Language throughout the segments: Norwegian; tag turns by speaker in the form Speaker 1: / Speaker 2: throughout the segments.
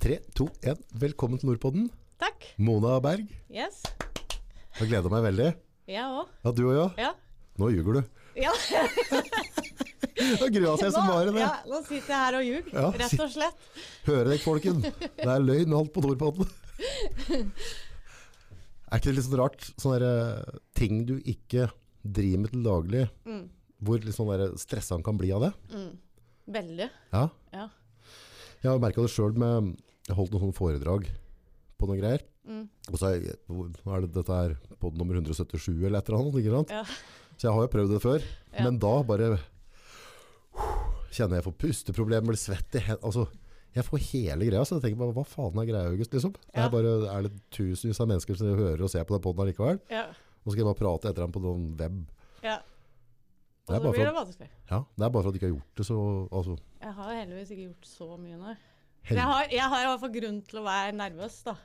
Speaker 1: Tre, to, én. Velkommen til Nordpodden.
Speaker 2: Takk.
Speaker 1: Mona Berg.
Speaker 2: Yes.
Speaker 1: Jeg gleder meg veldig.
Speaker 2: Jeg òg.
Speaker 1: Ja, du og jeg.
Speaker 2: Ja.
Speaker 1: Nå ljuger du.
Speaker 2: Ja.
Speaker 1: Nå grua seg som bare det.
Speaker 2: ja, nå sitter jeg her og ljuger,
Speaker 1: Ja,
Speaker 2: rett og slett.
Speaker 1: Hører dere, folken? Det er løgn alt på Nordpodden. Er ikke det litt sånn rart? Sånne eh, ting du ikke driver med til daglig,
Speaker 2: Mm.
Speaker 1: hvor litt sånn stressa kan bli av det?
Speaker 2: Mm. Veldig.
Speaker 1: Ja.
Speaker 2: Ja.
Speaker 1: Jeg har merka det sjøl med Jeg holdt noen sånne foredrag på noen greier.
Speaker 2: Mm.
Speaker 1: Og så er, er det, dette her pod nummer 177 eller et eller annet. Ikke sant?
Speaker 2: Ja.
Speaker 1: Så jeg har jo prøvd det før.
Speaker 2: Ja.
Speaker 1: Men da bare kjenner jeg får pusteproblemer, blir svett i hendene. Altså, jeg får hele greia, så jeg tenker bare hva faen er greia, August? Liksom? Det
Speaker 2: Ja.
Speaker 1: er bare er det tusenvis av mennesker som hører og ser på den poden allikevel.
Speaker 2: Ja.
Speaker 1: Og så skal jeg bare prate etter dem på noen web.
Speaker 2: ja. Og så blir det vanskelig.
Speaker 1: ja, det er bare for at du ikke har gjort det så altså,
Speaker 2: Jeg har heldigvis ikke gjort så mye, nei. Jeg har, jeg har i hvert fall grunn til å være nervøs, da.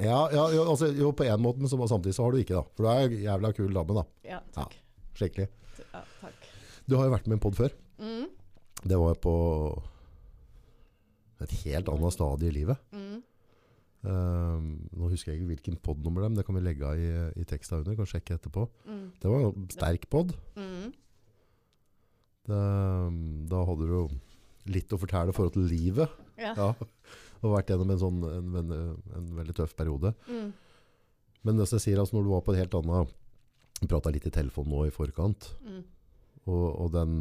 Speaker 1: ja, ja, jo, altså, jo, på en måte, men så, samtidig så har du ikke, da. For du er en jævla kul dame, da.
Speaker 2: Ja, takk.
Speaker 1: Skikkelig.
Speaker 2: Ja, takk.
Speaker 1: Du har jo vært med i en pod før.
Speaker 2: Mm.
Speaker 1: Det var på et helt annet stadie i livet.
Speaker 2: Mm.
Speaker 1: Um, nå husker jeg ikke hvilken podnummer det er, men det kan vi legge av i, i teksta under. Kan sjekke etterpå.
Speaker 2: Mm.
Speaker 1: Det var en sterk pod.
Speaker 2: Mm.
Speaker 1: Um, da hadde du jo litt å fortelle i forhold til livet.
Speaker 2: Ja.
Speaker 1: Ja. Og vært gjennom en, sånn, en, en, en veldig tøff periode.
Speaker 2: Mm.
Speaker 1: Men det jeg sier, altså når du var på et helt annet prata litt i telefon nå i forkant.
Speaker 2: Mm.
Speaker 1: Og, og den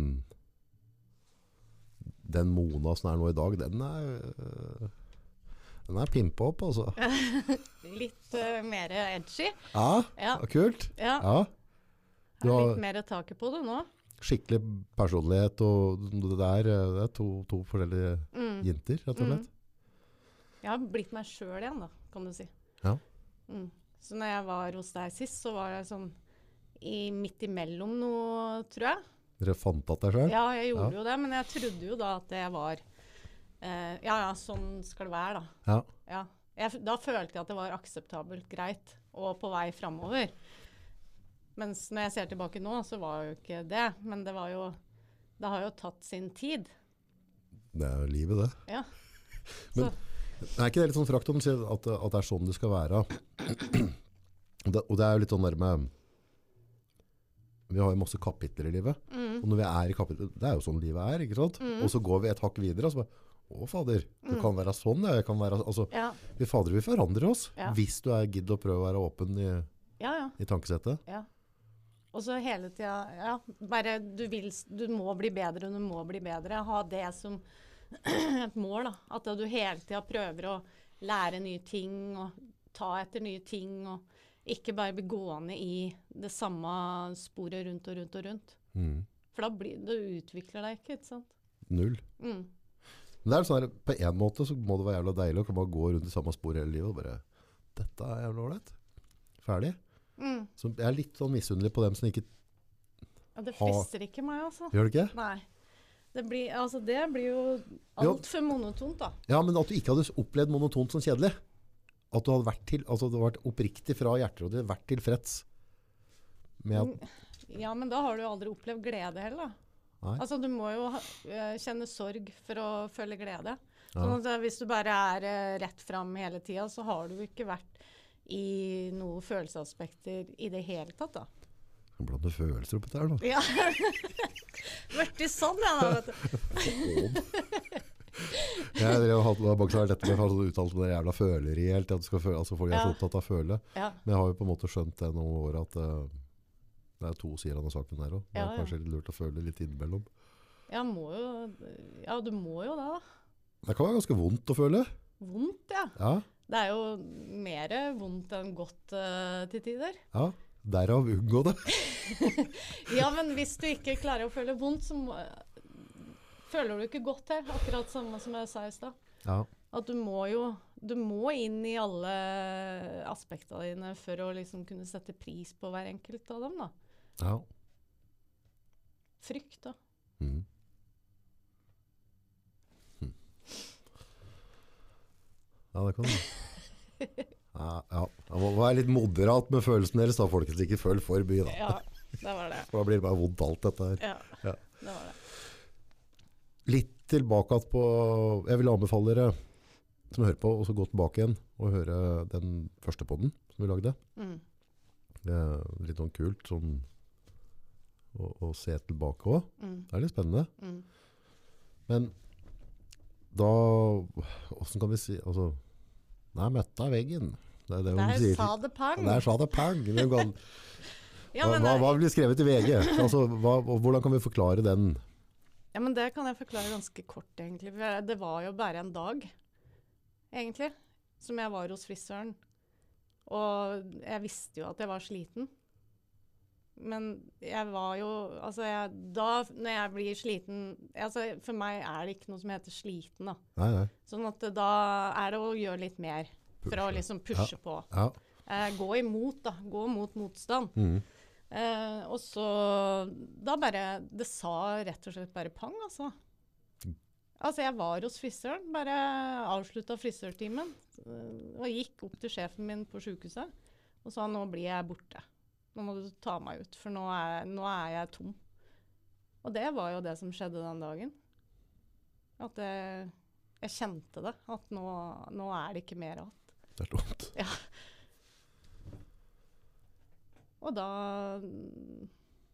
Speaker 1: Den Mona som er nå i dag, den er Den er pimpa opp, altså.
Speaker 2: Litt uh, mer edgy.
Speaker 1: Ja,
Speaker 2: Ja.
Speaker 1: kult.
Speaker 2: ja.
Speaker 1: Ja, Du
Speaker 2: har- litt mer taket på det nå.
Speaker 1: Skikkelig personlighet, og det der. det er to, to forskjellige
Speaker 2: Mm.
Speaker 1: jenter, rett og slett.
Speaker 2: Jeg har blitt meg sjøl igjen, da, kan du si.
Speaker 1: Ja.
Speaker 2: Mm. Så når jeg var hos deg sist, så var jeg sånn i, midt imellom noe, tror jeg.
Speaker 1: Dere fant at deg sjøl?
Speaker 2: Ja, jeg gjorde
Speaker 1: Ja.
Speaker 2: jo det, men jeg trodde jo da at jeg var eh, Ja ja, sånn skal det være, da.
Speaker 1: Ja.
Speaker 2: Ja. Jeg, da følte jeg at det var akseptabelt greit og på vei framover. Mens når jeg ser tilbake nå, så var jo ikke det. Men det var jo Det har jo tatt sin tid.
Speaker 1: Det er jo livet, det.
Speaker 2: Ja.
Speaker 1: Men- Er ikke det litt sånn frakt om at, at det er sånn det skal være? Det, og det er jo litt sånn der med Vi har jo masse kapitler i livet.
Speaker 2: mm,
Speaker 1: Og når vi er i kapitler Det er jo sånn livet er, ikke sant?
Speaker 2: Mm.
Speaker 1: Og så går vi et hakk videre, og så bare Å, fader. Det kan være sånn. Jeg kan være, altså,
Speaker 2: ja,
Speaker 1: vi fader, vi forandrer oss.
Speaker 2: Ja.
Speaker 1: Hvis du er gidd å prøve å være åpen i,
Speaker 2: ja, ja.
Speaker 1: i tankesettet.
Speaker 2: Ja. Og så hele tida Ja, bare du vil Du må bli bedre, og du må bli bedre. Ha det som et mål, da. At du hele tida prøver å lære nye ting og ta etter nye ting. Og ikke bare bli gående i det samme sporet rundt og rundt og rundt.
Speaker 1: Mm.
Speaker 2: For da blir, du utvikler deg ikke, ikke sant.
Speaker 1: Null.
Speaker 2: Mm.
Speaker 1: Men det er sånn her, på en måte så må det være jævla deilig å kunne bare gå rundt i samme spor hele livet og bare Dette er jævla ålreit. Ferdig.
Speaker 2: Mm.
Speaker 1: Så jeg er litt sånn misunnelig på dem som ikke
Speaker 2: Ja, det frister ikke meg, altså.
Speaker 1: Gjør det ikke?
Speaker 2: Nei. Det blir, altså, det blir jo altfor monotont, da.
Speaker 1: Ja, men at du ikke hadde opplevd monotont som kjedelig. At du hadde vært, til, altså du hadde vært oppriktig fra hjertet og vært tilfreds med at
Speaker 2: Ja, men da har du jo aldri opplevd glede heller, da.
Speaker 1: Nei.
Speaker 2: Altså, du må jo ha, eh, kjenne sorg for å føle glede. Sånn at hvis du bare er eh, rett fram hele tida, så har du jo ikke vært i noen følelsesaspekter i det hele tatt, da.
Speaker 1: Blande følelser oppi der, da.
Speaker 2: Ja. Blitt sånn, jeg, da, vet du.
Speaker 1: Jeg drev og hadde bak seg dette med sånn uttalt med det jævla føleri helt, at føle, altså folk er så opptatt av å føle.
Speaker 2: Ja.
Speaker 1: Men jeg har jo på en måte skjønt det noen år at uh, det er to sider av den saken der òg. Det er
Speaker 2: Ja, ja.
Speaker 1: kanskje litt lurt å føle litt innimellom.
Speaker 2: ja, må jo Ja, du må jo det, da.
Speaker 1: Det kan være ganske vondt å føle.
Speaker 2: Vondt, ja.
Speaker 1: Ja,
Speaker 2: Det er jo mer vondt enn godt uh, til tider.
Speaker 1: ja. Derav unngå det.
Speaker 2: Ja, men hvis du ikke klarer å føle vondt, så må, føler du ikke godt her. Akkurat samme som jeg sa i stad.
Speaker 1: Ja.
Speaker 2: At du må jo Du må inn i alle aspektene dine for å liksom kunne sette pris på hver enkelt av dem, da.
Speaker 1: Ja.
Speaker 2: Frykt, da.
Speaker 1: Mm. Ja, det kan du. Ja, ja. Må være litt moderat med følelsen deres, da, folkens. Ikke føl for mye, da.
Speaker 2: Ja, det var det.
Speaker 1: For da blir det bare vondt alt dette her.
Speaker 2: Ja,
Speaker 1: Ja.
Speaker 2: det var det.
Speaker 1: Litt tilbake på Jeg vil anbefale dere som hører på, å gå tilbake igjen og høre den første podden som vi lagde.
Speaker 2: Mm.
Speaker 1: Det er litt sånn kult sånn, å, å se tilbake òg.
Speaker 2: Mm.
Speaker 1: Det er litt spennende.
Speaker 2: Mm.
Speaker 1: Men da Åssen kan vi si altså, Nei, møtta av veggen. Det er det hun
Speaker 2: Der
Speaker 1: sier.
Speaker 2: sa det pang!
Speaker 1: Der sa det pang!
Speaker 2: Ja,
Speaker 1: hva,
Speaker 2: men,
Speaker 1: hva, hva blir skrevet i VG? Altså, hva, hvordan kan vi forklare den?
Speaker 2: ja, men det kan jeg forklare ganske kort, egentlig. For Det var jo bare en dag, egentlig, som jeg var hos frisøren. Og jeg visste jo at jeg var sliten. Men jeg var jo Altså, jeg, da når jeg blir sliten altså, For meg er det ikke noe som heter sliten, da.
Speaker 1: Nei, nei.
Speaker 2: Sånn at da er det å gjøre litt mer for å
Speaker 1: Pushe.
Speaker 2: liksom pushe på.
Speaker 1: Ja.
Speaker 2: Eh, gå imot, da. Gå mot motstand.
Speaker 1: Mm.
Speaker 2: Eh, og så Da bare Det sa rett og slett bare pang, altså. Altså, jeg var hos frisøren, bare avslutta frisørtimen. eh, Og gikk opp til sjefen min på sjukehuset og sa nå blir jeg borte. Nå må du ta meg ut, for nå er, nå er jeg tom. Og det var jo det som skjedde den dagen. At jeg, jeg kjente det. At nå, nå er det ikke mer igjen.
Speaker 1: Det er dumt.
Speaker 2: Og da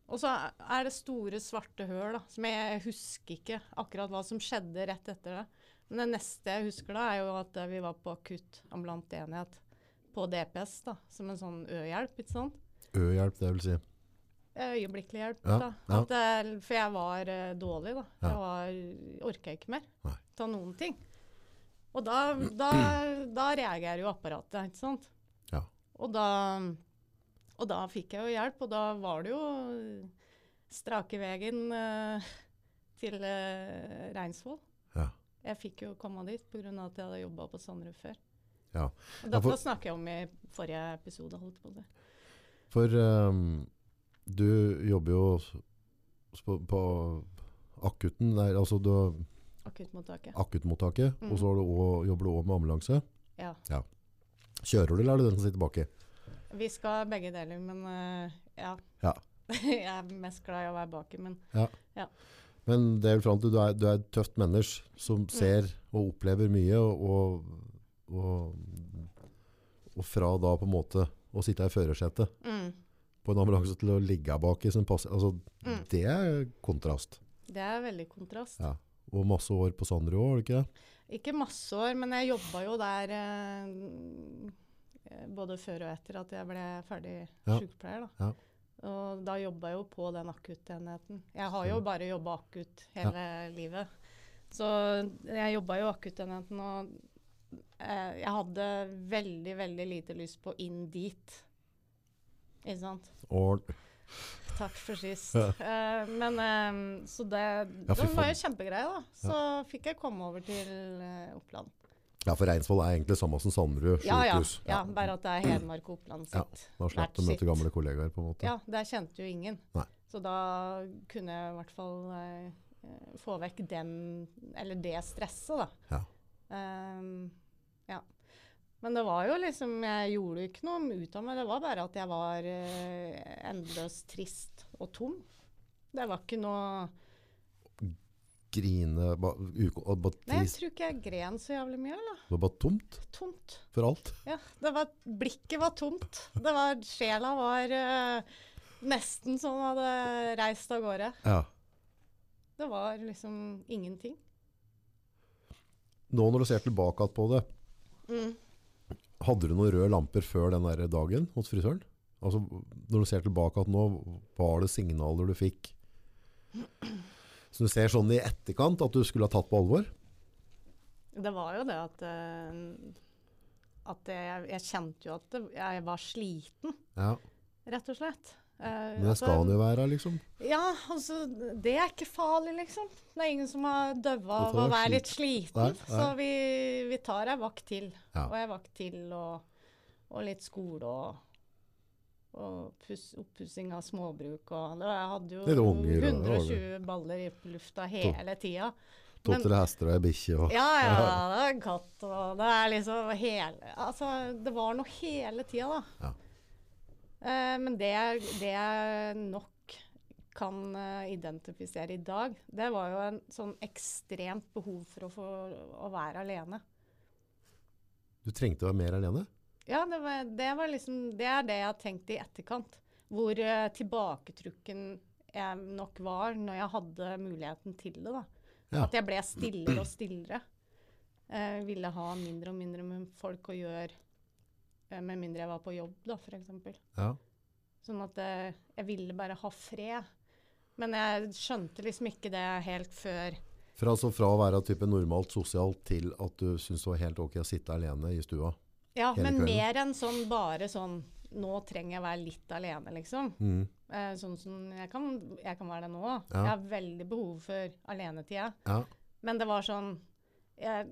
Speaker 2: Og så er det store, svarte høl, da. Som jeg, husker ikke akkurat hva som skjedde rett etter det. Men det neste jeg husker da, er jo at vi var på akutt ambulant enhet på DPS, da. Som en sånn ø-hjelp, ikke sant.
Speaker 1: Ø-hjelp, det vil si.
Speaker 2: Øyeblikkelig hjelp,
Speaker 1: Ja,
Speaker 2: da.
Speaker 1: ja.
Speaker 2: Det, for jeg var uh, dårlig, da.
Speaker 1: Ja.
Speaker 2: Jeg var, orka ikke mer
Speaker 1: Nei.
Speaker 2: av noen ting. Og da, da, da reagerer jo apparatet, ikke sant.
Speaker 1: Ja.
Speaker 2: Og da, og da fikk jeg jo hjelp, og da var det jo strake veien uh, til uh, Reinsvoll.
Speaker 1: Ja.
Speaker 2: Jeg fikk jo komme dit pga. at jeg hadde jobba på Sandrud før.
Speaker 1: Ja.
Speaker 2: Og
Speaker 1: Ja,
Speaker 2: dette
Speaker 1: for-
Speaker 2: snakker jeg om i forrige episode. holdt på si.
Speaker 1: For um, du jobber jo på, på akutten, der, altså du,
Speaker 2: Akuttmottaket.
Speaker 1: akuttmottaket,
Speaker 2: Mm.
Speaker 1: og så har du også, jobber du òg med ambulanse.
Speaker 2: Ja.
Speaker 1: Kjører du, eller er det den som sitter baki?
Speaker 2: Vi skal begge deler, men uh, ja.
Speaker 1: Ja.
Speaker 2: jeg er mest glad i å være baki, men
Speaker 1: Men det er fram til du er, du er et tøft menneske som
Speaker 2: Mm.
Speaker 1: ser og opplever mye, og, og, og fra da på en måte å sitte i førersetet
Speaker 2: mm,
Speaker 1: på en ambulanse til å ligge baki som passer, altså
Speaker 2: Mm.
Speaker 1: det er kontrast.
Speaker 2: det er veldig kontrast.
Speaker 1: Ja. Og masse år på Sandro òg, var det ikke det?
Speaker 2: Ikke masse år, men jeg jobba jo der eh, både før og etter at jeg ble ferdig
Speaker 1: Ja.
Speaker 2: sykepleier. Da.
Speaker 1: Ja.
Speaker 2: Og da jobba jeg jo på den akuttenheten. Jeg har jo bare jobba akutt hele livet. Så jeg jobba jo akuttenheten, og eh, jeg hadde veldig, veldig lite lyst på inn dit. Ikke sant?
Speaker 1: Or
Speaker 2: Takk for sist.
Speaker 1: Ja.
Speaker 2: Eh, men eh, Så det,
Speaker 1: Ja,
Speaker 2: det var jo kjempegreie, da. Så fikk jeg komme over til uh, Oppland.
Speaker 1: Ja, for Reinsvoll er egentlig samme som Sandrud
Speaker 2: Ja, ja,
Speaker 1: sykehus.
Speaker 2: ja. Bare at det er Hedmark og Oppland
Speaker 1: Ja,
Speaker 2: sitt.
Speaker 1: Da slapp du å møte gamle kollegaer, på en måte.
Speaker 2: Ja, der kjente jo ingen.
Speaker 1: Nei.
Speaker 2: Så da kunne jeg i hvert fall eh, få vekk den, eller det stresset, da.
Speaker 1: Ja.
Speaker 2: Ehm, ja. Men det var jo liksom Jeg gjorde ikke noe ut av meg. Det var bare at jeg var eh, endeløst trist og tom. Det var ikke noe
Speaker 1: Grine ba, uko, og ba,
Speaker 2: Nei, jeg
Speaker 1: trist.
Speaker 2: tror ikke jeg gren så jævlig mye, eller?
Speaker 1: Det var bare tomt
Speaker 2: Tomt.
Speaker 1: for alt.
Speaker 2: Ja, det var, blikket var tomt. Det var, sjela var eh, nesten som den hadde reist av gårde.
Speaker 1: Ja.
Speaker 2: Det var liksom ingenting.
Speaker 1: Nå når du ser tilbake på det,
Speaker 2: Mm.
Speaker 1: hadde du noen røde lamper før den der dagen hos frisøren? Altså, når du ser tilbake at nå, var det signaler du fikk? Så du ser sånn i etterkant at du skulle ha tatt på alvor?
Speaker 2: Det var jo det at eh, At jeg, jeg kjente jo at jeg var sliten,
Speaker 1: Ja,
Speaker 2: rett og slett. Eh,
Speaker 1: men det
Speaker 2: altså,
Speaker 1: skal han jo være, liksom.
Speaker 2: Ja, altså Det er ikke farlig, liksom. Det er ingen som har daua av å være litt sliten.
Speaker 1: Nei, nei.
Speaker 2: Så vi, vi tar ei vakt til.
Speaker 1: Ja.
Speaker 2: Og ei vakt til, og, og litt skole og og oppussing av småbruk og Jeg hadde jo
Speaker 1: unger, og-
Speaker 2: 120 baller i lufta hele tida.
Speaker 1: To-tre hester og ei bikkje og
Speaker 2: Ja, ja, det er en katt, og det er liksom hele Altså, det var noe hele tida, da.
Speaker 1: Ja.
Speaker 2: Eh, men det, det jeg nok kan eh, identifisere i dag, det var jo en sånn ekstremt behov for å få å være alene.
Speaker 1: Du trengte å være mer alene?
Speaker 2: Ja, det, var, det, var liksom, det er det jeg har tenkt i etterkant. Hvor uh, tilbaketrukken jeg nok var når jeg hadde muligheten til det. da.
Speaker 1: Ja.
Speaker 2: At jeg ble stillere og stillere. Jeg ville ha mindre og mindre med folk å gjøre, med mindre jeg var på jobb, da, f.eks.
Speaker 1: Ja.
Speaker 2: Sånn at eh, jeg ville bare ha fred. Men jeg skjønte liksom ikke det helt før
Speaker 1: Fra, altså, fra å være type normalt sosialt til at du syntes det var helt ok å sitte alene i stua?
Speaker 2: Ja, men
Speaker 1: kvelden.
Speaker 2: mer enn sånn bare sånn Nå trenger jeg være litt alene, liksom.
Speaker 1: Mm.
Speaker 2: Eh, sånn som jeg kan, jeg kan være det nå.
Speaker 1: Ja.
Speaker 2: Jeg har veldig behov for alenetida.
Speaker 1: Ja.
Speaker 2: Men det var sånn Jeg er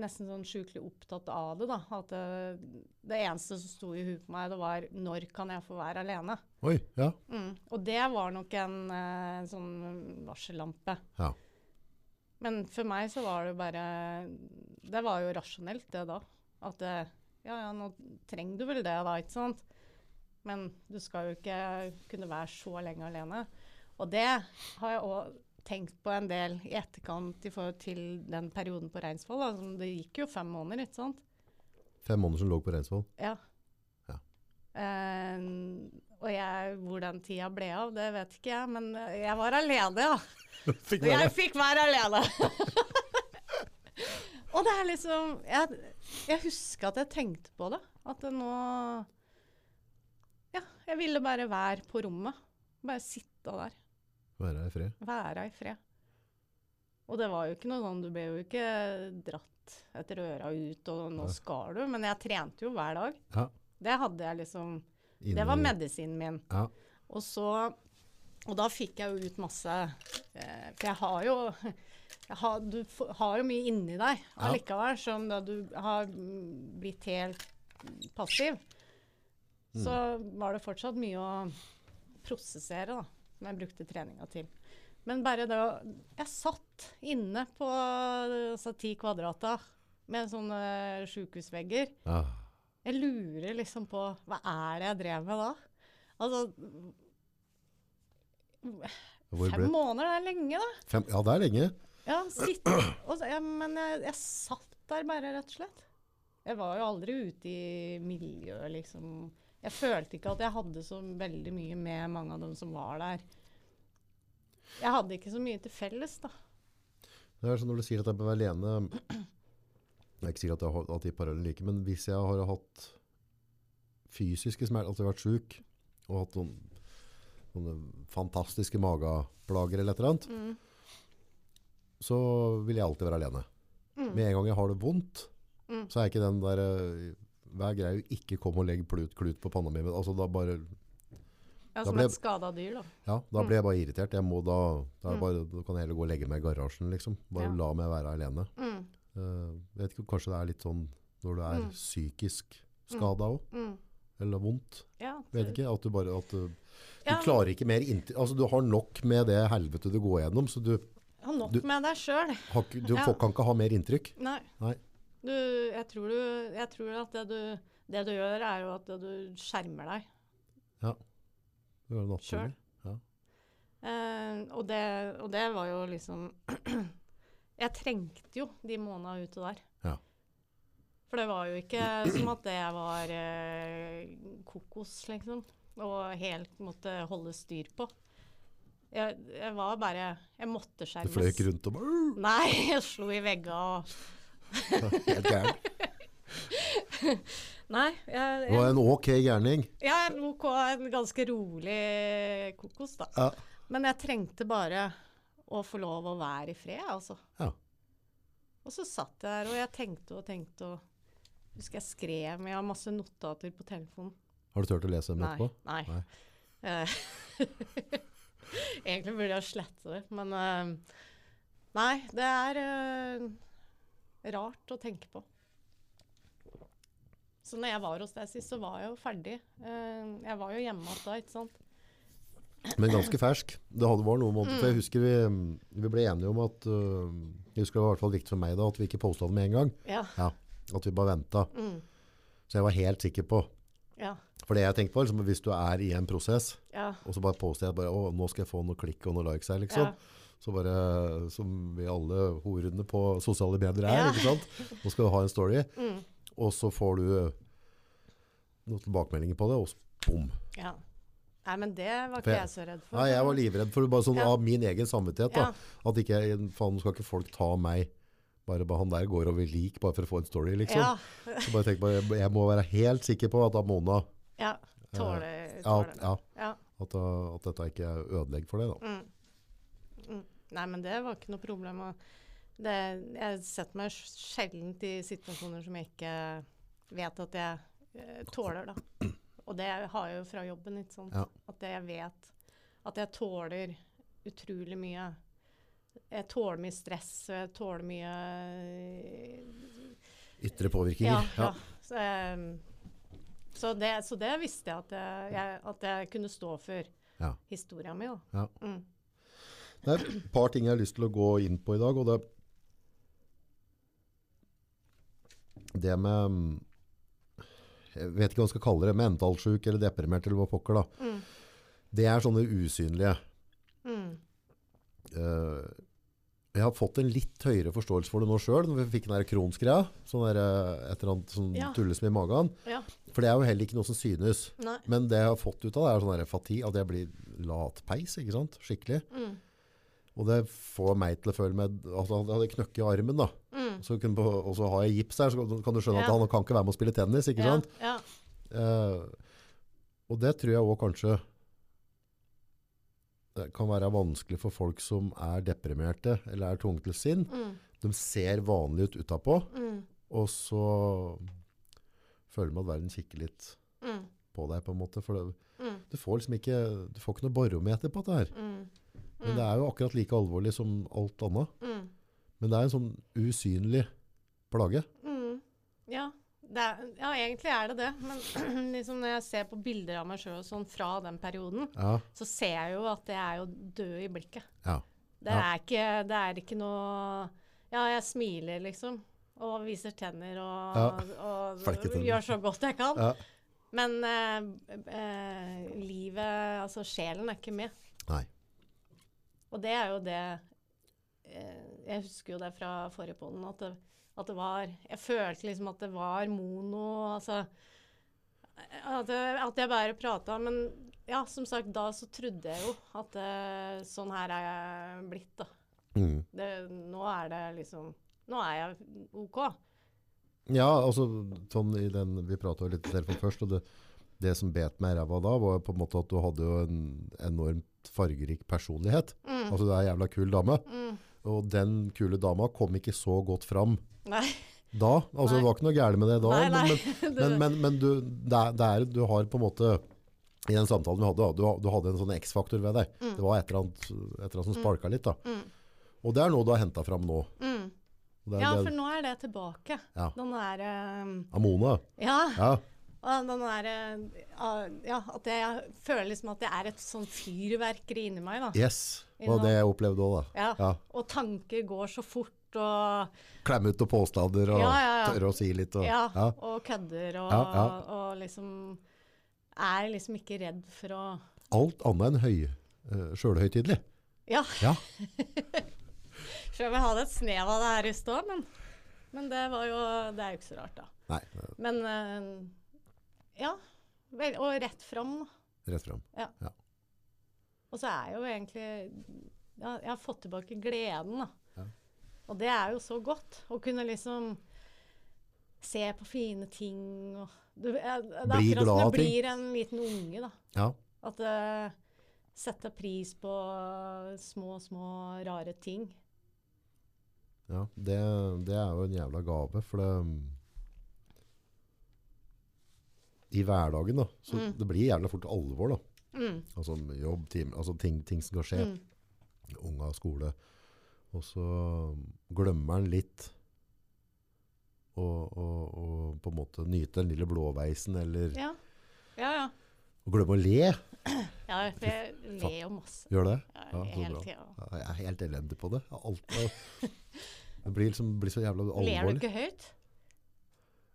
Speaker 2: nesten sånn sjukelig opptatt av det, da. At det, det eneste som sto i huet på meg, det var 'når kan jeg få være alene'?
Speaker 1: Oi, ja.
Speaker 2: Mm. Og det var nok en eh, sånn varsellampe.
Speaker 1: Ja.
Speaker 2: Men for meg så var det bare Det var jo rasjonelt, det da. At det, ja, ja, nå trenger du vel det, da, ikke sant? Men du skal jo ikke kunne være så lenge alene. Og det har jeg òg tenkt på en del i etterkant i forhold til den perioden på Reinsvoll. Altså, Det gikk jo fem måneder, ikke sant?
Speaker 1: Fem måneder som lå på Reinsvoll.
Speaker 2: Ja.
Speaker 1: Ja.
Speaker 2: Eh, og jeg, hvor den tida ble av, det vet ikke jeg, men jeg var alene, ja.
Speaker 1: Fikk
Speaker 2: Jeg fikk være alene. og det er liksom jeg, jeg husker at jeg tenkte på det. At det nå Ja, jeg ville bare være på rommet. Bare sitte der.
Speaker 1: Være i fred.
Speaker 2: Være i fred. Og det var jo ikke noe sånn Du ble jo ikke dratt etter øra ut, og nå
Speaker 1: Nei.
Speaker 2: skal du. Men jeg trente jo hver dag.
Speaker 1: Ja.
Speaker 2: Det hadde jeg liksom
Speaker 1: Inni-
Speaker 2: Det var medisinen min.
Speaker 1: Ja.
Speaker 2: Og så Og da fikk jeg jo ut masse eh, For jeg har jo jeg har, Du har jo mye inni deg
Speaker 1: Ja.
Speaker 2: allikevel, som da du har blitt helt passiv.
Speaker 1: Mm.
Speaker 2: Så var det fortsatt mye å prosessere, da, som jeg brukte treninga til. Men bare det å Jeg satt inne på altså, ti kvadrata med sånne sjukehusvegger.
Speaker 1: Ah.
Speaker 2: Jeg lurer liksom på Hva er det jeg drev med da? Altså Fem måneder, det er lenge, da.
Speaker 1: fem, ja, det er lenge.
Speaker 2: Ja, sitt, og ja, men jeg, jeg satt der bare, rett og slett. Jeg var jo aldri ute i miljøet, liksom. Jeg følte ikke at jeg hadde så veldig mye med mange av dem som var der. Jeg hadde ikke så mye til felles, da.
Speaker 1: Det er sånn når du sier at jeg bør være alene Jeg er ikke sikker at, jeg har, at de parallellene like, men hvis jeg har hatt fysiske smerter, altså jeg vært syk og hatt noen, noen fantastiske mageplager eller et eller annet,
Speaker 2: Mm.
Speaker 1: så vil jeg alltid være alene.
Speaker 2: Mm.
Speaker 1: Med en gang jeg har det vondt,
Speaker 2: Mm.
Speaker 1: så er ikke den der eh, Vær grei ikke komme og legge plut, klut på panna mi. men Altså da bare
Speaker 2: Ja, som
Speaker 1: ble-
Speaker 2: et skada dyr, da.
Speaker 1: Ja, da
Speaker 2: Mm.
Speaker 1: blir jeg bare irritert. Jeg må da, da,
Speaker 2: Mm.
Speaker 1: bare, da kan jeg heller gå og legge meg i garasjen, liksom. Bare
Speaker 2: Ja.
Speaker 1: la meg være alene.
Speaker 2: Mm.
Speaker 1: Uh, vet ikke, kanskje det er litt sånn når du er
Speaker 2: Mm.
Speaker 1: psykisk skada òg,
Speaker 2: Mm.
Speaker 1: eller vondt.
Speaker 2: Ja,
Speaker 1: Vet ikke, at du bare at du, du
Speaker 2: Ja.
Speaker 1: klarer ikke mer inntil Altså du har nok med det helvete du går gjennom, så du,
Speaker 2: Har nok
Speaker 1: Du-
Speaker 2: med deg sjøl.
Speaker 1: du
Speaker 2: Ja.
Speaker 1: kan ikke ha mer inntrykk.
Speaker 2: Nei.
Speaker 1: Nei.
Speaker 2: Du, jeg tror, du, jeg tror at det du, det du gjør, er jo at du skjermer deg
Speaker 1: Det er naturlig.
Speaker 2: Ja. Eh, og, det, og det var jo liksom Jeg trengte jo de månedene ute der.
Speaker 1: Ja.
Speaker 2: For det var jo ikke som at det var eh, kokos, liksom. Og helt måtte holde styr på. Jeg, jeg var bare Jeg måtte
Speaker 1: Du
Speaker 2: skjermes.
Speaker 1: fløy ikke rundt og bare
Speaker 2: Nei, jeg slo i vegga og
Speaker 1: Helt gæren.
Speaker 2: Nei, jeg,
Speaker 1: var en ok gærning.
Speaker 2: Ja, en OK, en ganske rolig kokos, da.
Speaker 1: Ja.
Speaker 2: Men jeg trengte bare å få lov å være i fred, altså.
Speaker 1: Ja.
Speaker 2: Og så satt jeg der, og jeg tenkte og tenkte og Husker jeg skrev men Jeg har masse notater på telefonen.
Speaker 1: Har du turt å lese dem
Speaker 2: Nei.
Speaker 1: etterpå?
Speaker 2: nei.
Speaker 1: Nei.
Speaker 2: Egentlig burde jeg slette det, men uh, Nei, det er eh, rart å tenke på. Så når jeg var hos deg sist, så var jeg jo ferdig. Eh, jeg var jo hjemme igjen da, ikke sant.
Speaker 1: Men ganske fersk. Det hadde var noen måneder, for
Speaker 2: Mm.
Speaker 1: jeg husker vi, vi ble enige om at uh, Jeg husker det var i hvert fall viktig for meg da, at vi ikke posta det med en gang.
Speaker 2: Ja.
Speaker 1: At vi bare venta.
Speaker 2: Mm,
Speaker 1: Så jeg var helt sikker på
Speaker 2: ja.
Speaker 1: For det jeg tenkte på, liksom, hvis du er i en prosess,
Speaker 2: Ja.
Speaker 1: og så bare poster jeg bare, å, nå skal jeg få noe klikk og noe likes her, liksom. Så bare, som vi alle horene på sosiale medier er,
Speaker 2: Ja.
Speaker 1: ikke sant? Nå skal du ha en story.
Speaker 2: Mm,
Speaker 1: og så får du eh, noen tilbakemeldinger på det, og så bom.
Speaker 2: Ja. Nei, men det var ikke
Speaker 1: jeg-
Speaker 2: så redd for.
Speaker 1: Nei, jeg var livredd for bare sånn
Speaker 2: Ja.
Speaker 1: av min egen samvittighet. Da. At ikke, faen, skal ikke folk ta meg bare, bare han der går over lik bare for å få en story, liksom.
Speaker 2: Ja.
Speaker 1: Så bare tenk på, jeg, jeg må være helt sikker på at Mona
Speaker 2: ja. Tåler,
Speaker 1: ja,
Speaker 2: tåler det.
Speaker 1: ja,
Speaker 2: Ja.
Speaker 1: at, uh, at dette ikke er ødelegg for det. Da.
Speaker 2: Mm. Nei, men det var ikke noe problem. Det, jeg setter meg sjelden i situasjoner som jeg ikke vet at jeg eh, tåler, da. Og det har jeg jo fra jobben, ikke sant.
Speaker 1: Ja.
Speaker 2: At jeg vet at jeg tåler utrolig mye. Jeg tåler mye stress, og jeg tåler mye
Speaker 1: Ytre påvirkninger.
Speaker 2: Ja. ja. Så, eh, så, det, så det visste jeg at jeg, jeg, at jeg kunne stå for
Speaker 1: Ja.
Speaker 2: historia mi, da.
Speaker 1: Ja.
Speaker 2: Mm.
Speaker 1: Det er et par ting jeg har lyst til å gå inn på i dag, og det det med Jeg vet ikke hva man skal kalle det, mentalsjuk eller deprimert eller hva pokker. da.
Speaker 2: Mm.
Speaker 1: Det er sånne usynlige.
Speaker 2: Mm.
Speaker 1: Uh, jeg har fått en litt høyere forståelse for det nå sjøl, når vi fikk den kronsgreia. Sånn der, eh, et eller annet som
Speaker 2: Ja.
Speaker 1: tulles med i magen.
Speaker 2: Ja.
Speaker 1: For det er jo heller ikke noe som synes.
Speaker 2: Nei.
Speaker 1: Men det jeg har fått ut av det, er sånn der fati, at jeg blir latpeis, ikke sant? Skikkelig.
Speaker 2: Mm.
Speaker 1: Og det får meg til å føle meg altså, Han hadde knøkk i armen, da.
Speaker 2: Mm.
Speaker 1: Så på- og så har jeg gips her, så kan- du skjønne at
Speaker 2: Ja.
Speaker 1: han kan ikke være med å spille tennis. ikke sant?
Speaker 2: Ja,
Speaker 1: Eh, og det tror jeg òg kanskje det kan være vanskelig for folk som er deprimerte eller er tunge til sinn.
Speaker 2: Mm.
Speaker 1: De ser vanlige ut utapå,
Speaker 2: Mm.
Speaker 1: og så føler man at verden kikker litt
Speaker 2: Mm.
Speaker 1: på deg, på en måte. For det,
Speaker 2: Mm.
Speaker 1: du får liksom ikke Du får ikke noe barometer på dette her. Men det er jo akkurat like alvorlig som alt annet.
Speaker 2: Mm.
Speaker 1: Men det er en sånn usynlig plage.
Speaker 2: Mm. Ja. Det er, ja, egentlig er det det. Men liksom når jeg ser på bilder av meg sjøl sånn fra den perioden,
Speaker 1: Ja.
Speaker 2: så ser jeg jo at jeg er jo død i blikket.
Speaker 1: ja.
Speaker 2: Det, er, ikke, det er ikke noe Ja, jeg smiler, liksom. Og viser tenner og, og,
Speaker 1: tenner.
Speaker 2: gjør så godt jeg kan.
Speaker 1: ja.
Speaker 2: Men eh, eh, livet, altså sjelen, er ikke med.
Speaker 1: Nei.
Speaker 2: Og det er jo det eh, Jeg husker jo det fra forrige podden, at at det var Jeg følte liksom at det var mono, altså At, jeg, at jeg bare prata. Men ja, som sagt, da så trodde jeg jo at eh, sånn her er jeg blitt, da.
Speaker 1: Mm.
Speaker 2: Det, nå er det liksom Nå er jeg OK.
Speaker 1: Ja, altså sånn i den Vi prata litt i telefonen først, og det, det som bet meg i ræva da, var på en måte at du hadde jo en enormt fargerik personlighet.
Speaker 2: Mm.
Speaker 1: Altså du er en jævla kul dame.
Speaker 2: Mm.
Speaker 1: Og den kule dama kom ikke så godt fram
Speaker 2: Nei.
Speaker 1: da. Altså det var ikke noe gærent med det da.
Speaker 2: Nei, nei.
Speaker 1: Men, men, men, men du, det er, det er, du har på en måte I den samtalen vi hadde, du, du hadde en sånn X-faktor ved deg.
Speaker 2: Mm.
Speaker 1: Det var et eller annet, et eller annet som sparka litt. da.
Speaker 2: Mm.
Speaker 1: Og det er noe du har henta fram nå.
Speaker 2: Mm. Ja, for nå er det tilbake.
Speaker 1: Ja.
Speaker 2: Den der um...
Speaker 1: Amona.
Speaker 2: Ja.
Speaker 1: Ja.
Speaker 2: Og den er, eh, ah, ja, at jeg føler liksom at jeg er et sånn fyrverkeri inni meg. da.
Speaker 1: Yes. og det jeg opplevde òg, da.
Speaker 2: Ja.
Speaker 1: Ja.
Speaker 2: Og tanker går så fort, og,
Speaker 1: Klemme ut noen påstander og
Speaker 2: Ja,
Speaker 1: tørre å si litt. Og,
Speaker 2: ja, og kødder, og, og liksom Er liksom ikke redd for å
Speaker 1: Alt annet enn høy, uh, sjølhøytidelig.
Speaker 2: Ja,
Speaker 1: Ja.
Speaker 2: selv om jeg hadde et snev av det her i stad, men, men det var jo Det er jo ikke så rart, da.
Speaker 1: Nei,
Speaker 2: Men eh, ja. Vel, og rett fram, da.
Speaker 1: rett fram.
Speaker 2: Og så er jo egentlig ja, Jeg har fått tilbake gleden, da.
Speaker 1: Ja.
Speaker 2: Og det er jo så godt. Å kunne liksom se på fine ting og du, ja, Det er
Speaker 1: Bli
Speaker 2: akkurat som
Speaker 1: ting.
Speaker 2: blir en liten unge, da.
Speaker 1: Ja.
Speaker 2: At uh, Sette pris på små, små, rare ting.
Speaker 1: ja det, det er jo en jævla gave, for det I hverdagen, da. Så
Speaker 2: Mm.
Speaker 1: det blir jævla fort alvor, da.
Speaker 2: Mm.
Speaker 1: Altså jobb, time, altså ting, ting som skal skje.
Speaker 2: Mm.
Speaker 1: Unga, skole. Og så glemmer han litt å å- å på en måte nyte den lille blåveisen, eller
Speaker 2: Ja. Ja, ja.
Speaker 1: Og glemme å le.
Speaker 2: ja for jeg ler jo masse.
Speaker 1: Gjør det?
Speaker 2: Ja,
Speaker 1: så
Speaker 2: hele
Speaker 1: bra. Jeg er helt elendig på det. Jeg Alt, det blir, liksom, blir så jævla alvorlig.
Speaker 2: Ler du ikke høyt?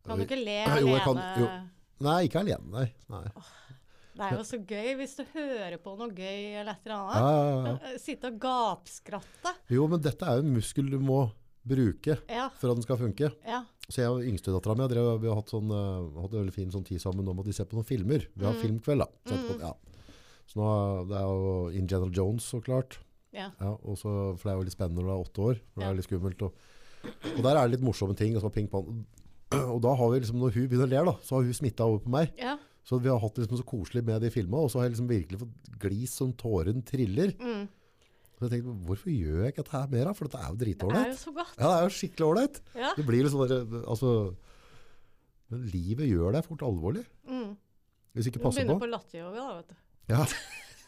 Speaker 2: Kan du ikke le
Speaker 1: Jo, jeg kan- jo. Nei, ikke alene, nei. nei.
Speaker 2: Det er jo så gøy hvis du hører på noe gøy eller et eller annet.
Speaker 1: ja, ja.
Speaker 2: ja. Sitte og gapskratte.
Speaker 1: Jo, men dette er jo en muskel du må bruke for at den skal funke.
Speaker 2: ja.
Speaker 1: Så jeg og yngstedattera mi vi har hatt, sånn, uh, hatt en veldig fin sånn tid sammen om at de ser på noen filmer. Vi har
Speaker 2: Mm.
Speaker 1: filmkveld, da. Ja. Så nå, det er jo General Jones, så klart.
Speaker 2: Ja.
Speaker 1: Ja, og for det er jo litt spennende når du er åtte år. For det er litt skummelt. Og, og der er det litt morsomme ting. Og, så ping pong. og da har vi liksom, når hun begynner å le, da, så har hun smitta over på meg.
Speaker 2: Ja.
Speaker 1: Så vi har hatt det liksom så koselig med de filmene, og så har jeg liksom virkelig fått glis som tåren triller.
Speaker 2: Mm.
Speaker 1: Så jeg tenkte, hvorfor gjør jeg ikke dette her mer? For dette er jo
Speaker 2: Det
Speaker 1: dritålreit. Ja, det er jo skikkelig ålreit.
Speaker 2: Ja.
Speaker 1: Det blir liksom der, altså Men livet gjør deg fort alvorlig.
Speaker 2: Mm.
Speaker 1: Hvis ikke passer
Speaker 2: Du
Speaker 1: passer
Speaker 2: begynner
Speaker 1: på.
Speaker 2: på latteryoga, da, vet du.
Speaker 1: Ja,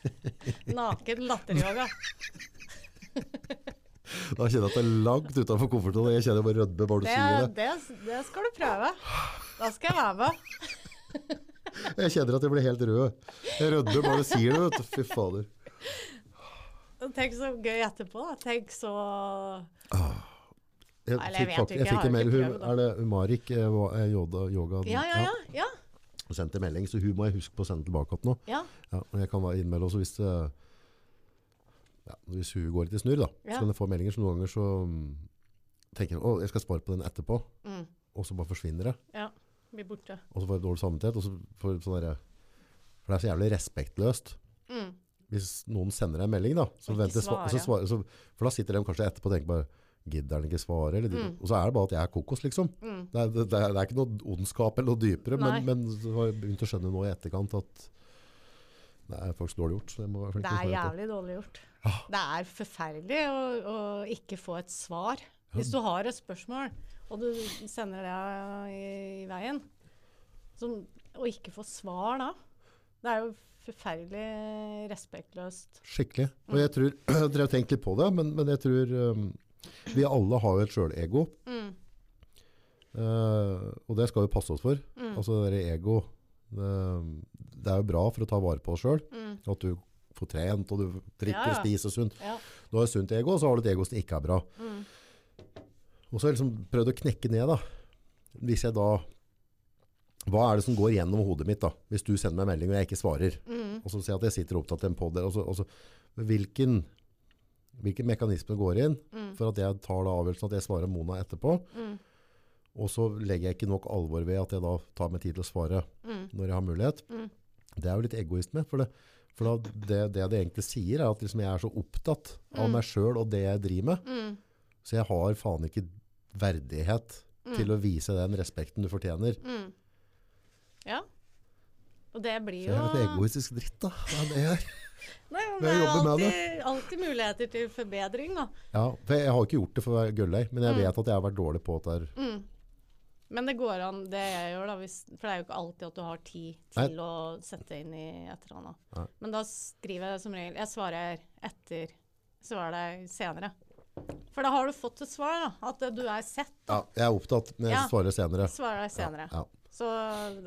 Speaker 2: Naken latteryoga.
Speaker 1: Da kjenner jeg at det er langt utenfor komfortsonen. Jeg kjenner jeg bare rødme bare du
Speaker 2: Det,
Speaker 1: sier det.
Speaker 2: det, det skal du prøve. Da skal jeg være med.
Speaker 1: Jeg kjenner at jeg blir helt rød. Jeg rødmer bare du sier det. vet du. Fy fader.
Speaker 2: Tenk så gøy etterpå. da. Tenk så
Speaker 1: Jeg
Speaker 2: Eller jeg vet
Speaker 1: fakt-
Speaker 2: ikke,
Speaker 1: jeg fikk en mail. Hun, er det Umarik eh, er yoga, yoga
Speaker 2: Ja, ja, ja. ja.
Speaker 1: Hun sendte melding, så hun må jeg huske på å sende tilbake igjen nå.
Speaker 2: ja.
Speaker 1: Ja, jeg kan være innmelde også hvis, det, ja, hvis hun går litt i snurr, da.
Speaker 2: Ja.
Speaker 1: Så kan jeg få meldinger, som noen ganger så mm, tenker jeg, å, jeg skal spare på den etterpå,
Speaker 2: Mm.
Speaker 1: og så bare forsvinner det.
Speaker 2: ja. Blir borte.
Speaker 1: Og så får jeg dårlig samvittighet, og så får sånn For det er så jævlig respektløst.
Speaker 2: Mm.
Speaker 1: Hvis noen sender deg en melding, da, så venter sva-
Speaker 2: svare.
Speaker 1: så svarer, så, for da sitter de kanskje etterpå og tenker bare Gidder han ikke svare? Eller,
Speaker 2: Mm.
Speaker 1: Og så er det bare at jeg er kokos, liksom.
Speaker 2: Mm.
Speaker 1: Det er, det, det er, det er ikke noe ondskap eller noe dypere,
Speaker 2: Nei.
Speaker 1: men, men så har jeg begynt å skjønne nå i etterkant at det er faktisk dårlig gjort. Så jeg må være
Speaker 2: Det er jævlig dårlig gjort. Det er forferdelig å, å ikke få et svar. Hvis du har et spørsmål, og du sender det i, i veien, så, og ikke få svar da, det er jo forferdelig respektløst.
Speaker 1: Skikkelig. Og jeg tror, jeg har tenkt litt på det, men, men jeg tror um, vi alle har jo et sjølego.
Speaker 2: Mm.
Speaker 1: Uh, og det skal vi passe oss for.
Speaker 2: Mm.
Speaker 1: Altså det der ego det, det er jo bra for å ta vare på oss sjøl.
Speaker 2: Mm.
Speaker 1: At du får trent, og du drikker
Speaker 2: Ja, ja.
Speaker 1: spiser sunt.
Speaker 2: Ja.
Speaker 1: Du har et sunt ego, og så har du et ego som ikke er bra.
Speaker 2: Mm.
Speaker 1: Og så har jeg liksom prøvd å knekke ned, da. Hvis jeg da Hva er det som går gjennom hodet mitt, da? Hvis du sender meg en melding og jeg ikke svarer.
Speaker 2: Mm.
Speaker 1: Og så ser jeg at jeg sitter opptatt i en der. Og så, og så, hvilken, hvilken mekanisme går inn
Speaker 2: Mm.
Speaker 1: for at jeg tar da avgjørelsen at jeg svarer Mona etterpå?
Speaker 2: Mm.
Speaker 1: Og så legger jeg ikke nok alvor ved at jeg da tar meg tid til å svare
Speaker 2: Mm.
Speaker 1: når jeg har mulighet.
Speaker 2: Mm.
Speaker 1: Det er jo litt egoisme. For, det, for da, det, det det egentlig sier, er at liksom jeg er så opptatt av
Speaker 2: Mm.
Speaker 1: meg sjøl og det jeg driver med.
Speaker 2: Mm.
Speaker 1: Så jeg har faen ikke verdighet
Speaker 2: Mm.
Speaker 1: til å vise den respekten du fortjener.
Speaker 2: Mm. Ja. Og det blir jo Det
Speaker 1: er et egoistisk dritt, da. Det er det jeg.
Speaker 2: Nei, men det er alltid, alltid muligheter til forbedring, da.
Speaker 1: Ja, for jeg har ikke gjort det for å være gulløy, men jeg
Speaker 2: Mm.
Speaker 1: vet at jeg har vært dårlig på det der.
Speaker 2: Men det går an, det jeg gjør, da, hvis, for det er jo ikke alltid at du har tid
Speaker 1: Nei.
Speaker 2: til å sette inn i et eller annet.
Speaker 1: Nei.
Speaker 2: Men da skriver jeg som regel Jeg svarer etter svarer deg senere. For da har du fått et svar, da. At du er sett.
Speaker 1: Ja, jeg er opptatt, men jeg
Speaker 2: Ja.
Speaker 1: svarer senere.
Speaker 2: Svarer deg senere.
Speaker 1: Ja,
Speaker 2: Så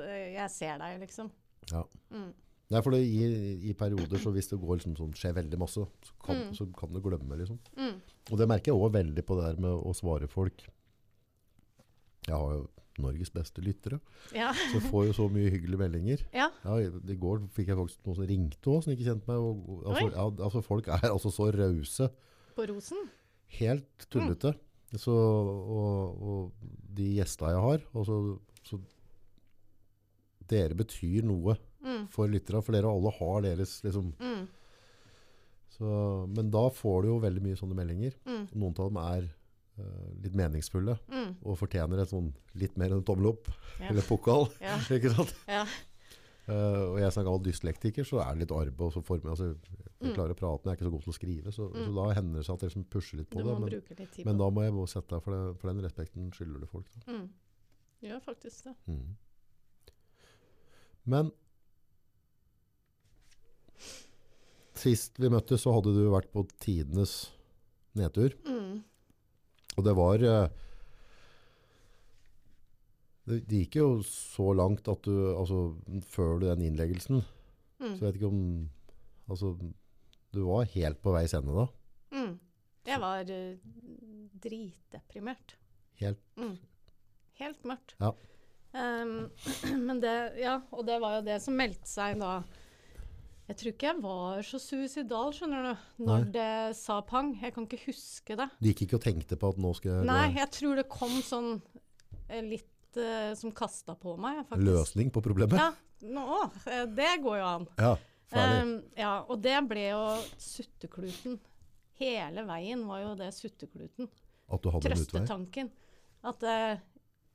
Speaker 2: eh, jeg ser deg, liksom.
Speaker 1: ja.
Speaker 2: Mm.
Speaker 1: Nei, for det, i, i perioder, så hvis det går liksom sånn, skjer veldig masse, så kan,
Speaker 2: Mm.
Speaker 1: så kan du glemme, liksom.
Speaker 2: Mm.
Speaker 1: Og det merker jeg også veldig på det der med å svare folk. Jeg har jo Norges beste lyttere,
Speaker 2: Ja.
Speaker 1: så får jo så mye hyggelige meldinger.
Speaker 2: ja.
Speaker 1: Ja, I går fikk jeg faktisk noen som ringte også, som ikke kjente meg. Og, altså, ja, altså, folk er altså så rause.
Speaker 2: På Rosen.
Speaker 1: Helt tullete. Så, og, og de gjestene jeg har, så, så Dere betyr noe
Speaker 2: Mm.
Speaker 1: for lyttere, for dere alle har deres liksom
Speaker 2: Mm.
Speaker 1: så, Men da får du jo veldig mye sånne meldinger.
Speaker 2: Mm.
Speaker 1: Noen av dem er litt meningsfulle
Speaker 2: Mm.
Speaker 1: og fortjener et sånn litt mer enn en tommel opp
Speaker 2: Ja.
Speaker 1: eller pokal.
Speaker 2: Ja.
Speaker 1: ikke sant?
Speaker 2: Ja.
Speaker 1: Uh, og jeg som er gammel dyslektiker, så er det litt arbeid. Og så form, altså, jeg
Speaker 2: Mm.
Speaker 1: klarer å prate, men jeg er ikke så god til å skrive. Så, så
Speaker 2: Mm.
Speaker 1: da hender det seg at jeg liksom pusher litt på det. Men,
Speaker 2: litt
Speaker 1: men da må jeg sette deg for, det, for den respekten skylder du folk. Da.
Speaker 2: Mm. Ja, faktisk det.
Speaker 1: Mm. Men sist vi møttes, så hadde du vært på tidenes nedtur.
Speaker 2: Mm.
Speaker 1: Og det var eh, det, det gikk jo så langt at du altså, Før du den innleggelsen
Speaker 2: Mm.
Speaker 1: Så jeg vet ikke om Altså, du var helt på veis ende da.
Speaker 2: Mm. Jeg var uh, dritdeprimert.
Speaker 1: Helt
Speaker 2: Mm. Helt mørkt.
Speaker 1: Ja.
Speaker 2: Um, men det, ja, og det var jo det som meldte seg da. Jeg tror ikke jeg var så suicidal, skjønner du, når
Speaker 1: Nei.
Speaker 2: det sa pang. Jeg kan ikke huske det.
Speaker 1: Du gikk ikke og tenkte på at nå skal jeg
Speaker 2: Nei, jeg tror det kom sånn eh, litt uh, som kasta på meg, faktisk.
Speaker 1: Løsning på problemet?
Speaker 2: Ja, nå, eh, det går jo an.
Speaker 1: Ja, ferdig.
Speaker 2: Um, ja, og det ble jo suttekluten. Hele veien var jo det suttekluten.
Speaker 1: At du hadde en utvei?
Speaker 2: Trøstetanken. At uh,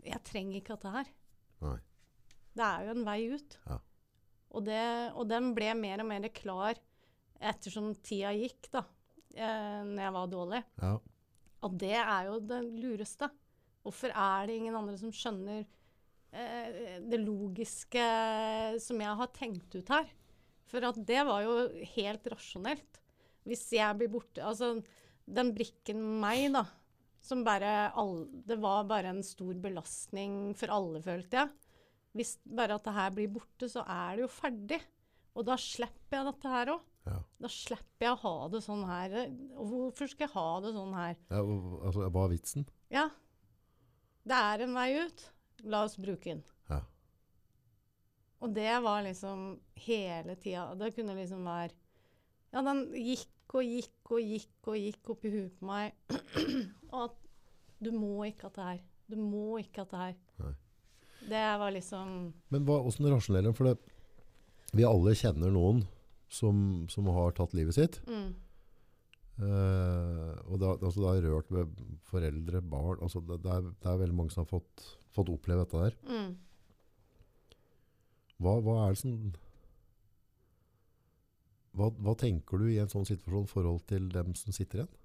Speaker 2: jeg trenger ikke dette her.
Speaker 1: Nei.
Speaker 2: Det er jo en vei ut.
Speaker 1: Ja.
Speaker 2: Og, det, og den ble mer og mer klar ettersom tida gikk, da. Eh, når jeg var dårlig.
Speaker 1: Ja.
Speaker 2: Og det er jo det lureste. Hvorfor er det ingen andre som skjønner eh, det logiske som jeg har tenkt ut her? For at det var jo helt rasjonelt. Hvis jeg blir borte Altså, den brikken meg, da, som bare all, Det var bare en stor belastning for alle, følte jeg. Hvis bare at det her blir borte, så er det jo ferdig. Og da slipper jeg dette her òg.
Speaker 1: Ja.
Speaker 2: Da slipper jeg å ha det sånn her. Og hvorfor skal jeg ha det sånn her?
Speaker 1: Ja, altså, hva er vitsen?
Speaker 2: Ja, det er en vei ut. La oss bruke den.
Speaker 1: Ja.
Speaker 2: Og det var liksom hele tida. Det kunne liksom være Ja, den gikk og gikk og gikk og gikk oppi huet på meg. og at du må ikke ha det her. Du må ikke ha det her. Det var liksom
Speaker 1: Men hva, hvordan rasjonerer For det, vi alle kjenner noen som, som har tatt livet sitt.
Speaker 2: mm,
Speaker 1: Uh, og det, altså, det er rørt ved foreldre, barn altså, det, det, er, det er veldig mange som har fått, fått oppleve dette der.
Speaker 2: mm.
Speaker 1: Hva, hva er det som hva, hva tenker du i en sånn situasjon i forhold til dem som sitter igjen?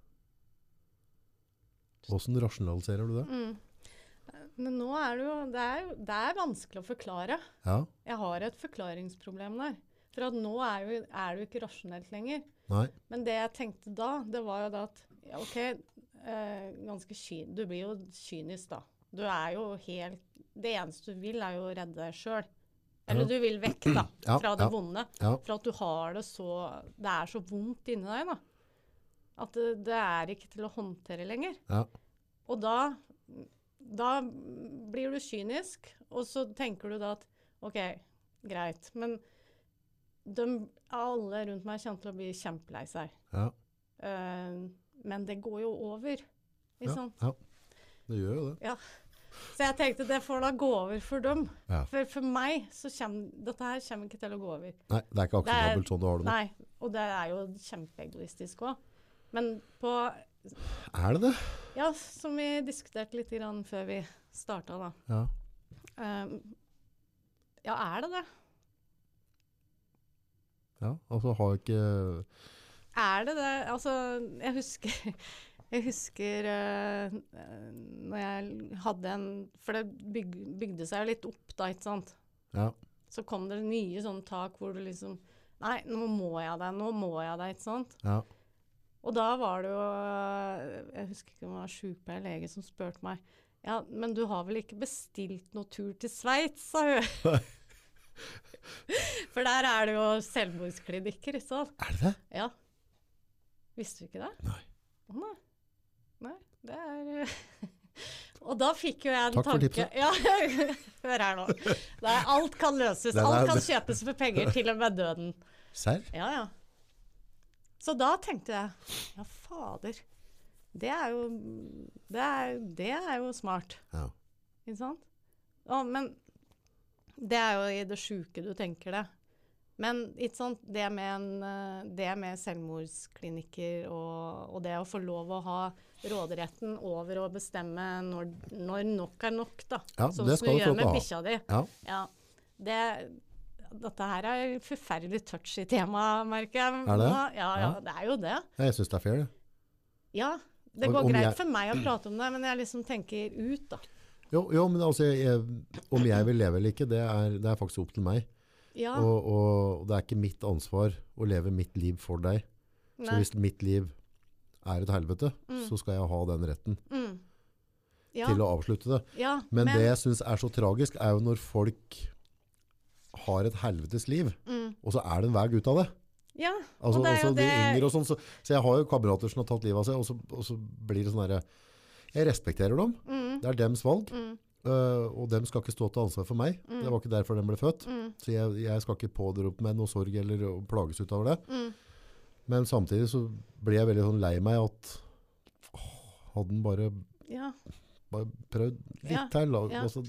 Speaker 1: Hvordan rasjonaliserer du det?
Speaker 2: Mm. Men nå er det jo det, er det er vanskelig å forklare.
Speaker 1: Ja?
Speaker 2: Jeg har et forklaringsproblem der. For at nå er, jo, er det jo ikke rasjonelt lenger.
Speaker 1: Nei?
Speaker 2: Men det jeg tenkte da, det var jo da at ja, OK, eh, ganske ky du blir jo kynisk, da. Du er jo helt Det eneste du vil, er jo å redde deg sjøl. Eller du vil vekk, da, fra det vonde. For at du har det så Det er så vondt inni deg, da. At det, det er ikke til å håndtere lenger.
Speaker 1: Ja.
Speaker 2: Og da, da blir du kynisk, og så tenker du da at OK, greit. Men de, alle rundt meg kommer til å bli kjempelei seg.
Speaker 1: Ja.
Speaker 2: Uh, men det går jo over. Ikke
Speaker 1: Ja,
Speaker 2: sant?
Speaker 1: ja. Det gjør jo det. Ja.
Speaker 2: Så jeg tenkte det får da gå over for dem.
Speaker 1: Ja.
Speaker 2: For, for meg så kommer dette her kommer ikke til å gå over.
Speaker 1: Nei, det er ikke akseptabelt sånn du har det nå.
Speaker 2: Nei, og det er jo kjempeegoistisk òg. Men på
Speaker 1: Er det det?
Speaker 2: Ja, som vi diskuterte litt grann før vi starta, da.
Speaker 1: Ja.
Speaker 2: Um, ja, er det det?
Speaker 1: ja. Altså har ikke
Speaker 2: Er det det? Altså, jeg husker Jeg husker uh, når jeg hadde en For det byg, bygde seg jo litt opp, da, ikke sant.
Speaker 1: Ja.
Speaker 2: Så kom det nye sånne tak hvor du liksom Nei, nå må jeg det, nå må jeg det, ikke sant.
Speaker 1: ja.
Speaker 2: Og da var det jo Jeg husker ikke om det var sykepleier lege som spurte meg Ja, men du har vel ikke bestilt noe tur til Sveits, sa hun. For der er det jo selvmordsklinikker, ikke sant.
Speaker 1: Er det det?
Speaker 2: Ja. Visste du ikke det?
Speaker 1: Nei.
Speaker 2: Å nei. Nei, det er Og da fikk jo jeg en
Speaker 1: Takk for
Speaker 2: tanke
Speaker 1: tipset.
Speaker 2: Ja, hør her nå. Det er, alt kan løses. Alt kan kjøpes for penger, til og med døden.
Speaker 1: Serr?
Speaker 2: Ja, ja. Så da tenkte jeg Ja, fader. Det er jo Det er, det er jo smart.
Speaker 1: Ja.
Speaker 2: Ikke sant? Å, men det er jo i det sjuke du tenker det. Men ikke sant? det med, en, eh, det med selvmordsklinikker og, og det å få lov å ha råderetten over å bestemme når, når nok er nok, da.
Speaker 1: Ja,
Speaker 2: sånn som du gjør med bikkja di.
Speaker 1: Ja.
Speaker 2: Ja, det, dette her er forferdelig touchy tema, merker jeg.
Speaker 1: Er det?
Speaker 2: Ja, ja, det er jo det.
Speaker 1: Jeg syns det er fair, det.
Speaker 2: Ja, det går greit
Speaker 1: jeg-
Speaker 2: for meg å prate om det, men jeg liksom tenker ut, da.
Speaker 1: Jo, jo men altså, jeg, om jeg vil leve eller ikke, det er, det er faktisk opp til meg.
Speaker 2: Ja,
Speaker 1: Og, og det er ikke mitt ansvar å leve mitt liv for deg. Så
Speaker 2: nei.
Speaker 1: hvis mitt liv er et helvete,
Speaker 2: Mm.
Speaker 1: så skal jeg ha den retten
Speaker 2: Mm. Ja,
Speaker 1: til å avslutte det.
Speaker 2: ja,
Speaker 1: Men, det jeg syns er så tragisk, er jo når folk har et helvetes liv,
Speaker 2: mm.
Speaker 1: og så er det en vei ut av det.
Speaker 2: Ja,
Speaker 1: Altså,
Speaker 2: og det er
Speaker 1: altså
Speaker 2: jo
Speaker 1: de
Speaker 2: det
Speaker 1: og sånn. Så, så jeg har jo kamerater som har tatt livet av seg, og så, og så blir det sånn herre Jeg respekterer dem.
Speaker 2: mm,
Speaker 1: Det er dems valg.
Speaker 2: mm,
Speaker 1: Uh, og dem skal ikke stå til ansvar for meg.
Speaker 2: Mm.
Speaker 1: Det var ikke derfor de ble født.
Speaker 2: mm,
Speaker 1: Så jeg, jeg skal ikke pådrope meg noe sorg eller plages ut over det.
Speaker 2: mm.
Speaker 1: Men samtidig så blir jeg veldig sånn lei meg at å, hadde den bare
Speaker 2: Ja,
Speaker 1: Bare prøvd litt
Speaker 2: Ja,
Speaker 1: til. Altså,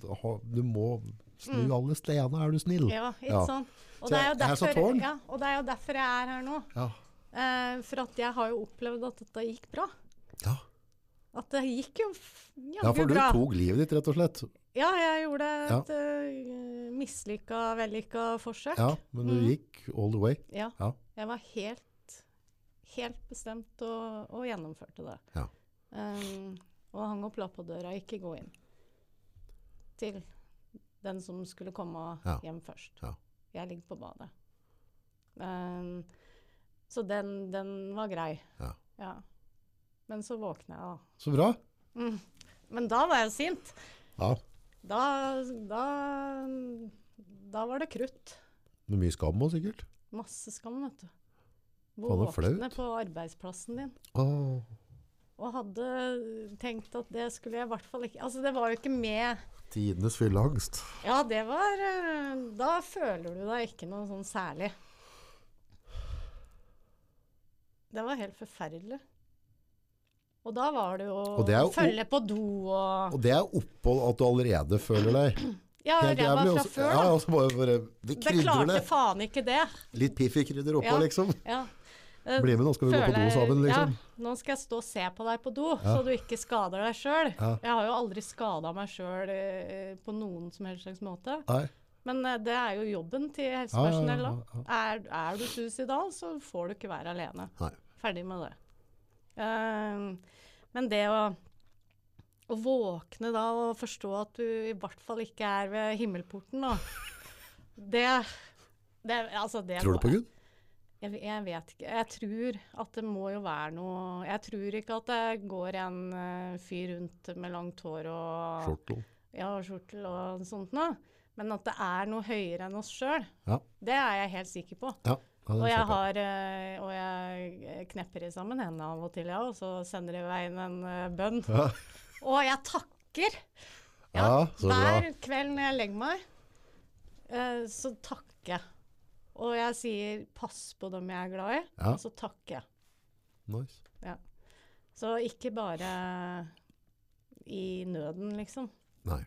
Speaker 1: du må snu
Speaker 2: Mm.
Speaker 1: alle stedene, er du snill.
Speaker 2: Ja, ikke
Speaker 1: Ja.
Speaker 2: sant? Og
Speaker 1: Så
Speaker 2: det,
Speaker 1: jeg-
Speaker 2: derfor, ja, og det er jo derfor jeg er her nå.
Speaker 1: Ja.
Speaker 2: Eh, for at jeg har jo opplevd at dette gikk bra.
Speaker 1: Ja.
Speaker 2: At det gikk jo bra.
Speaker 1: ja, for du
Speaker 2: bra.
Speaker 1: tok livet ditt, rett og slett.
Speaker 2: Ja, jeg gjorde
Speaker 1: Ja.
Speaker 2: et uh, mislykka, vellykka forsøk.
Speaker 1: Ja, men du
Speaker 2: Mm.
Speaker 1: gikk all the way.
Speaker 2: Ja.
Speaker 1: Ja.
Speaker 2: Jeg var helt, helt bestemt og, og gjennomførte det.
Speaker 1: Ja.
Speaker 2: Um, og hang opp lapp på døra, ikke gå inn. Til den som skulle komme
Speaker 1: Ja.
Speaker 2: hjem først.
Speaker 1: Ja.
Speaker 2: Jeg ligger på badet. Um, så den, den var grei.
Speaker 1: Ja.
Speaker 2: Men så våkna jeg, da.
Speaker 1: Så bra.
Speaker 2: Mm. Men da var jeg sint.
Speaker 1: Ja,
Speaker 2: Da, da, da var det krutt.
Speaker 1: med mye skam òg, sikkert.
Speaker 2: Masse skam, vet du. Våkne på arbeidsplassen din.
Speaker 1: Åh.
Speaker 2: Og hadde tenkt at det skulle jeg i hvert fall ikke Altså, det var jo ikke med
Speaker 1: Tidenes fylleangst.
Speaker 2: Ja, det var eh, Da føler du deg ikke noe sånn særlig. Det var helt forferdelig. Og da var det jo
Speaker 1: det
Speaker 2: å følge på do og
Speaker 1: Og det er opphold at du allerede føler deg
Speaker 2: Ja, ræva fra før,
Speaker 1: Ja, så bare, bare
Speaker 2: Det klarte faen ikke det.
Speaker 1: Litt Piffi-krydder oppå,
Speaker 2: Ja.
Speaker 1: liksom.
Speaker 2: Ja. Eh,
Speaker 1: Bli med, nå skal vi gå på do sammen, liksom.
Speaker 2: Ja, nå skal jeg stå og se på deg på do,
Speaker 1: Ja.
Speaker 2: så du ikke skader deg sjøl.
Speaker 1: Ja.
Speaker 2: Jeg har jo aldri skada meg sjøl eh, på noen som helst slags måte.
Speaker 1: Nei.
Speaker 2: Men eh, det er jo jobben til helsepersonell.
Speaker 1: ja.
Speaker 2: Er, er du suicidal, så får du ikke være alene.
Speaker 1: Nei.
Speaker 2: Ferdig med det. Uh, men det å, å våkne da og forstå at du i hvert fall ikke er ved himmelporten, da Det, det Altså, det
Speaker 1: Tror du på Gud?
Speaker 2: Jeg, jeg vet ikke. Jeg tror at det må jo være noe Jeg tror ikke at det går en uh, fyr rundt med langt hår og
Speaker 1: Skjortel.
Speaker 2: ja, skjortel og sånt noe. Men at det er noe høyere enn oss sjøl,
Speaker 1: Ja.
Speaker 2: det er jeg helt sikker på.
Speaker 1: Ja. ja
Speaker 2: Og jeg, har, eh, og jeg knepper i sammen hendene av og til, ja, og så sender jeg i veien en eh, bønn.
Speaker 1: Ja.
Speaker 2: Og jeg takker!
Speaker 1: Ja.
Speaker 2: Hver kveld når jeg legger meg, så takker jeg. Og jeg sier 'pass på dem jeg er glad i',
Speaker 1: Ja.
Speaker 2: og så takker jeg.
Speaker 1: Nice. Ja.
Speaker 2: Så ikke bare i nøden, liksom.
Speaker 1: Nei.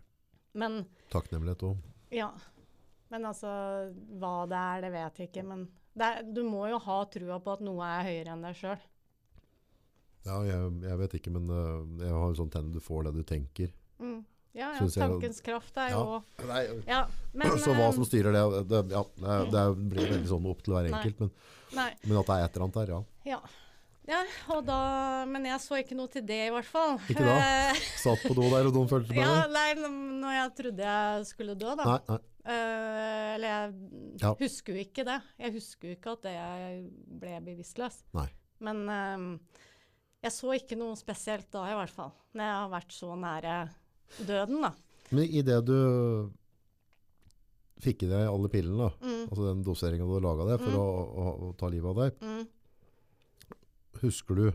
Speaker 2: Men
Speaker 1: Takknemlighet òg.
Speaker 2: ja. Men altså, hva det er, det vet jeg ikke. Men det er, du må jo ha trua på at noe er høyere enn deg sjøl.
Speaker 1: Ja, jeg, jeg vet ikke, men øh, jeg har jo sånn tenn du får det du tenker.
Speaker 2: Mm. Ja, ja. Tankens kraft er jo
Speaker 1: Nei,
Speaker 2: Ja, men
Speaker 1: så hva
Speaker 2: eh,
Speaker 1: som styrer det, det, ja, det, det blir veldig sånn opp til hver enkelt. Men, men at det er et eller annet der, ja.
Speaker 2: Ja. ja, og da Men jeg så ikke noe til det, i hvert fall.
Speaker 1: Ikke da?
Speaker 2: Eh,
Speaker 1: Satt på do der, og noen følte med
Speaker 2: ja, nei, når jeg trodde jeg skulle dø, da.
Speaker 1: Nei, nei.
Speaker 2: Uh, eller jeg
Speaker 1: Ja.
Speaker 2: husker jo ikke det. Jeg husker jo ikke at jeg ble bevisstløs.
Speaker 1: Nei.
Speaker 2: Men uh, jeg så ikke noe spesielt da, i hvert fall. Når jeg har vært så nære døden, da.
Speaker 1: Men i det du fikk i deg alle pillene,
Speaker 2: Mm,
Speaker 1: altså den doseringen du laga deg for
Speaker 2: Mm.
Speaker 1: å, å, å ta livet av deg,
Speaker 2: mm.
Speaker 1: husker du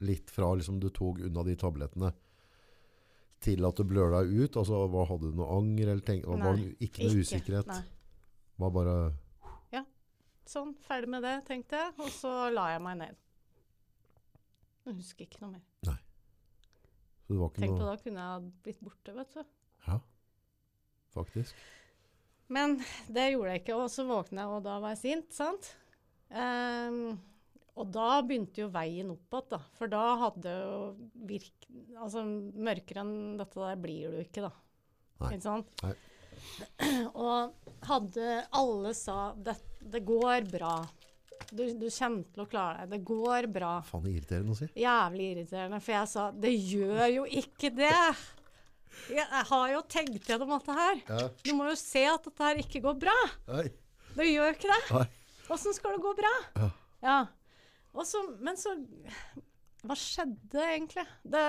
Speaker 1: litt fra liksom du tok unna de tablettene til at du bløla ut? Altså, hva, Hadde du noe anger? eller tenk, var det ikke noe usikkerhet?
Speaker 2: Nei.
Speaker 1: Var bare
Speaker 2: Sånn, ferdig med det, tenkte jeg. Og så la jeg meg ned. Jeg husker ikke noe mer.
Speaker 1: ikke
Speaker 2: Tenk på da kunne jeg ha blitt borte, vet du.
Speaker 1: Ja, faktisk.
Speaker 2: Men det gjorde jeg ikke, og så våkna jeg, og da var jeg sint, sant? Um, og da begynte jo veien opp igjen, da. For da hadde jo virk... Altså, mørkere enn dette der blir du ikke, da.
Speaker 1: Nei.
Speaker 2: Ikke sant?
Speaker 1: Nei.
Speaker 2: Og hadde Alle sa det, det går bra. Du, du kommer til å klare deg. Det går bra.
Speaker 1: Faen, det er irriterende å si.
Speaker 2: Jævlig irriterende, for jeg sa det gjør jo ikke det. Jeg, har jo tenkt gjennom dette her.
Speaker 1: Ja.
Speaker 2: Du må jo se at dette her ikke går bra.
Speaker 1: Nei.
Speaker 2: Det gjør ikke det. Åssen skal det gå bra?
Speaker 1: Ja.
Speaker 2: Ja. Og så, men så Hva skjedde egentlig? Det,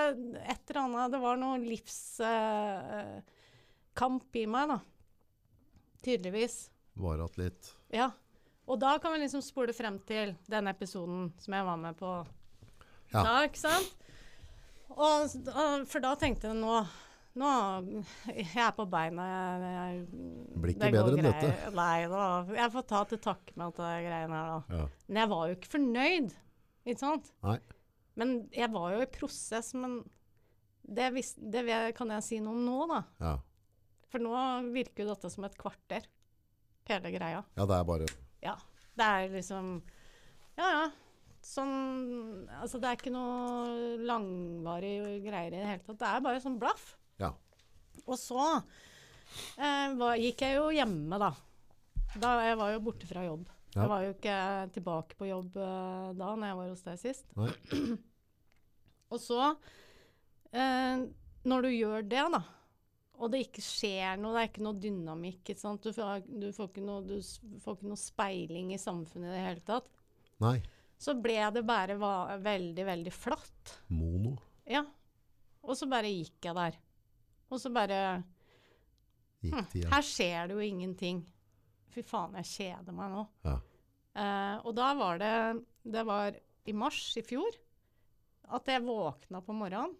Speaker 2: et eller annet Det var noe livskamp i meg, da. Tydeligvis.
Speaker 1: Var at litt
Speaker 2: Ja. Og da kan vi liksom spole frem til den episoden som jeg var med på
Speaker 1: Ja.
Speaker 2: da, ikke sant? Og, og, for da tenkte jeg nå nå, Jeg er på beina. Jeg, jeg,
Speaker 1: Blir ikke
Speaker 2: det
Speaker 1: bedre enn dette.
Speaker 2: Nei da. Jeg får ta til takke med at det greiene her, da.
Speaker 1: Ja.
Speaker 2: Men jeg var jo ikke fornøyd, ikke sant?
Speaker 1: Nei.
Speaker 2: Men jeg var jo i prosess, men Det, vis, det kan jeg si noe om nå, da.
Speaker 1: Ja.
Speaker 2: For nå virker jo dette som et kvarter. Hele greia.
Speaker 1: ja, det er bare
Speaker 2: Ja. Det er liksom Ja, ja. Sånn Altså, det er ikke noe langvarig greier i det hele tatt. Det er bare sånn blaff.
Speaker 1: Ja.
Speaker 2: Og så eh, var, gikk jeg jo hjemme, da. da. Jeg var jo borte fra jobb.
Speaker 1: Ja.
Speaker 2: Jeg var jo ikke tilbake på jobb eh, da når jeg var hos deg sist. Og så, eh, når du gjør det, da, og det ikke skjer noe, det er ikke noe dynamikk, ikke? Du, får, du, får ikke noe, du får ikke noe speiling i samfunnet i det hele tatt,
Speaker 1: Nei.
Speaker 2: så ble det bare veldig, veldig flatt.
Speaker 1: Mono.
Speaker 2: Ja. Og så bare gikk jeg der. Og så bare hm. Her skjer det jo ingenting. Fy faen, jeg kjeder meg nå.
Speaker 1: Ja.
Speaker 2: Eh, og da var det Det var i mars i fjor at jeg våkna på morgenen,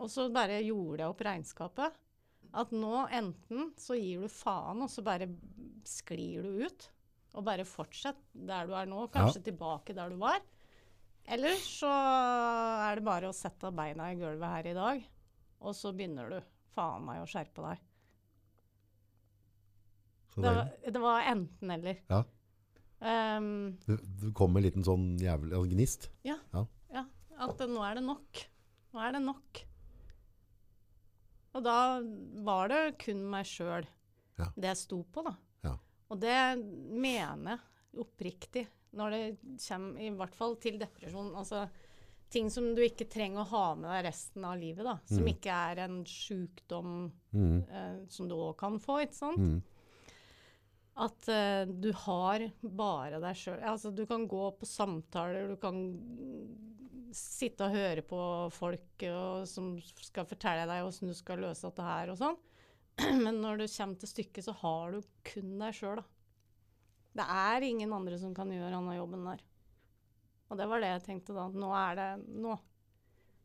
Speaker 2: og så bare gjorde jeg opp regnskapet. At nå enten så gir du faen, og så bare sklir du ut. Og bare fortsett der du er nå, kanskje tilbake der du var. Eller så er det bare å sette beina i gulvet her i dag, og så begynner du faen meg å skjerpe deg. Det
Speaker 1: det,
Speaker 2: var, det var enten-eller.
Speaker 1: Ja.
Speaker 2: Um,
Speaker 1: det kom en liten sånn jævlig ja, gnist.
Speaker 2: ja, at nå er det nok. Nå er det nok. Og da var det kun meg sjøl
Speaker 1: Ja.
Speaker 2: det jeg sto på, da.
Speaker 1: Ja.
Speaker 2: Og det mener jeg oppriktig når det kommer i hvert fall til depresjon. Altså ting som du ikke trenger å ha med deg resten av livet, da. Som
Speaker 1: Mm.
Speaker 2: ikke er en sjukdom
Speaker 1: Mm.
Speaker 2: eh, som du òg kan få, ikke sant.
Speaker 1: Mm.
Speaker 2: At eh, du har bare deg sjøl. Altså, du kan gå på samtaler, du kan sitte og høre på folk og, som skal fortelle deg hvordan du skal løse dette her og sånn. Men når det kommer til stykket, så har du kun deg sjøl, da. Det er ingen andre som kan gjøre denne jobben der. Og det var det jeg tenkte da. Nå er det Nå.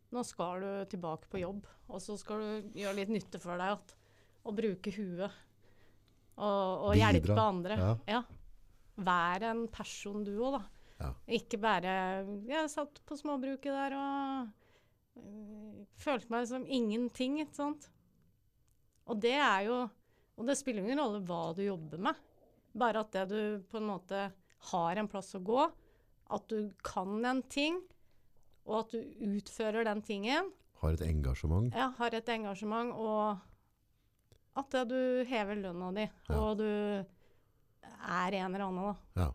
Speaker 2: Nå skal du tilbake på jobb, og så skal du gjøre litt nytte for deg igjen. Og bruke huet. Og, og hjelpe andre.
Speaker 1: ja.
Speaker 2: Ja. Vær en person du òg, da.
Speaker 1: Ja.
Speaker 2: Ikke bare Jeg satt på småbruket der og øh, følte meg som ingenting, ikke sant. Og det er jo Og det spiller ingen rolle hva du jobber med. Bare at det du på en måte har en plass å gå, at du kan en ting, og at du utfører den tingen,
Speaker 1: Har et engasjement.
Speaker 2: ja, har et engasjement, og at det du hever lønna di,
Speaker 1: Ja.
Speaker 2: og du er en eller annen, da.
Speaker 1: Ja.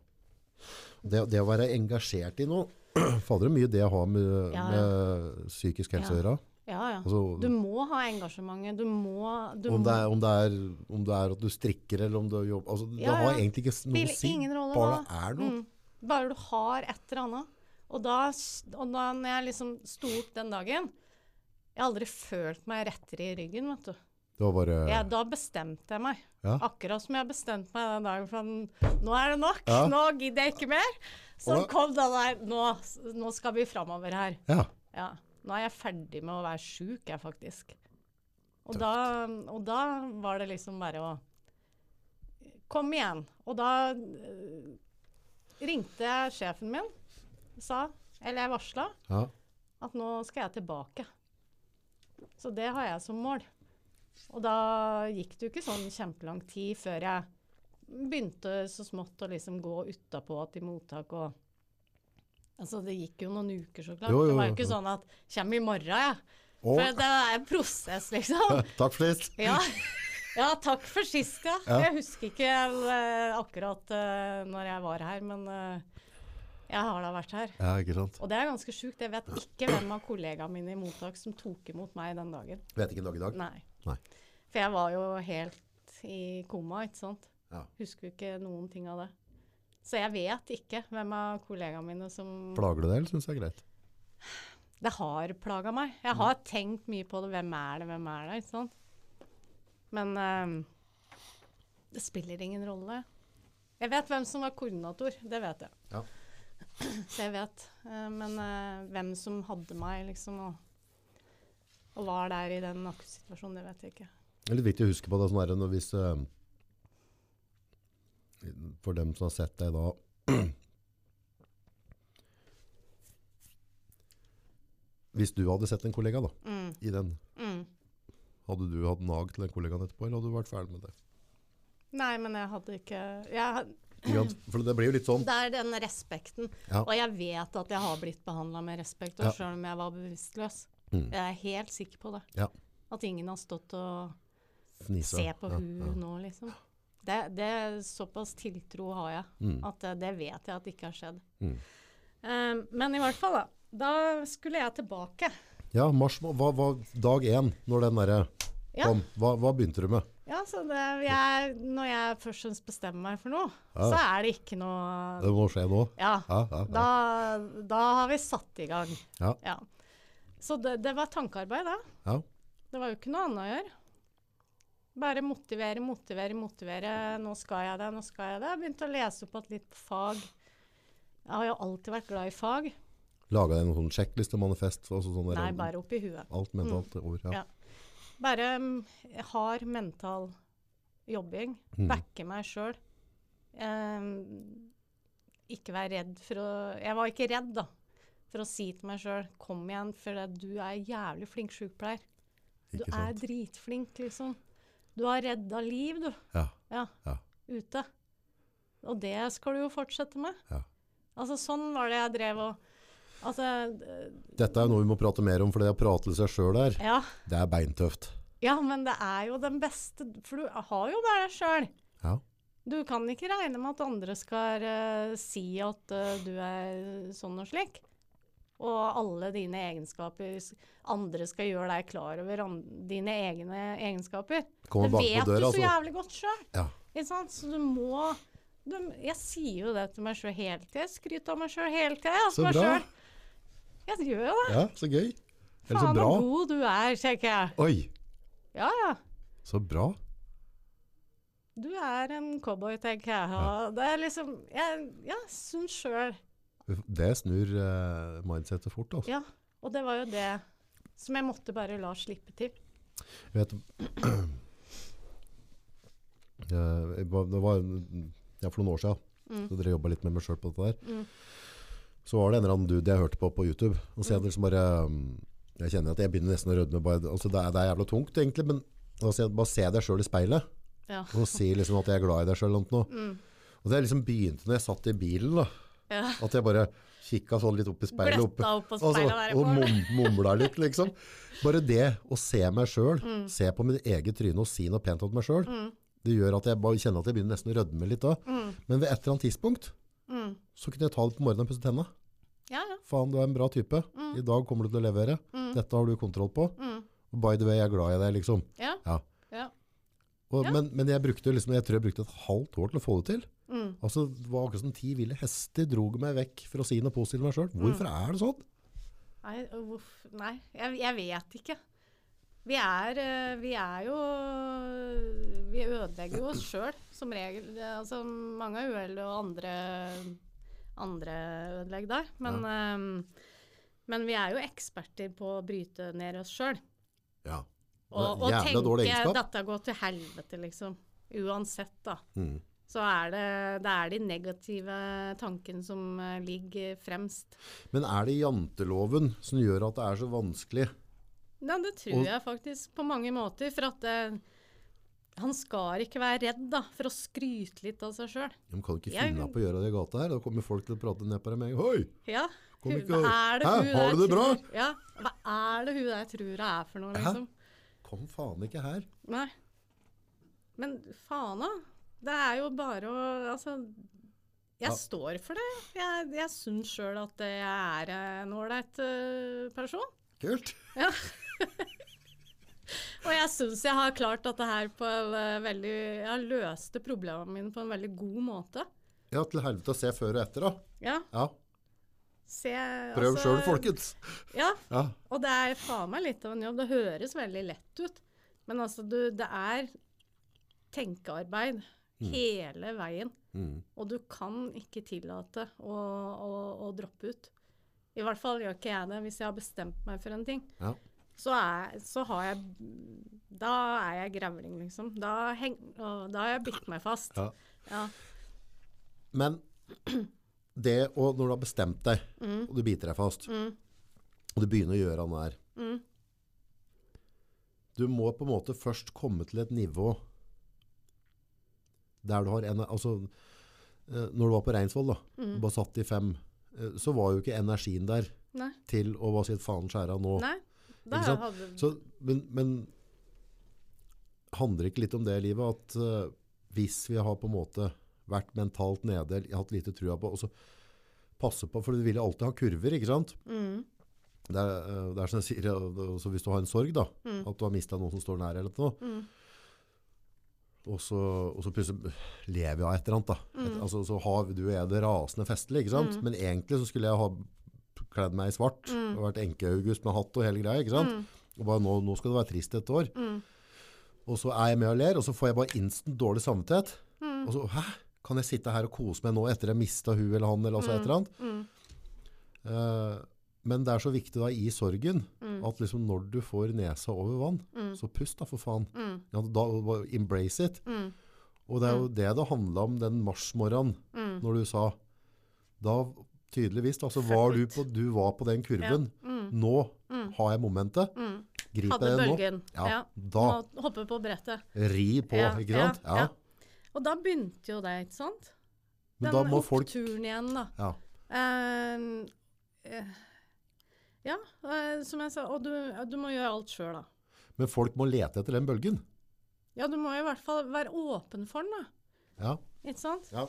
Speaker 1: Det, det å være engasjert i noe Fader, er mye det har med,
Speaker 2: Ja, ja.
Speaker 1: med psykisk helse å gjøre.
Speaker 2: Ja, ja.
Speaker 1: Altså,
Speaker 2: Du må ha engasjementet. Du må du
Speaker 1: om, det er, om, det er, om det er at du strikker, eller om du jobber altså, Det har egentlig ikke noe å si.
Speaker 2: rolle
Speaker 1: Bare det er noe.
Speaker 2: Mm. Bare du har et eller annet. Og da, og da når jeg liksom sto opp den dagen Jeg har aldri følt meg rettere i ryggen, vet du.
Speaker 1: Bare
Speaker 2: Ja, da bestemte jeg meg.
Speaker 1: Ja.
Speaker 2: Akkurat som jeg bestemte meg den dagen. For nå er det nok.
Speaker 1: Ja.
Speaker 2: Nå gidder jeg ikke mer. Så
Speaker 1: da-
Speaker 2: kom den der nå, nå skal vi framover her.
Speaker 1: Ja.
Speaker 2: Ja. Nå er jeg ferdig med å være sjuk, jeg, faktisk. Og da, og da var det liksom bare å Kom igjen. Og da øh, ringte jeg sjefen min, sa, eller jeg varsla,
Speaker 1: ja.
Speaker 2: at nå skal jeg tilbake. Så det har jeg som mål. Og da gikk det jo ikke sånn kjempelang tid før jeg begynte så smått å liksom gå utapå til mottak og Altså, det gikk jo noen uker, så klart.
Speaker 1: Jo, jo,
Speaker 2: Det var jo
Speaker 1: jo.
Speaker 2: ikke sånn at 'Kjem i morgen'.
Speaker 1: Og,
Speaker 2: For det er en prosess, liksom.
Speaker 1: takk for sist.
Speaker 2: Ja. ja, takk for sist, ja.
Speaker 1: Ja.
Speaker 2: Jeg husker ikke eh, akkurat uh, når jeg var her, men uh, jeg har da vært her.
Speaker 1: Ja, ikke sant.
Speaker 2: Og det er ganske sjukt. Jeg vet ikke hvem av kollegaene mine i mottak som tok imot meg den dagen.
Speaker 1: Vet ikke dag i dag.
Speaker 2: Nei.
Speaker 1: Nei.
Speaker 2: For jeg var jo helt i koma, ikke sant.
Speaker 1: Ja.
Speaker 2: Husker jo ikke noen ting av det. Så jeg vet ikke hvem av kollegaene mine som
Speaker 1: Plager det deg, eller syns jeg er greit?
Speaker 2: Det har plaga meg. Jeg har tenkt mye på det. Hvem er det, hvem er det? Ikke sant? Men um, det spiller ingen rolle. Jeg vet hvem som var koordinator. Det vet jeg.
Speaker 1: Ja.
Speaker 2: Så jeg vet. Uh, men uh, hvem som hadde meg, liksom, og, og var der i den akuttsituasjonen, det vet jeg ikke.
Speaker 1: Det er litt viktig å huske på det sånn når hvis uh, For dem som har sett deg da Hvis du hadde sett en kollega da,
Speaker 2: Mm,
Speaker 1: i den,
Speaker 2: mm.
Speaker 1: hadde du hatt nag til den kollegaen etterpå, eller hadde du vært ferdig med det?
Speaker 2: Nei, men jeg hadde ikke jeg,
Speaker 1: had? For det blir jo litt sånn.
Speaker 2: Det er den respekten.
Speaker 1: Ja.
Speaker 2: Og jeg vet at jeg har blitt behandla med respekt,
Speaker 1: Ja.
Speaker 2: selv om jeg var bevisstløs.
Speaker 1: Mm.
Speaker 2: Jeg er helt sikker på det.
Speaker 1: Ja.
Speaker 2: At ingen har stått og
Speaker 1: Fnisa.
Speaker 2: se på hun
Speaker 1: ja.
Speaker 2: nå, liksom. Det, det Såpass tiltro har jeg
Speaker 1: Mm.
Speaker 2: at det, vet jeg at ikke har skjedd.
Speaker 1: Mm.
Speaker 2: Um, men i hvert fall, da. Da skulle jeg tilbake.
Speaker 1: Ja, mars, hva var dag én når den derre
Speaker 2: Ja.
Speaker 1: kom? Hva, hva begynte du med?
Speaker 2: Ja, så det, jeg, Når jeg først bestemmer meg for noe, så er det ikke noe
Speaker 1: Det må skje nå.
Speaker 2: Ja.
Speaker 1: Ja, ja, ja.
Speaker 2: Da, da har vi satt i gang.
Speaker 1: Ja.
Speaker 2: Så det, det var tankearbeid, da.
Speaker 1: Ja.
Speaker 2: Det var jo ikke noe annet å gjøre. Bare motivere, motivere, motivere. Nå skal jeg det, nå skal jeg det. Jeg begynte å lese opp litt på fag. Jeg har jo alltid vært glad i fag.
Speaker 1: Laga en sånn sjekklistemanifest? Altså sånn
Speaker 2: Nei, bare oppi huet.
Speaker 1: Alt mentalt over. Ja.
Speaker 2: Ja. Bare um, hard mental jobbing.
Speaker 1: Mm.
Speaker 2: Backe meg sjøl. ikke være redd for å Jeg var ikke redd, da. For å si til meg sjøl 'kom igjen, for du er jævlig flink sykepleier'. Du er dritflink, liksom. Du har redda liv, du.
Speaker 1: Ja.
Speaker 2: Ja.
Speaker 1: Ja.
Speaker 2: Ute. Og det skal du jo fortsette med.
Speaker 1: Ja.
Speaker 2: Altså, sånn var det jeg drev og Altså,
Speaker 1: Dette er noe vi må prate mer om, for det å prate til seg sjøl der,
Speaker 2: ja.
Speaker 1: det er beintøft.
Speaker 2: Ja, men det er jo den beste For du har jo bare deg sjøl.
Speaker 1: Ja.
Speaker 2: Du kan ikke regne med at andre skal uh, si at uh, du er sånn og slik. Og alle dine egenskaper Andre skal gjøre deg klar over dine egne egenskaper.
Speaker 1: Kommer
Speaker 2: det vet
Speaker 1: døra,
Speaker 2: du så
Speaker 1: altså.
Speaker 2: jævlig godt sjøl.
Speaker 1: Ja.
Speaker 2: Så du må du, Jeg sier jo det til meg sjøl hele tida. Skryter av meg sjøl hele tida.
Speaker 1: Så bra.
Speaker 2: Jeg gjør jo det.
Speaker 1: Ja, så gøy. Eller så
Speaker 2: Faen så god du er, tenker jeg.
Speaker 1: Oi,
Speaker 2: Ja ja.
Speaker 1: så bra.
Speaker 2: Du er en cowboy, tenker jeg. Og det er liksom Jeg, jeg syns sjøl
Speaker 1: Det snur uh, mindsetet fort, altså.
Speaker 2: Ja. Og det var jo det som jeg måtte bare la slippe til.
Speaker 1: Jeg vet, Eh, jeg det var ja, for noen år siden,
Speaker 2: Mm.
Speaker 1: så dere jobba litt med meg sjøl på dette der.
Speaker 2: Mm.
Speaker 1: Så var det en eller annen dude jeg hørte på på YouTube. Og så jeg liksom bare um, Jeg kjenner at jeg begynner nesten å rødme. Bare, altså det, er, det er jævla tungt, egentlig, men altså, bare se deg sjøl i speilet.
Speaker 2: Ja.
Speaker 1: Og si liksom at jeg er glad i deg sjøl. Og
Speaker 2: Mm.
Speaker 1: det liksom begynte når jeg satt i bilen. da
Speaker 2: ja.
Speaker 1: At jeg bare kikka sånn litt opp i speilet. opp-
Speaker 2: opp på
Speaker 1: Altså,
Speaker 2: speilet der.
Speaker 1: og mum, mumla litt, liksom. Bare det å se meg sjøl,
Speaker 2: Mm.
Speaker 1: se på mitt eget tryne og si noe pent om meg sjøl,
Speaker 2: Mm.
Speaker 1: det gjør at jeg bare kjenner at jeg begynner nesten å rødme litt òg.
Speaker 2: Mm.
Speaker 1: Men ved et eller annet tidspunkt
Speaker 2: Mm.
Speaker 1: så kunne jeg ta det på morgenen og pusse tenna.
Speaker 2: Ja, ja.
Speaker 1: Faen, du er en bra type.
Speaker 2: Mm.
Speaker 1: I dag kommer du til å levere.
Speaker 2: Mm.
Speaker 1: Dette har du kontroll på. By the way, jeg er glad i deg, liksom.
Speaker 2: Ja.
Speaker 1: Ja.
Speaker 2: Ja.
Speaker 1: Og,
Speaker 2: Ja.
Speaker 1: Men, men jeg brukte liksom, jeg tror jeg brukte et halvt år til å få det til.
Speaker 2: Mm.
Speaker 1: Altså, det var akkurat som ti ville hester drog meg vekk for å si noe positivt om meg sjøl. Hvorfor
Speaker 2: Mm.
Speaker 1: er det sånn?
Speaker 2: Nei, uff, nei jeg, jeg vet ikke. Vi er, eh, vi er jo Vi ødelegger jo oss sjøl, som regel. Altså, mange er uhell, og andre, andre ødelegger der. Men, ehm, men vi er jo eksperter på å bryte ned oss sjøl.
Speaker 1: Ja.
Speaker 2: Og, og tenke dette går til helvete, liksom. Uansett, da.
Speaker 1: Mm.
Speaker 2: Så er det, det er de negative tankene som eh, ligger fremst.
Speaker 1: Men er det janteloven som gjør at det er så vanskelig?
Speaker 2: Nei, det tror
Speaker 1: Og-
Speaker 2: jeg faktisk på mange måter. For at det, han skal ikke være redd da, for å skryte litt av seg sjøl.
Speaker 1: De kan ikke
Speaker 2: finne
Speaker 1: finne på å gjøre det i gata her. Da kommer folk til å prate ned på deg med en gang. Hoi!
Speaker 2: Ja.
Speaker 1: Kom ikke
Speaker 2: hva er det
Speaker 1: Hæ,
Speaker 2: hun
Speaker 1: har
Speaker 2: der
Speaker 1: du det bra?
Speaker 2: Ja, hva er det hun der tror det er for noe,
Speaker 1: Hæ? Kom faen ikke her.
Speaker 2: Nei. Men faen da. Det er jo bare å Altså, jeg
Speaker 1: Ja.
Speaker 2: står for det. Jeg, jeg syns sjøl at jeg er en ålreit eh, person.
Speaker 1: Kult.
Speaker 2: Og jeg syns jeg har klart dette her på en eh, veldig Jeg har løst problemene mine på en veldig god måte.
Speaker 1: Ja, til helvete å se før og etter, da.
Speaker 2: Ja,
Speaker 1: Ja,
Speaker 2: se
Speaker 1: Prøv
Speaker 2: altså-
Speaker 1: sjøl, folkens.
Speaker 2: Ja,
Speaker 1: Ja.
Speaker 2: og det er faen meg litt av en jobb. Det høres veldig lett ut. Men altså, du, det er tenkearbeid hele veien.
Speaker 1: Mm.
Speaker 2: Og du kan ikke tillate å, å, å droppe ut. I hvert fall gjør ikke jeg det hvis jeg har bestemt meg for en ting.
Speaker 1: Ja.
Speaker 2: Så, er, så har jeg Da er jeg grevling, liksom. Da, heng, da har jeg bitt meg fast.
Speaker 1: Ja.
Speaker 2: Ja.
Speaker 1: Men det å, når du har bestemt deg,
Speaker 2: Mm.
Speaker 1: og du biter deg fast,
Speaker 2: Mm.
Speaker 1: og du begynner å gjøre han der.
Speaker 2: Mm.
Speaker 1: Du må på en måte først komme til et nivå der du har en, altså, eh, når du var på Reinsvoll da,
Speaker 2: Mm.
Speaker 1: bare satt i fem, eh, så var jo ikke energien der
Speaker 2: Nei.
Speaker 1: til å bare si faen skjæra nå.
Speaker 2: Nei. Hadde
Speaker 1: Så, men, men handler ikke litt om det i livet at uh, hvis vi har på en måte vært mentalt nede, hatt lite trua på, og så passe på, for du vil alltid ha kurver, ikke sant?
Speaker 2: mm.
Speaker 1: Det er, eh, det er som jeg sier, så hvis du har en sorg da,
Speaker 2: Mm.
Speaker 1: at du har mistet noen som står nær eller noe,
Speaker 2: Mm.
Speaker 1: og så, og så plutselig lever jeg av et eller annet da. Et,
Speaker 2: Mm.
Speaker 1: altså, så har du og jeg det rasende festlig, ikke sant?
Speaker 2: Mm.
Speaker 1: Men egentlig så skulle jeg ha kledd meg i svart,
Speaker 2: Mm.
Speaker 1: og vært enke-August med hatt og hele greia, ikke sant? Og bare nå, nå skal det være trist et år.
Speaker 2: Mm.
Speaker 1: Og så er jeg med og ler, og så får jeg bare instant dårlig samvittighet.
Speaker 2: Mm.
Speaker 1: Og så, hæ? Kan jeg sitte her og kose meg nå etter jeg mistet hun eller han, eller altså et eller annet?
Speaker 2: Mm.
Speaker 1: Uh, men det er så viktig da i sorgen,
Speaker 2: Mm.
Speaker 1: at liksom når du får nesa over vann,
Speaker 2: Mm.
Speaker 1: så pust da for faen.
Speaker 2: Mm.
Speaker 1: Ja, da, embrace it.
Speaker 2: Mm.
Speaker 1: Og det er jo det det handlet om den marsmorgenen,
Speaker 2: Mm.
Speaker 1: når du sa, da tydeligvis da, så var du på, du var på den kurven.
Speaker 2: Mm.
Speaker 1: Nå
Speaker 2: Mm.
Speaker 1: har jeg momentet.
Speaker 2: Mm.
Speaker 1: Grip
Speaker 2: Hadde
Speaker 1: deg nå.
Speaker 2: bølgen.
Speaker 1: Ja,
Speaker 2: Ja.
Speaker 1: da
Speaker 2: hoppe på brettet.
Speaker 1: ri på,
Speaker 2: Ja,
Speaker 1: ikke
Speaker 2: ja,
Speaker 1: sant? Ja.
Speaker 2: Ja. Og da begynte jo det, ikke sant?
Speaker 1: Men
Speaker 2: Den
Speaker 1: da må folk...
Speaker 2: oppturen igjen, da.
Speaker 1: Ja,
Speaker 2: Uh, ja, uh, som jeg sa, og du, du må gjøre alt sjøl, da.
Speaker 1: men folk må lete etter den bølgen.
Speaker 2: Ja, du må i hvert fall være åpen for den, da.
Speaker 1: Ja,
Speaker 2: Ikke sant?
Speaker 1: ja.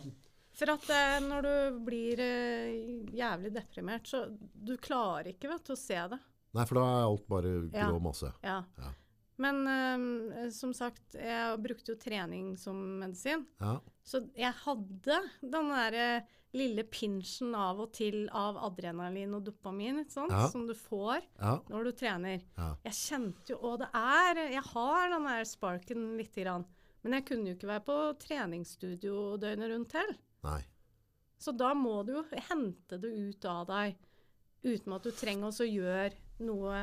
Speaker 2: For at eh, når du blir eh, jævlig deprimert, så du klarer ikke vet, å se det.
Speaker 1: Nei, for da er alt bare
Speaker 2: Ja.
Speaker 1: grå masse.
Speaker 2: Ja.
Speaker 1: Ja.
Speaker 2: Men eh, som sagt, jeg brukte jo trening som medisin.
Speaker 1: Ja,
Speaker 2: Så jeg hadde den der lille pinsjen av og til av adrenalin og dopamin, sant?
Speaker 1: Ja.
Speaker 2: som du får
Speaker 1: ja,
Speaker 2: når du trener. Jeg kjente jo, og det er, jeg har den der sparken lite grann. Men jeg kunne jo ikke være på treningsstudio døgnet rundt til.
Speaker 1: Nei.
Speaker 2: Så da må du jo hente det ut av deg, uten at du trenger å gjøre noe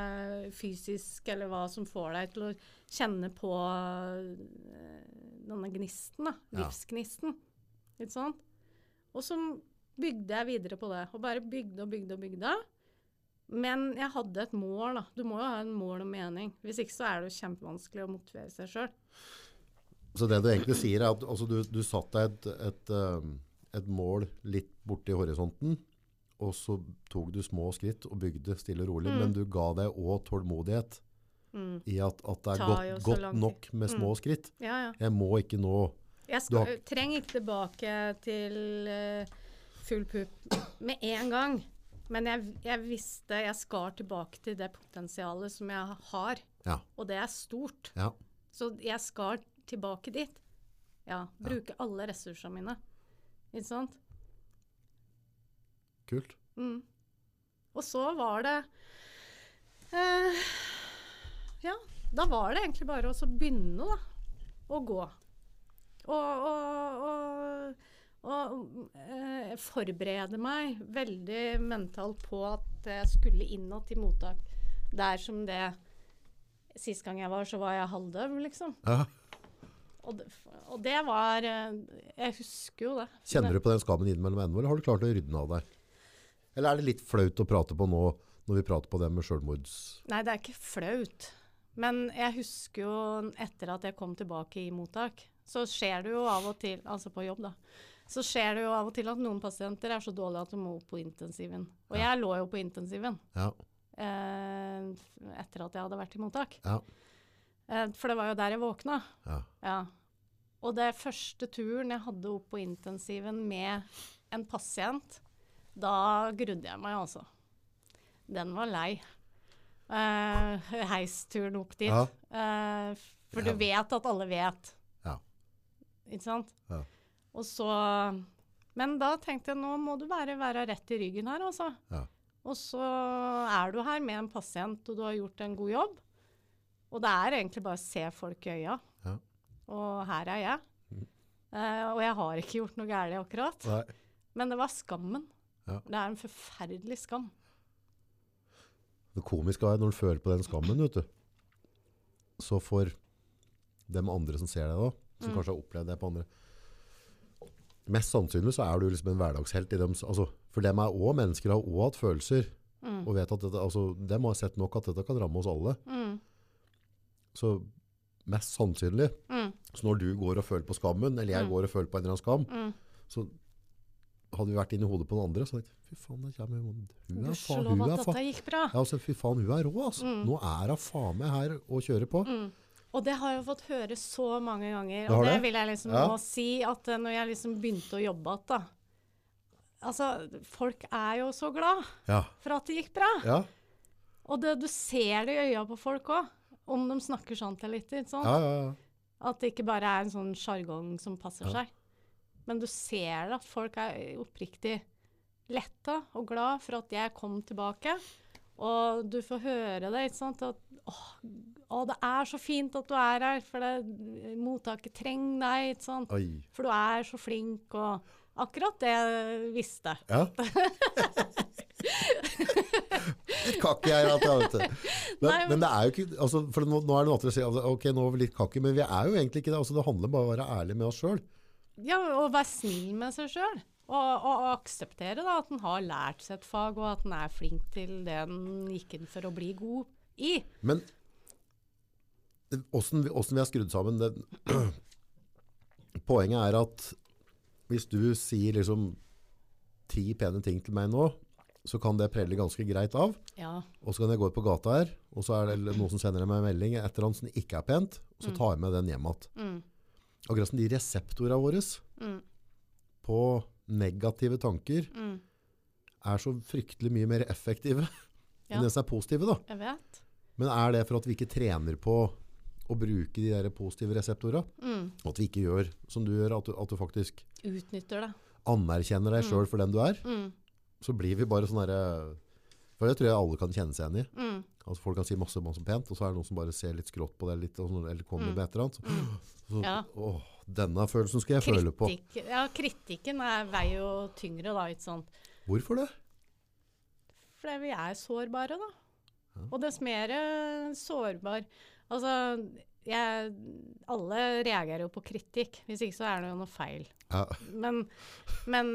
Speaker 2: fysisk eller hva som får deg til å kjenne på eh, denne gnisten, da. Livsgnisten. Ikke sant? Og så bygde jeg videre på det. Og bare bygde og bygde og bygde. Men jeg hadde et mål, da. Du må jo ha en mål og mening. Hvis ikke så er det jo kjempevanskelig å motivere seg sjøl.
Speaker 1: Så det du egentlig sier er at altså, du, du satt deg et, et, um, et mål litt borti horisonten, og så tok du små skritt og bygde stille og rolig,
Speaker 2: Mm.
Speaker 1: men du ga deg også tålmodighet
Speaker 2: Mm.
Speaker 1: i at, at det er godt, godt nok med små
Speaker 2: Mm.
Speaker 1: skritt.
Speaker 2: Ja, ja.
Speaker 1: Jeg må ikke nå
Speaker 2: Jeg skal,
Speaker 1: har-
Speaker 2: trenger ikke tilbake til uh, full pupp med en gang. Men jeg, jeg visste jeg skal tilbake til det potensialet som jeg har.
Speaker 1: Ja.
Speaker 2: Og det er stort.
Speaker 1: Ja.
Speaker 2: Så jeg skal tilbake dit. Ja. Bruke alle ressursene mine. Ikke sant?
Speaker 1: Kult.
Speaker 2: Mm. Og så var det eh, Ja, da var det egentlig bare å begynne, da. Å gå. Og, og, og, og eh, forberede meg veldig mentalt på at jeg skulle innad til mottak. Der som det Sist gang jeg var, så var jeg halvdøv, liksom.
Speaker 1: Ja.
Speaker 2: Og det, og det var eh, Jeg husker jo det.
Speaker 1: Kjenner du på den skammen innimellom ennå, eller har du klart å rydde den av deg? Eller er det litt flaut å prate på nå, når vi prater på det med selvmords...
Speaker 2: Nei, det er ikke flaut. Men jeg husker jo etter at jeg kom tilbake i mottak, så skjer det jo av og til, altså på jobb da, så skjer det jo av og til at noen pasienter er så dårlige at de må opp på intensiven. Og jeg lå jo på intensiven
Speaker 1: Ja,
Speaker 2: eh, etter at jeg hadde vært i mottak.
Speaker 1: ja,
Speaker 2: Eh, for det var jo der jeg våkna.
Speaker 1: ja.
Speaker 2: Ja. Og det første turen jeg hadde opp på intensiven med en pasient, da grudde jeg meg altså. Den var lei. Uh, heisturen opp dit.
Speaker 1: Ja.
Speaker 2: Uh, for
Speaker 1: Ja.
Speaker 2: du vet at alle vet.
Speaker 1: Ja.
Speaker 2: Ikke sant?
Speaker 1: Ja.
Speaker 2: Og så Men da tenkte jeg nå må du bare være rett i ryggen her, altså.
Speaker 1: Ja.
Speaker 2: Og så er du her med en pasient, og du har gjort en god jobb. Og det er egentlig bare å se folk i øya.
Speaker 1: Ja.
Speaker 2: Og her er jeg. Eh, og jeg har ikke gjort noe galt akkurat.
Speaker 1: Nei.
Speaker 2: Men det var skammen.
Speaker 1: Ja.
Speaker 2: Det er en forferdelig skam.
Speaker 1: Det komiske er når du føler på den skammen, vet du, så for dem andre som ser deg da, som
Speaker 2: Mm.
Speaker 1: kanskje har opplevd det på andre, mest sannsynlig så er du liksom en hverdagshelt i dem, altså, for dem er òg mennesker, har også hatt følelser,
Speaker 2: Mm.
Speaker 1: og vet at dette, altså, dem har sett nok at dette kan ramme oss alle.
Speaker 2: Mm.
Speaker 1: Så mest sannsynlig,
Speaker 2: Mm.
Speaker 1: så når du går og føler på skammen, eller jeg
Speaker 2: Mm.
Speaker 1: går og føler på en eller annen skam,
Speaker 2: Mm.
Speaker 1: så hadde vi vært inne i hodet på noen andre, så hadde jeg, fy faen, det kommer jo, hun er faen, hun er faen, ja, altså, fy faen, hun er rå, altså.
Speaker 2: Mm.
Speaker 1: Nå er hun faen meg her og kjører på.
Speaker 2: Mm. Og det har jeg fått høre så mange ganger. Og det
Speaker 1: det?
Speaker 2: vil jeg liksom
Speaker 1: Ja.
Speaker 2: nå si at eh, når jeg liksom begynte å jobbe igjen, da Altså, folk er jo så glad
Speaker 1: Ja,
Speaker 2: for at det gikk bra.
Speaker 1: ja,
Speaker 2: Og det, du ser det i øya på folk òg, om de snakker sant eller ikke. Sånn.
Speaker 1: ja, ja, ja.
Speaker 2: At det ikke bare er en sånn sjargong som passer seg. Men du ser at folk er oppriktig letta og glad for at jeg kom tilbake. Og du får høre det, ikke sant. At åh, å, det er så fint at du er her, for det, mottaket trenger deg, ikke sant.
Speaker 1: Oi.
Speaker 2: For du er så flink, og akkurat det jeg visste.
Speaker 1: Ja. Litt kakk jeg er, vet du. Men,
Speaker 2: Nei, men-
Speaker 1: men det er jo ikke, altså, for nå, nå er det til å si, altså, ok, nå er vi litt kakke, men vi er jo egentlig ikke det. Altså, det handler bare om å være ærlig med oss selv.
Speaker 2: Ja, og være snill med seg sjøl. Og, og, akseptere da, at en har lært seg et fag, og at en er flink til det en gikk inn for å bli god i.
Speaker 1: Men hvordan, vi- vi har skrudd sammen, det, poenget er at hvis du sier liksom ti pene ting til meg nå, så kan det prelle ganske greit av.
Speaker 2: Ja.
Speaker 1: Og så kan jeg gå ut på gata her, og så er det noen som sender meg en melding et eller annet som ikke er pent, og så tar jeg med den hjem igjen.
Speaker 2: Mm,
Speaker 1: Akkurat som de reseptorene våre
Speaker 2: mm,
Speaker 1: på negative tanker
Speaker 2: mm.
Speaker 1: er så fryktelig mye mer effektive
Speaker 2: Ja.
Speaker 1: enn det som er positive. da.
Speaker 2: Jeg vet.
Speaker 1: Men er det for at vi ikke trener på å bruke de der positive reseptorene?
Speaker 2: Mm.
Speaker 1: At vi ikke gjør som du gjør, at du, at du faktisk
Speaker 2: Utnytter det.
Speaker 1: anerkjenner deg selv for den du er?
Speaker 2: Mm,
Speaker 1: Så blir vi bare sånn derre For det tror jeg alle kan kjenne seg igjen i.
Speaker 2: mm,
Speaker 1: Altså Folk kan si masse, masse pent, og så er det noen som bare ser litt skrått på det, litt, sånn, eller kommer
Speaker 2: Mm.
Speaker 1: med et eller annet. Så,
Speaker 2: mm.
Speaker 1: så,
Speaker 2: Ja.
Speaker 1: å, denne følelsen skal jeg føle på.
Speaker 2: Ja, kritikken er, veier jo tyngre, da, ikke sant.
Speaker 1: Hvorfor det?
Speaker 2: Fordi vi er sårbare, da.
Speaker 1: Ja.
Speaker 2: Og dess mer eh, sårbar Altså, jeg Alle reagerer jo på kritikk. Hvis ikke så er det jo noe feil.
Speaker 1: Ja.
Speaker 2: Men, men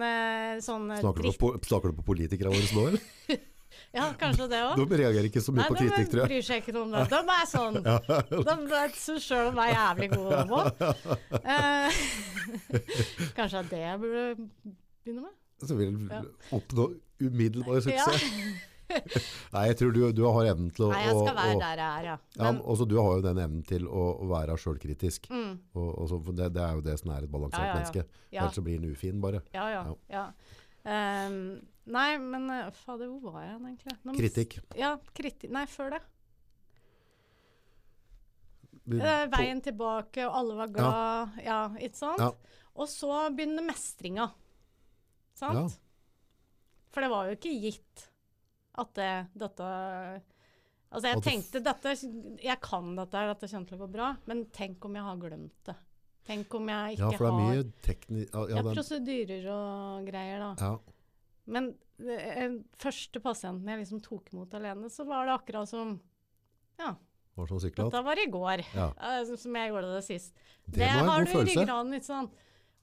Speaker 2: sånn
Speaker 1: Snakker, du på, snakker du på politikere våre nå, eller?
Speaker 2: Ja, kanskje det òg.
Speaker 1: De reagerer ikke så mye på kritikk, tror jeg.
Speaker 2: bryr seg ikke noe om det. De er sånn. De så sjøl de er jævlig gode på. Eh, kanskje det jeg burde begynne med?
Speaker 1: Så vil
Speaker 2: Ja.
Speaker 1: oppnå umiddelbar
Speaker 2: Ja.
Speaker 1: suksess. Nei, jeg tror du, du har evnen til å...
Speaker 2: Nei, jeg skal være
Speaker 1: å-
Speaker 2: der jeg er, ja.
Speaker 1: Ja, også du har jo den evnen til å, å være selvkritisk.
Speaker 2: mm,
Speaker 1: Og, og så, det, det er jo det som er et balansert
Speaker 2: Ja, ja,
Speaker 1: menneske. Ellers så blir en ufin bare.
Speaker 2: ja, ja. ja. Nei, men eh, fader, hvor var jeg egentlig? Nå
Speaker 1: Kritikk.
Speaker 2: Ja, kritikk. Nei, før det. Eh, veien tilbake, og alle var glad. Ja, ikke sant?
Speaker 1: Ja.
Speaker 2: Og så begynner mestringa. Sant? For det var jo ikke gitt at det, dette Altså, jeg tenkte dette Jeg kan dette, dette kommer til å gå bra, men tenk om jeg har glemt det. Tenk om jeg ikke har Ja,
Speaker 1: for det er mye teknisk... Ja,
Speaker 2: ja,
Speaker 1: ja, er-
Speaker 2: prosedyrer og greier, da.
Speaker 1: ja,
Speaker 2: Men den første pasienten jeg liksom tok imot alene, så var det akkurat som Ja,
Speaker 1: var som
Speaker 2: dette var i går.
Speaker 1: Ja.
Speaker 2: eh, som jeg gjorde det sist.
Speaker 1: Det,
Speaker 2: Det, har du i ryggraden, litt sånn.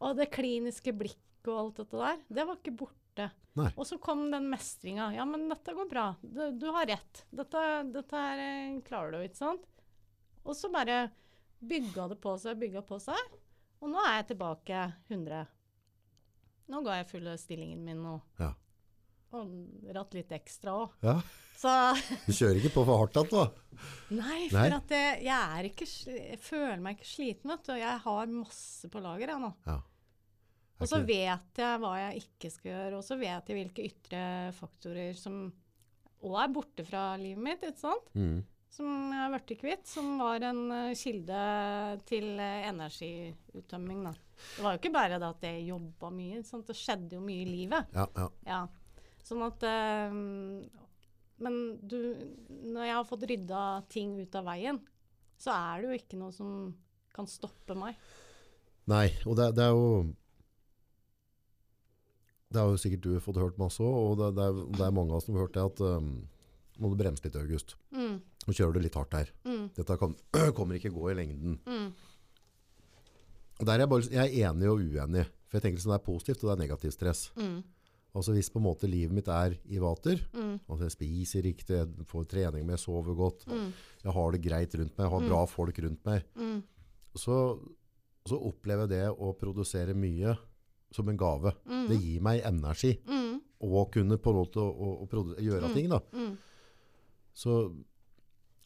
Speaker 2: Og det kliniske blikket og alt dette der, det var ikke borte.
Speaker 1: Nei.
Speaker 2: Og så kom den mestringa. Ja, men dette går bra. Du, du har rett. Dette, dette her eh, klarer du, ikke sant. Og så bare bygga det på seg, bygga på seg. Og nå er jeg tilbake 100. Nå ga jeg fulle stillingen min nå.
Speaker 1: Ja.
Speaker 2: og ratt litt ekstra òg.
Speaker 1: Ja,
Speaker 2: Så
Speaker 1: du kjører ikke på for hardt igjen, da.
Speaker 2: Nei, for
Speaker 1: Nei.
Speaker 2: at jeg, jeg ikke Jeg føler meg ikke sliten, vet du. Jeg har masse på lager, jeg nå.
Speaker 1: Ja.
Speaker 2: Og så vet jeg hva jeg ikke skal gjøre, og så vet jeg hvilke ytre faktorer som òg er borte fra livet mitt, ikke sant?
Speaker 1: Mm.
Speaker 2: Som jeg har blitt kvitt, som var en eh, kilde til eh, energiuttømming, da. Det var jo ikke bare det at jeg jobba mye, sant? det skjedde jo mye i livet.
Speaker 1: Ja, ja.
Speaker 2: Ja. Sånn at eh, Men du Når jeg har fått rydda ting ut av veien, så er det jo ikke noe som kan stoppe meg.
Speaker 1: Nei, og det, det er jo Det har jo sikkert du fått hørt masse òg, og det, det, er, det er mange av oss som har hørt det at um, må du bremse litt, August.
Speaker 2: Mm,
Speaker 1: Nå kjører du litt hardt her.
Speaker 2: mm,
Speaker 1: Dette kan, kommer ikke gå i lengden.
Speaker 2: mm,
Speaker 1: der er jeg, bare, jeg er enig og uenig. For jeg tenker sånn det er positivt, og det er negativt stress.
Speaker 2: mm,
Speaker 1: Altså hvis på en måte livet mitt er i vater,
Speaker 2: Mm.
Speaker 1: altså jeg spiser riktig, jeg får trening, med, jeg sover godt,
Speaker 2: Mm.
Speaker 1: jeg har det greit rundt meg, jeg har
Speaker 2: Mm.
Speaker 1: bra folk rundt meg,
Speaker 2: Mm.
Speaker 1: så, så opplever jeg det å produsere mye som en gave.
Speaker 2: Mm.
Speaker 1: Det gir meg energi
Speaker 2: Mm.
Speaker 1: å kunne på en måte å, å, å gjøre ting. Da.
Speaker 2: Mm.
Speaker 1: Så,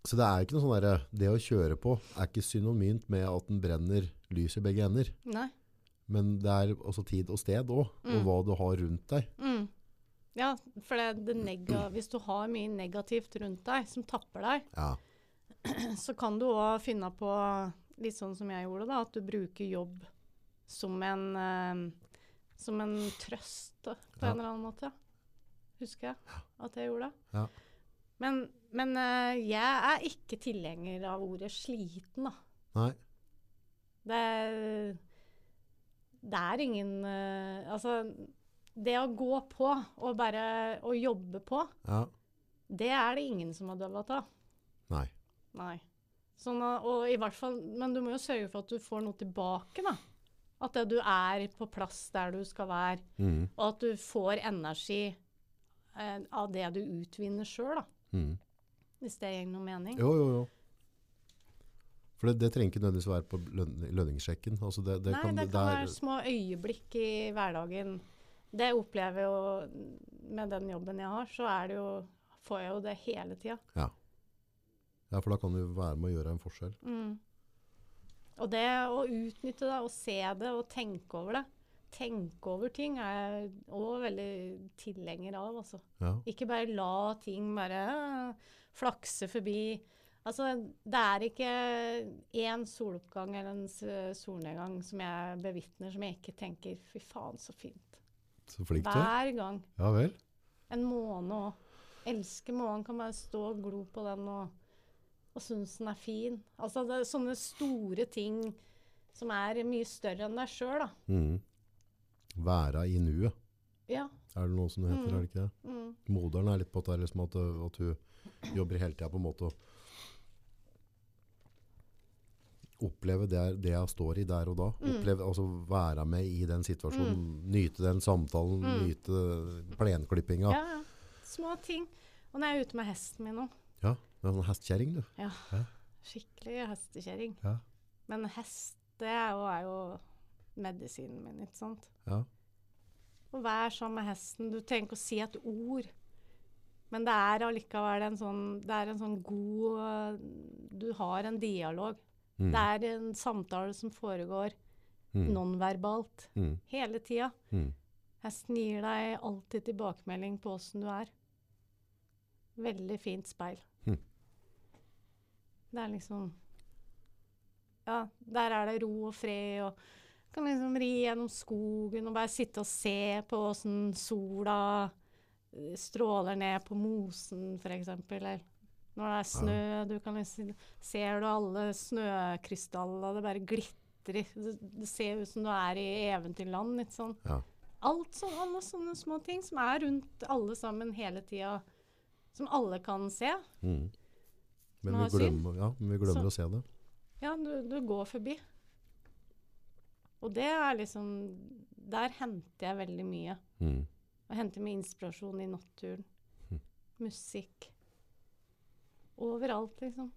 Speaker 1: så det er ikke noe sånn derre Det å kjøre på er ikke synonymt med at den brenner lys i begge ender.
Speaker 2: Nei.
Speaker 1: Men det er også tid og sted òg, og
Speaker 2: Mm.
Speaker 1: hva du har rundt deg.
Speaker 2: Mm. Ja, for det, det nega hvis du har mye negativt rundt deg som tapper deg,
Speaker 1: Ja.
Speaker 2: så kan du òg finne på, litt sånn som jeg gjorde, da, at du bruker jobb som en, eh, som en trøst på
Speaker 1: Ja.
Speaker 2: en eller annen måte. Husker jeg at jeg gjorde det.
Speaker 1: Ja.
Speaker 2: Men, men eh, jeg er ikke tilhenger av ordet sliten, da.
Speaker 1: Nei.
Speaker 2: Det er, det er ingen eh, Altså, det å gå på og bare å jobbe på,
Speaker 1: Ja.
Speaker 2: det er det ingen som har dødd av.
Speaker 1: Nei.
Speaker 2: Nei. Sånn, og i hvert fall, men du må jo sørge for at du får noe tilbake, da. At det du er på plass der du skal være,
Speaker 1: mm.
Speaker 2: og at du får energi eh, av det du utvinner sjøl, da.
Speaker 1: Mm.
Speaker 2: Hvis det gir noe mening.
Speaker 1: Jo, jo, jo. For det, det trenger ikke nødvendigvis være på løn, lønningssjekken. Altså det, det
Speaker 2: Nei,
Speaker 1: kan,
Speaker 2: det
Speaker 1: det
Speaker 2: kan være små øyeblikk i hverdagen. Det opplever jeg jo med den jobben jeg har, så er det jo, får jeg jo det hele tida.
Speaker 1: Ja, for da kan du være med å gjøre en forskjell.
Speaker 2: Mm. Og det å utnytte det, og se det, og tenke over det, tenke over ting, er jeg òg veldig tilhenger av, altså.
Speaker 1: Ja.
Speaker 2: Ikke bare la ting bare øh, flakse forbi. Altså, det er ikke én soloppgang eller en solnedgang som jeg bevitner som jeg ikke tenker fy faen, så fint.
Speaker 1: Så flink du er.
Speaker 2: Hver gang.
Speaker 1: Ja vel.
Speaker 2: En måne òg. Elsker månen. Kan bare stå og glo på den og, og synes den er fin. Altså, det er sånne store ting som er mye større enn deg sjøl, da.
Speaker 1: Mm. Væra i nuet,
Speaker 2: Ja.
Speaker 1: er det noe som det heter,
Speaker 2: Mm.
Speaker 1: er det ikke det?
Speaker 2: Mm.
Speaker 1: Moderen er litt på det liksom at, at hun jobber hele tida på en måte å oppleve det, det jeg står i der og da.
Speaker 2: Mm.
Speaker 1: Oppleve, altså være med i den situasjonen. Nyte den samtalen,
Speaker 2: Mm.
Speaker 1: nyte plenklippinga.
Speaker 2: ja, ja. Små ting. Og når jeg er ute med hesten min nå
Speaker 1: Ja, du er sånn hestkjerring, du.
Speaker 2: Skikkelig hestekjerring.
Speaker 1: Ja.
Speaker 2: Men hest, det er jo, er jo medisinen min, ikke sant?
Speaker 1: Ja.
Speaker 2: Og vær sammen med hesten. Du trenger ikke å si et ord. Men det er allikevel en sånn, det er en sånn god Du har en dialog.
Speaker 1: Mm.
Speaker 2: Det er en samtale som foregår
Speaker 1: Mm.
Speaker 2: nonverbalt
Speaker 1: Mm.
Speaker 2: hele tida.
Speaker 1: Mm.
Speaker 2: Hesten gir deg alltid tilbakemelding på åssen du er. Veldig fint speil.
Speaker 1: Hm.
Speaker 2: Det er liksom Ja, der er det ro og fred, og kan liksom ri gjennom skogen og bare sitte og se på åssen sola eh, stråler ned på mosen, f.eks. Eller når det er snø, du kan liksom Ser du alle snøkrystallene, det bare glitrer. Det, det ser ut som du er i eventyrland, litt sånn.
Speaker 1: Ja.
Speaker 2: Alt sånn, alle sånne små ting som er rundt alle sammen hele tida. Som alle kan se.
Speaker 1: Mm. Men, vi glemmer, ja, men vi glemmer å se det.
Speaker 2: Ja, du, du går forbi. Og det er liksom Der henter jeg veldig mye.
Speaker 1: Mm.
Speaker 2: Og henter mye inspirasjon i naturen.
Speaker 1: Mm.
Speaker 2: Musikk. Overalt, liksom.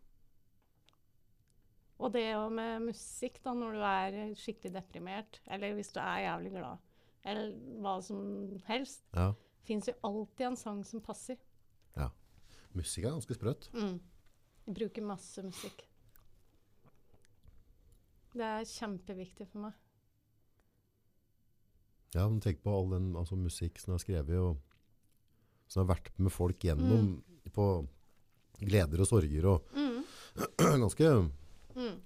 Speaker 2: Og det òg med musikk, da, når du er skikkelig deprimert, eller hvis du er jævlig glad, eller hva som helst,
Speaker 1: Ja.
Speaker 2: fins jo alltid en sang som passer. Ja.
Speaker 1: Musikk er ganske sprøtt.
Speaker 2: Mm. Jeg bruker masse musikk. Det er kjempeviktig for meg.
Speaker 1: Ja, men tenk på all den altså, musikk som er skrevet, og som har vært med folk gjennom
Speaker 2: Mm.
Speaker 1: på gleder og sorger, og
Speaker 2: Mm.
Speaker 1: ganske
Speaker 2: Mm.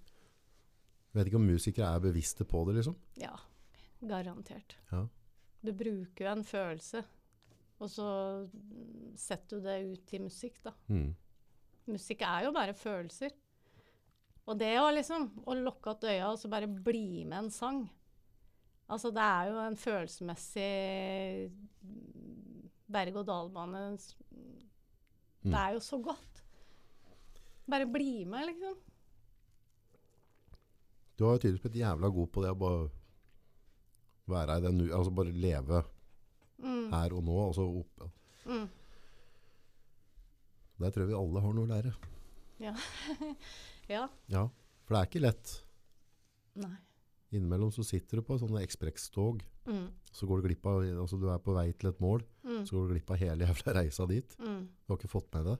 Speaker 1: Vet ikke om musikere er bevisste på det, liksom.
Speaker 2: Ja, garantert.
Speaker 1: Ja.
Speaker 2: Du bruker jo en følelse, og så mm, setter du det ut i musikk, da.
Speaker 1: Mm.
Speaker 2: Musikk er jo bare følelser. Og det å liksom å lukke opp øya og så bare bli med en sang Altså, det er jo en følelsesmessig mm, berg-og-dal-bane. Det er jo så godt. Bare bli med, liksom.
Speaker 1: Du har jo tydeligvis blitt jævla god på det å bare være i den nu, altså bare leve
Speaker 2: Mm.
Speaker 1: her og nå. Altså opp.
Speaker 2: Mm.
Speaker 1: Der tror jeg vi alle har noe å lære.
Speaker 2: Ja.
Speaker 1: Ja, for det er ikke lett.
Speaker 2: Nei.
Speaker 1: Innimellom så sitter du på sånne ekspresstog,
Speaker 2: Mm.
Speaker 1: så går du glipp av, altså du er på vei til et mål,
Speaker 2: Mm.
Speaker 1: så går du glipp av hele jævla reisa dit.
Speaker 2: Mm.
Speaker 1: Du har ikke fått med det.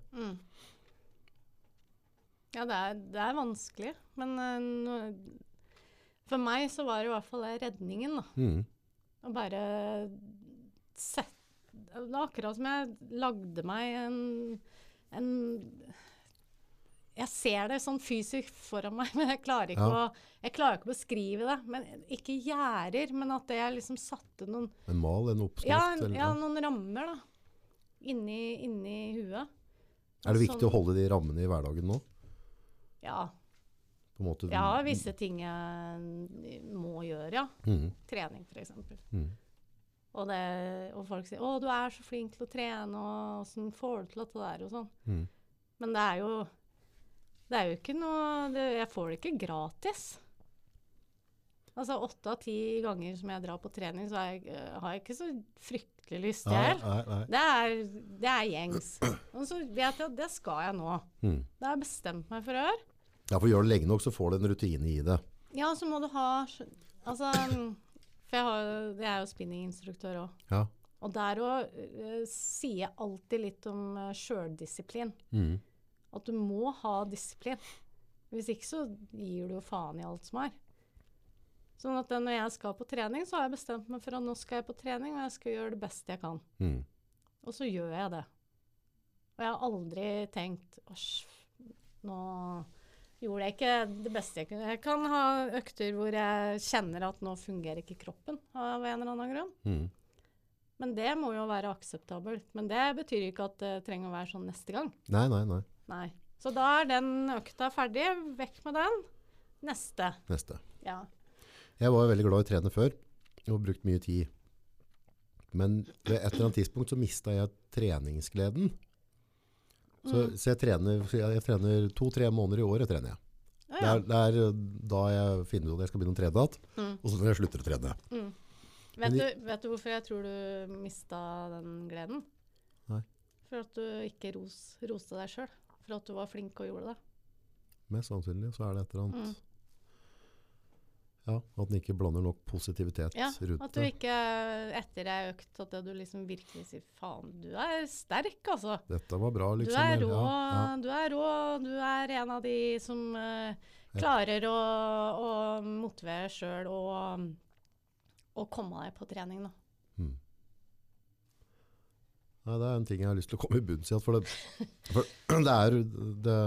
Speaker 2: Ja, det er, det er vanskelig. Men uh, for meg så var det i hvert fall det redningen, da.
Speaker 1: Mm.
Speaker 2: Å bare sette Det var akkurat som jeg lagde meg en, en Jeg ser det sånn fysisk foran meg, men jeg klarer ikke,
Speaker 1: Ja.
Speaker 2: å, jeg klarer ikke å beskrive det. Men Ikke gjerder, men at det jeg liksom satte noen
Speaker 1: En mal, en oppskrift.
Speaker 2: Ja, en,
Speaker 1: eller,
Speaker 2: ja noen rammer, da. Inni, inni huet.
Speaker 1: Er det viktig
Speaker 2: Sånn-
Speaker 1: å holde de rammene i hverdagen nå?
Speaker 2: Ja.
Speaker 1: Måte,
Speaker 2: ja, visse ting jeg må gjøre, ja.
Speaker 1: Mm.
Speaker 2: Trening, f.eks.
Speaker 1: Mm.
Speaker 2: Og, det- og folk sier 'Å, du er så flink til å trene', og 'åssen får du til dette der', og sånn.
Speaker 1: Mm.
Speaker 2: Men det er jo Det er jo ikke noe det, Jeg får det ikke gratis. Altså åtte av ti ganger som jeg drar på trening, så har jeg, øh, har jeg ikke så fryktelig lyst til. Det det er gjengs. Og så vet jeg at det skal jeg nå.
Speaker 1: Mhm.
Speaker 2: Det har jeg bestemt meg for å gjøre.
Speaker 1: Ja, for gjør det lenge nok, så får du en rutine i det.
Speaker 2: Ja, så må du ha Altså For jeg, har, jeg er jo spinninginstruktør òg.
Speaker 1: Ja.
Speaker 2: Og der òg sier jeg alltid litt om uh, sjøldisiplin.
Speaker 1: Mm.
Speaker 2: At du må ha disiplin. Hvis ikke så gir du jo faen i alt som er. Sånn at når jeg skal på trening, så har jeg bestemt meg for at nå skal jeg på trening, og jeg skal gjøre det beste jeg kan.
Speaker 1: Mm.
Speaker 2: Og så gjør jeg det. Og jeg har aldri tenkt Æsj, nå gjorde jeg ikke det beste jeg kunne. Jeg kan ha økter hvor jeg kjenner at nå fungerer ikke kroppen av en eller annen grunn.
Speaker 1: Mm.
Speaker 2: Men det må jo være akseptabelt. Men det betyr ikke at det trenger å være sånn neste gang.
Speaker 1: Nei, nei, nei.
Speaker 2: Nei. Så da er den økta ferdig. Vekk med den. Neste.
Speaker 1: Neste.
Speaker 2: Ja.
Speaker 1: Jeg var jo veldig glad i å trene før, og brukt mye tid. Men ved et eller annet tidspunkt så mista jeg treningsgleden. Så,
Speaker 2: Mm.
Speaker 1: så jeg trener, trener to-tre måneder i året. trener jeg.
Speaker 2: Ja,
Speaker 1: Det, er, det er da jeg finner ut at jeg skal begynne å trene igjen,
Speaker 2: Mm.
Speaker 1: og så når jeg slutter å trene.
Speaker 2: Mm. Vet,
Speaker 1: de-
Speaker 2: du, vet du hvorfor jeg tror du mista den gleden?
Speaker 1: Nei.
Speaker 2: For at du ikke ros, roste deg sjøl. For at du var flink og gjorde det.
Speaker 1: Mest sannsynlig så er det et eller annet
Speaker 2: Mm.
Speaker 1: Ja, At den ikke blander nok positivitet
Speaker 2: Ja,
Speaker 1: rundt
Speaker 2: At du ikke etter ei økt at du liksom virkelig sier 'faen, du er sterk', altså.
Speaker 1: Dette var bra,
Speaker 2: Du
Speaker 1: liksom.
Speaker 2: er rå,
Speaker 1: Ja,
Speaker 2: du er rå, du er en av de som uh, klarer å, å motivere sjøl og, og komme deg på trening, da.
Speaker 1: ja. Mm. Nei, det er en ting jeg har lyst til å komme i bunns i. For det, for det er det,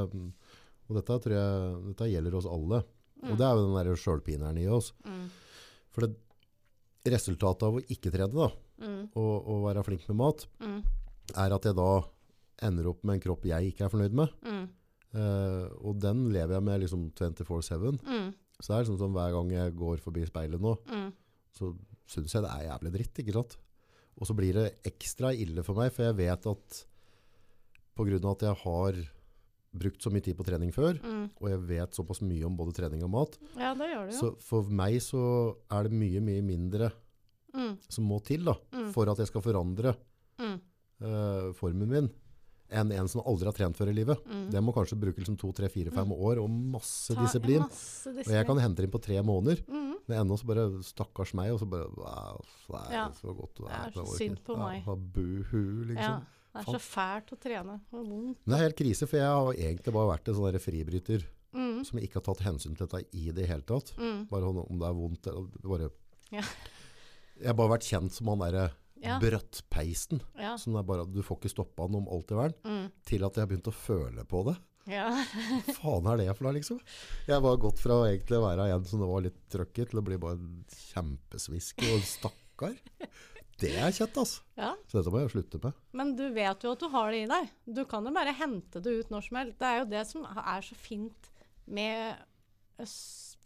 Speaker 1: Og dette tror jeg dette gjelder oss alle. Og det er jo den der sjølpineren i oss.
Speaker 2: Mm.
Speaker 1: For det resultatet av å ikke trene da,
Speaker 2: Mm.
Speaker 1: og, og være flink med mat,
Speaker 2: Mm.
Speaker 1: er at jeg da ender opp med en kropp jeg ikke er fornøyd med.
Speaker 2: Mm.
Speaker 1: Eh, og den lever jeg med liksom 24-7.
Speaker 2: Mm.
Speaker 1: Så det er liksom som hver gang jeg går forbi speilet nå,
Speaker 2: Mm.
Speaker 1: så syns jeg det er jævlig dritt. ikke sant? Og så blir det ekstra ille for meg, for jeg vet at pga. at jeg har brukt så mye tid på trening før,
Speaker 2: Mm.
Speaker 1: og jeg vet såpass mye om både trening og mat,
Speaker 2: Ja, det gjør du jo.
Speaker 1: så for meg så er det mye, mye mindre
Speaker 2: Mm.
Speaker 1: som må til da,
Speaker 2: Mm.
Speaker 1: for at jeg skal forandre
Speaker 2: Mm.
Speaker 1: eh, formen min, enn en som aldri har trent før i livet.
Speaker 2: Mm.
Speaker 1: Det må kanskje bruke liksom to, tre, fire, fem år og masse disiplin.
Speaker 2: masse
Speaker 1: Og jeg kan hente det inn på tre måneder,
Speaker 2: Mm.
Speaker 1: men ennå så bare stakkars meg, og så bare det er
Speaker 2: Ja.
Speaker 1: så godt.
Speaker 2: Det er så synd på meg.
Speaker 1: Ja, buhu, liksom.
Speaker 2: Ja. Det er så fælt å trene. Det er.
Speaker 1: Det helt krise, for jeg har egentlig bare vært en sånn fribryter
Speaker 2: Mm.
Speaker 1: som ikke har tatt hensyn til dette i det hele tatt.
Speaker 2: Mm.
Speaker 1: Bare sånn om det er vondt, eller bare...
Speaker 2: Ja.
Speaker 1: Jeg har bare vært kjent som han derre
Speaker 2: Ja.
Speaker 1: brøttpeisen,
Speaker 2: Ja.
Speaker 1: som er bare, du får ikke stoppa han om alt i verden,
Speaker 2: Mm.
Speaker 1: til at jeg har begynt å føle på det.
Speaker 2: ja.
Speaker 1: faen er det for noe, liksom? Jeg var gått fra å egentlig være en som det var litt trøkk i, til å bli bare en kjempesvisk og stakkar. Det er kjett, altså.
Speaker 2: ja.
Speaker 1: Så dette må jeg slutte med.
Speaker 2: Men du vet jo at du har det i deg. Du kan jo bare hente det ut når som helst. Det er jo det som er så fint med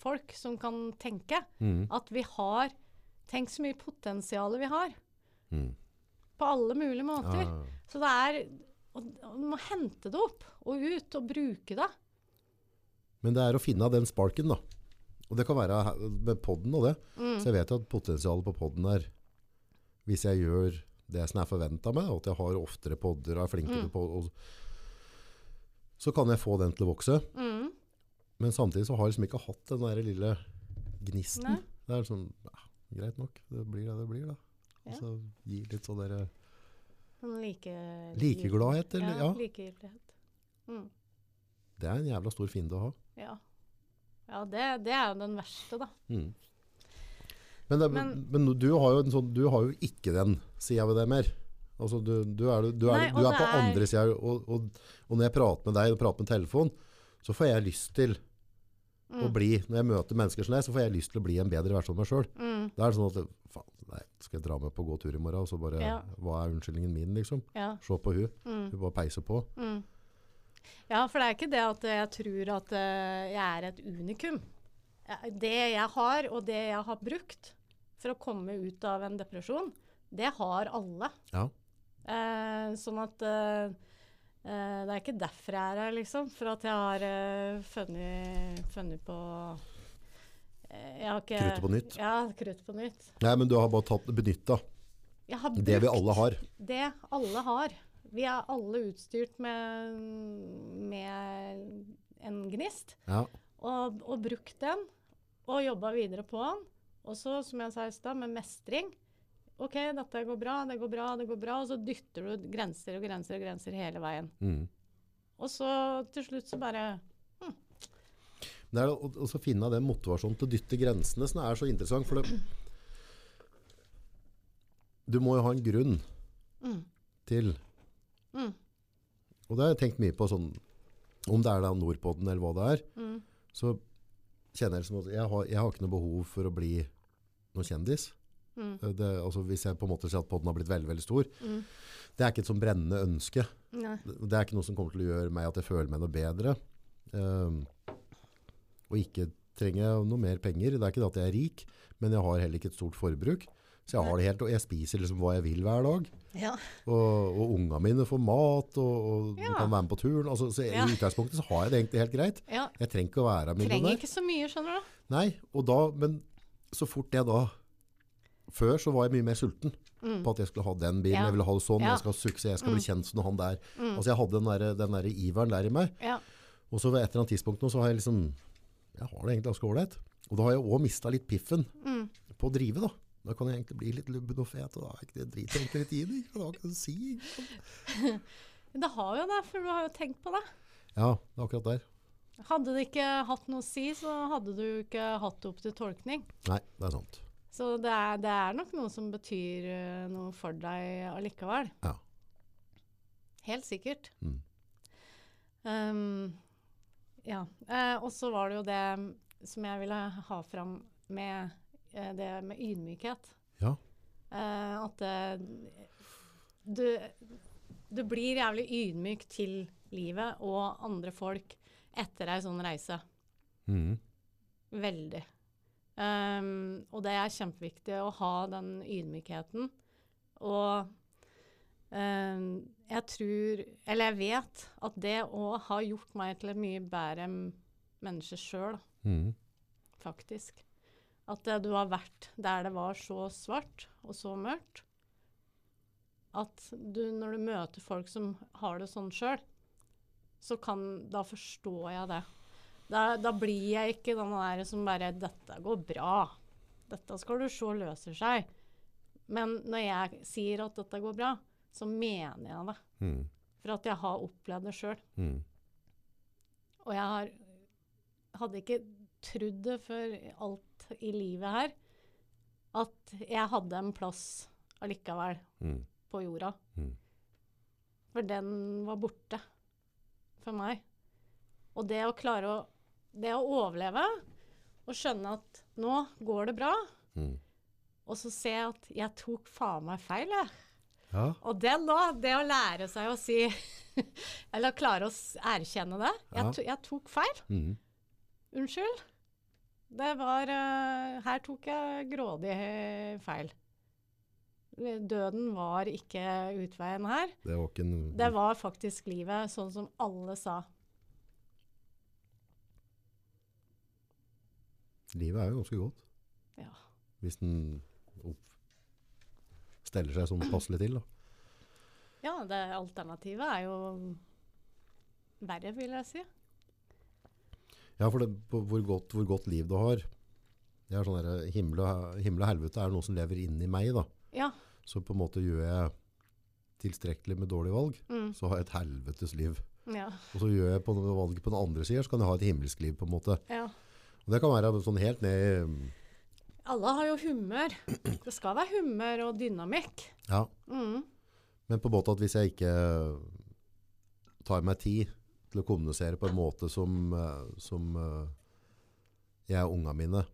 Speaker 2: folk som kan tenke.
Speaker 1: Mm.
Speaker 2: At vi har Tenk så mye potensial vi har.
Speaker 1: Mm.
Speaker 2: På alle mulige måter.
Speaker 1: Ja.
Speaker 2: Så det er og, og Du må hente det opp og ut og bruke det.
Speaker 1: Men det er å finne den sparken, da. Og det kan være med podden og det.
Speaker 2: Mm.
Speaker 1: Så jeg vet jo at potensialet på podden er Hvis jeg gjør det som er forventa meg, og at jeg har oftere podder og er flinkere
Speaker 2: Mm.
Speaker 1: på og, Så kan jeg få den til å vokse.
Speaker 2: Mm.
Speaker 1: Men samtidig så har jeg liksom ikke hatt den der lille gnisten.
Speaker 2: Nei.
Speaker 1: Det er liksom ja, Greit nok. Det blir det det blir, da.
Speaker 2: Ja.
Speaker 1: Så gi litt sånn der
Speaker 2: Sånn like,
Speaker 1: Likegladhet, eller?
Speaker 2: Ja.
Speaker 1: Ja.
Speaker 2: Likegyldighet. Mm.
Speaker 1: Det er en jævla stor fiende å ha.
Speaker 2: Ja. Ja, det, det er jo den verste, da.
Speaker 1: Men, det, men,
Speaker 2: Men-
Speaker 1: du, har jo en sånn, du har jo ikke den sida ved det mer. Altså, du, du er, du er,
Speaker 2: Nei,
Speaker 1: du er på
Speaker 2: er-
Speaker 1: andre sida, og, og, og når jeg prater med deg og prater med telefon, så får jeg lyst til å
Speaker 2: Mm.
Speaker 1: bli Når jeg møter mennesker som deg, så får jeg lyst til å bli en bedre versjon av meg sjøl.
Speaker 2: Mm.
Speaker 1: Da er det sånn at faen, nei, skal jeg dra med på gåtur i morgen, og så bare
Speaker 2: Ja.
Speaker 1: Hva er unnskyldningen min, liksom?
Speaker 2: Ja.
Speaker 1: Se på hun.
Speaker 2: Mm.
Speaker 1: Hun bare peiser på.
Speaker 2: Mm. Ja, for det er ikke det at jeg tror at eh, jeg er et unikum. Det jeg har, og det jeg har brukt for å komme ut av en depresjon, det har alle.
Speaker 1: Ja.
Speaker 2: Eh, sånn at eh, eh, det er ikke derfor jeg er her, liksom. For at jeg har eh, funnet, funnet på eh, jeg
Speaker 1: Kruttet på nytt.
Speaker 2: Ja, kruttet på nytt.
Speaker 1: Nei, men du har bare tatt benytta det vi alle har.
Speaker 2: det alle har. Vi er alle utstyrt med, med en gnist,
Speaker 1: Ja.
Speaker 2: og, og brukt den, og jobba videre på den. Og så, som jeg sa i stad, med mestring. OK, dette går bra, det går bra, det går bra. Og så dytter du grenser og grenser og grenser hele veien.
Speaker 1: Mm.
Speaker 2: Og så til slutt så bare
Speaker 1: Det er å, å finne den motivasjonen til å dytte grensene som er så interessant. For det, du må jo ha en grunn
Speaker 2: mm,
Speaker 1: til
Speaker 2: mm,
Speaker 1: Og det har jeg tenkt mye på, sånn, om det er da Nordpodden eller hva det er.
Speaker 2: mm,
Speaker 1: Så kjenner jeg som at jeg har, jeg har ikke noe behov for å bli noen kjendis.
Speaker 2: mm,
Speaker 1: Det, altså hvis jeg på en måte ser at podden har blitt veldig, veldig stor.
Speaker 2: mm.
Speaker 1: Det er ikke et sånn brennende ønske.
Speaker 2: Nei.
Speaker 1: Det er ikke noe som kommer til å gjøre meg at jeg føler meg noe bedre. Um, og ikke trenger jeg noe mer penger. Det er ikke det at jeg er rik, men jeg har heller ikke et stort forbruk. Så jeg har det helt, og jeg spiser liksom hva jeg vil hver dag.
Speaker 2: Ja.
Speaker 1: Og, og unga mine får mat, og, og
Speaker 2: Ja.
Speaker 1: kan være med på turen. Altså, så
Speaker 2: Ja.
Speaker 1: I utgangspunktet så har jeg det egentlig helt greit.
Speaker 2: ja.
Speaker 1: Jeg trenger ikke å være
Speaker 2: Trenger ikke så mye, skjønner du.
Speaker 1: Nei, og da, men så fort jeg da Før så var jeg mye mer sulten
Speaker 2: Mm.
Speaker 1: på at jeg skulle ha den bilen,
Speaker 2: Ja.
Speaker 1: jeg ville ha det sånn,
Speaker 2: Ja.
Speaker 1: jeg skal ha suksess, jeg skal bli kjent som han der.
Speaker 2: Mm.
Speaker 1: Altså jeg hadde den der, den der iveren der i meg.
Speaker 2: Ja.
Speaker 1: Og så ved et eller annet tidspunkt nå så har jeg liksom Jeg har det egentlig ganske ålreit. Og da har jeg òg mista litt piffen
Speaker 2: Mm.
Speaker 1: på å drive, da. Da kan jeg egentlig bli litt lubben og fet, og da er ikke det drit egentlig litt i det. ikke? Da kan jeg si. ikke sant?
Speaker 2: Men det har jo det, for du har jo tenkt på det.
Speaker 1: Ja, det er akkurat der.
Speaker 2: Hadde det ikke hatt noe å si, så hadde du ikke hatt det opp til tolkning.
Speaker 1: Nei, det er sant.
Speaker 2: Så det er, det er nok noe som betyr eh, noe for deg allikevel.
Speaker 1: Ja.
Speaker 2: Helt sikkert.
Speaker 1: Mm.
Speaker 2: Um, ja. Eh, og så var det jo det som jeg ville ha fram med eh, det med ydmykhet.
Speaker 1: Ja.
Speaker 2: Eh, at eh, du, du blir jævlig ydmyk til livet og andre folk etter ei sånn reise.
Speaker 1: Mm.
Speaker 2: Veldig. Um, og det er kjempeviktig å ha den ydmykheten. Og um, jeg tror, eller jeg vet, at det òg har gjort meg til et mye bedre menneske sjøl,
Speaker 1: mm.
Speaker 2: faktisk. At eh, du har vært der det var så svart og så mørkt. At du, når du møter folk som har det sånn sjøl, så kan Da forstår jeg det. Da, da blir jeg ikke den der som bare 'Dette går bra. Dette skal du se løser seg'. Men når jeg sier at dette går bra, så mener jeg det.
Speaker 1: Mm.
Speaker 2: For at jeg har opplevd det sjøl.
Speaker 1: Mm.
Speaker 2: Og jeg har, hadde ikke trodd det for alt i livet her, at jeg hadde en plass allikevel
Speaker 1: mm.
Speaker 2: på jorda.
Speaker 1: Mhm.
Speaker 2: For den var borte for meg. Og det å klare å Det å overleve og skjønne at nå går det bra,
Speaker 1: mm.
Speaker 2: og så se at jeg tok faen meg feil, jeg.
Speaker 1: Ja.
Speaker 2: Og det da, det å lære seg å si Eller klare å erkjenne det. Jeg,
Speaker 1: Ja.
Speaker 2: to, jeg tok feil.
Speaker 1: Mm.
Speaker 2: Unnskyld. Det var uh, Her tok jeg grådig eh, feil. Døden var ikke utveien her.
Speaker 1: Det var ikke noe...
Speaker 2: Det var faktisk livet, sånn som alle sa.
Speaker 1: Livet er jo ganske godt.
Speaker 2: Ja.
Speaker 1: Hvis den steller seg sånn passelig til. Da.
Speaker 2: Ja, det alternativet er jo verre, vil jeg si.
Speaker 1: Ja, for det, hvor, godt, hvor godt liv du har. Det er sånn der, himmel, og, himmel og helvete er noe som lever inni meg. da.
Speaker 2: Ja.
Speaker 1: Så på en måte gjør jeg tilstrekkelig med dårlige valg,
Speaker 2: Mm,
Speaker 1: så har jeg et helvetes liv.
Speaker 2: ja.
Speaker 1: Og så gjør jeg på valg på den andre siden, så kan jeg ha et himmelsk liv. på en måte.
Speaker 2: ja.
Speaker 1: Og Det kan være sånn helt ned i
Speaker 2: Alle har jo humør. Det skal være humør og dynamikk.
Speaker 1: Ja,
Speaker 2: Mm.
Speaker 1: men på en måte at hvis jeg ikke tar meg tid til å kommunisere på en måte som, eh, som eh, jeg og ungene mine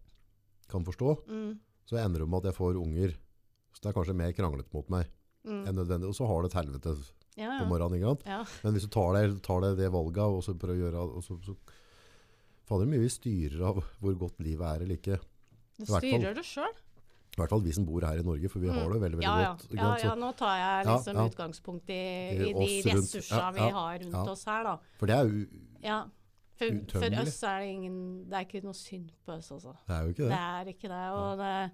Speaker 1: kan forstå,
Speaker 2: Mm.
Speaker 1: så ender det med at jeg får unger. Så det er kanskje mer kranglet mot meg
Speaker 2: Mm.
Speaker 1: enn nødvendig. Og så har du et helvete
Speaker 2: Ja,
Speaker 1: på morgenen.
Speaker 2: Ja.
Speaker 1: Men hvis du tar deg, tar deg det valget og så prøver å gjøre og så, så Fader mye vi styrer av hvor godt livet er eller ikke.
Speaker 2: Du styrer det sjøl.
Speaker 1: I hvert fall vi som bor her i Norge, for vi har det veldig veldig
Speaker 2: Mm. Ja, ja.
Speaker 1: godt.
Speaker 2: ja, ja, nå tar jeg liksom
Speaker 1: ja.
Speaker 2: utgangspunkt i,
Speaker 1: I
Speaker 2: de ressursene
Speaker 1: Ja,
Speaker 2: vi har rundt
Speaker 1: ja.
Speaker 2: oss her, da.
Speaker 1: For det er jo
Speaker 2: Ja. For, for oss er det ingen Det er ikke noe synd på oss, altså.
Speaker 1: det er jo ikke
Speaker 2: Det
Speaker 1: det.
Speaker 2: er ikke det. Og det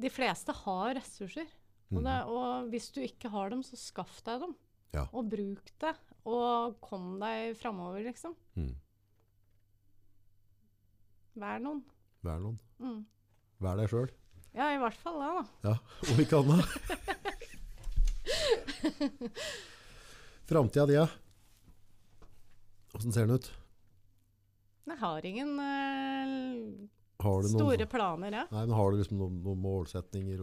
Speaker 2: de fleste har ressurser. Og,
Speaker 1: Mhm.
Speaker 2: det, og hvis du ikke har dem, så skaff deg dem.
Speaker 1: Ja.
Speaker 2: Og bruk det. Og kom deg framover, liksom.
Speaker 1: Mm.
Speaker 2: Vær noen.
Speaker 1: Vær noen.
Speaker 2: Mm.
Speaker 1: Vær deg sjøl.
Speaker 2: Ja, i hvert fall det, da.
Speaker 1: Ja, om ikke annet. Framtida di, ja. Åssen ser den ut?
Speaker 2: Jeg har ingen eh,
Speaker 1: Har du noen,
Speaker 2: store planer, ja.
Speaker 1: Nei, men har du liksom noen, noen målsetninger?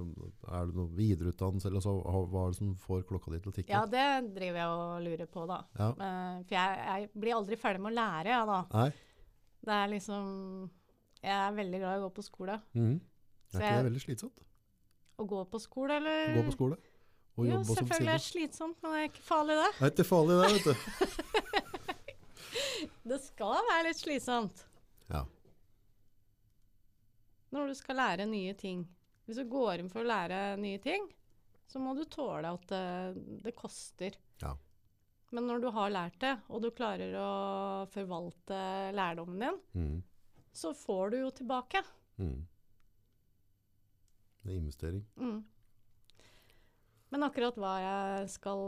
Speaker 1: Er det noe videreutdannelse? Eller så, hva er det som får klokka di til å tikke?
Speaker 2: Ja, det driver jeg og lurer på, da.
Speaker 1: Ja.
Speaker 2: Eh, for jeg, jeg blir aldri ferdig med å lære, jeg, da.
Speaker 1: Nei?
Speaker 2: Det er liksom Jeg er veldig glad i å gå på skole. Mm.
Speaker 1: Er ikke
Speaker 2: jeg-
Speaker 1: det veldig slitsomt?
Speaker 2: Å gå på skole, eller?
Speaker 1: Gå på skole? Og
Speaker 2: Jo, selvfølgelig er det slitsomt, men det er ikke farlig, det.
Speaker 1: Det er ikke farlig det, vet du.
Speaker 2: Det skal være litt slitsomt
Speaker 1: Ja.
Speaker 2: Når du skal lære nye ting. Hvis du går inn for å lære nye ting, så må du tåle at det, det koster.
Speaker 1: Ja.
Speaker 2: Men når du har lært det, og du klarer å forvalte lærdommen din,
Speaker 1: mm.
Speaker 2: så får du jo tilbake.
Speaker 1: Mm. Det er investering.
Speaker 2: Mm. Men akkurat hva jeg skal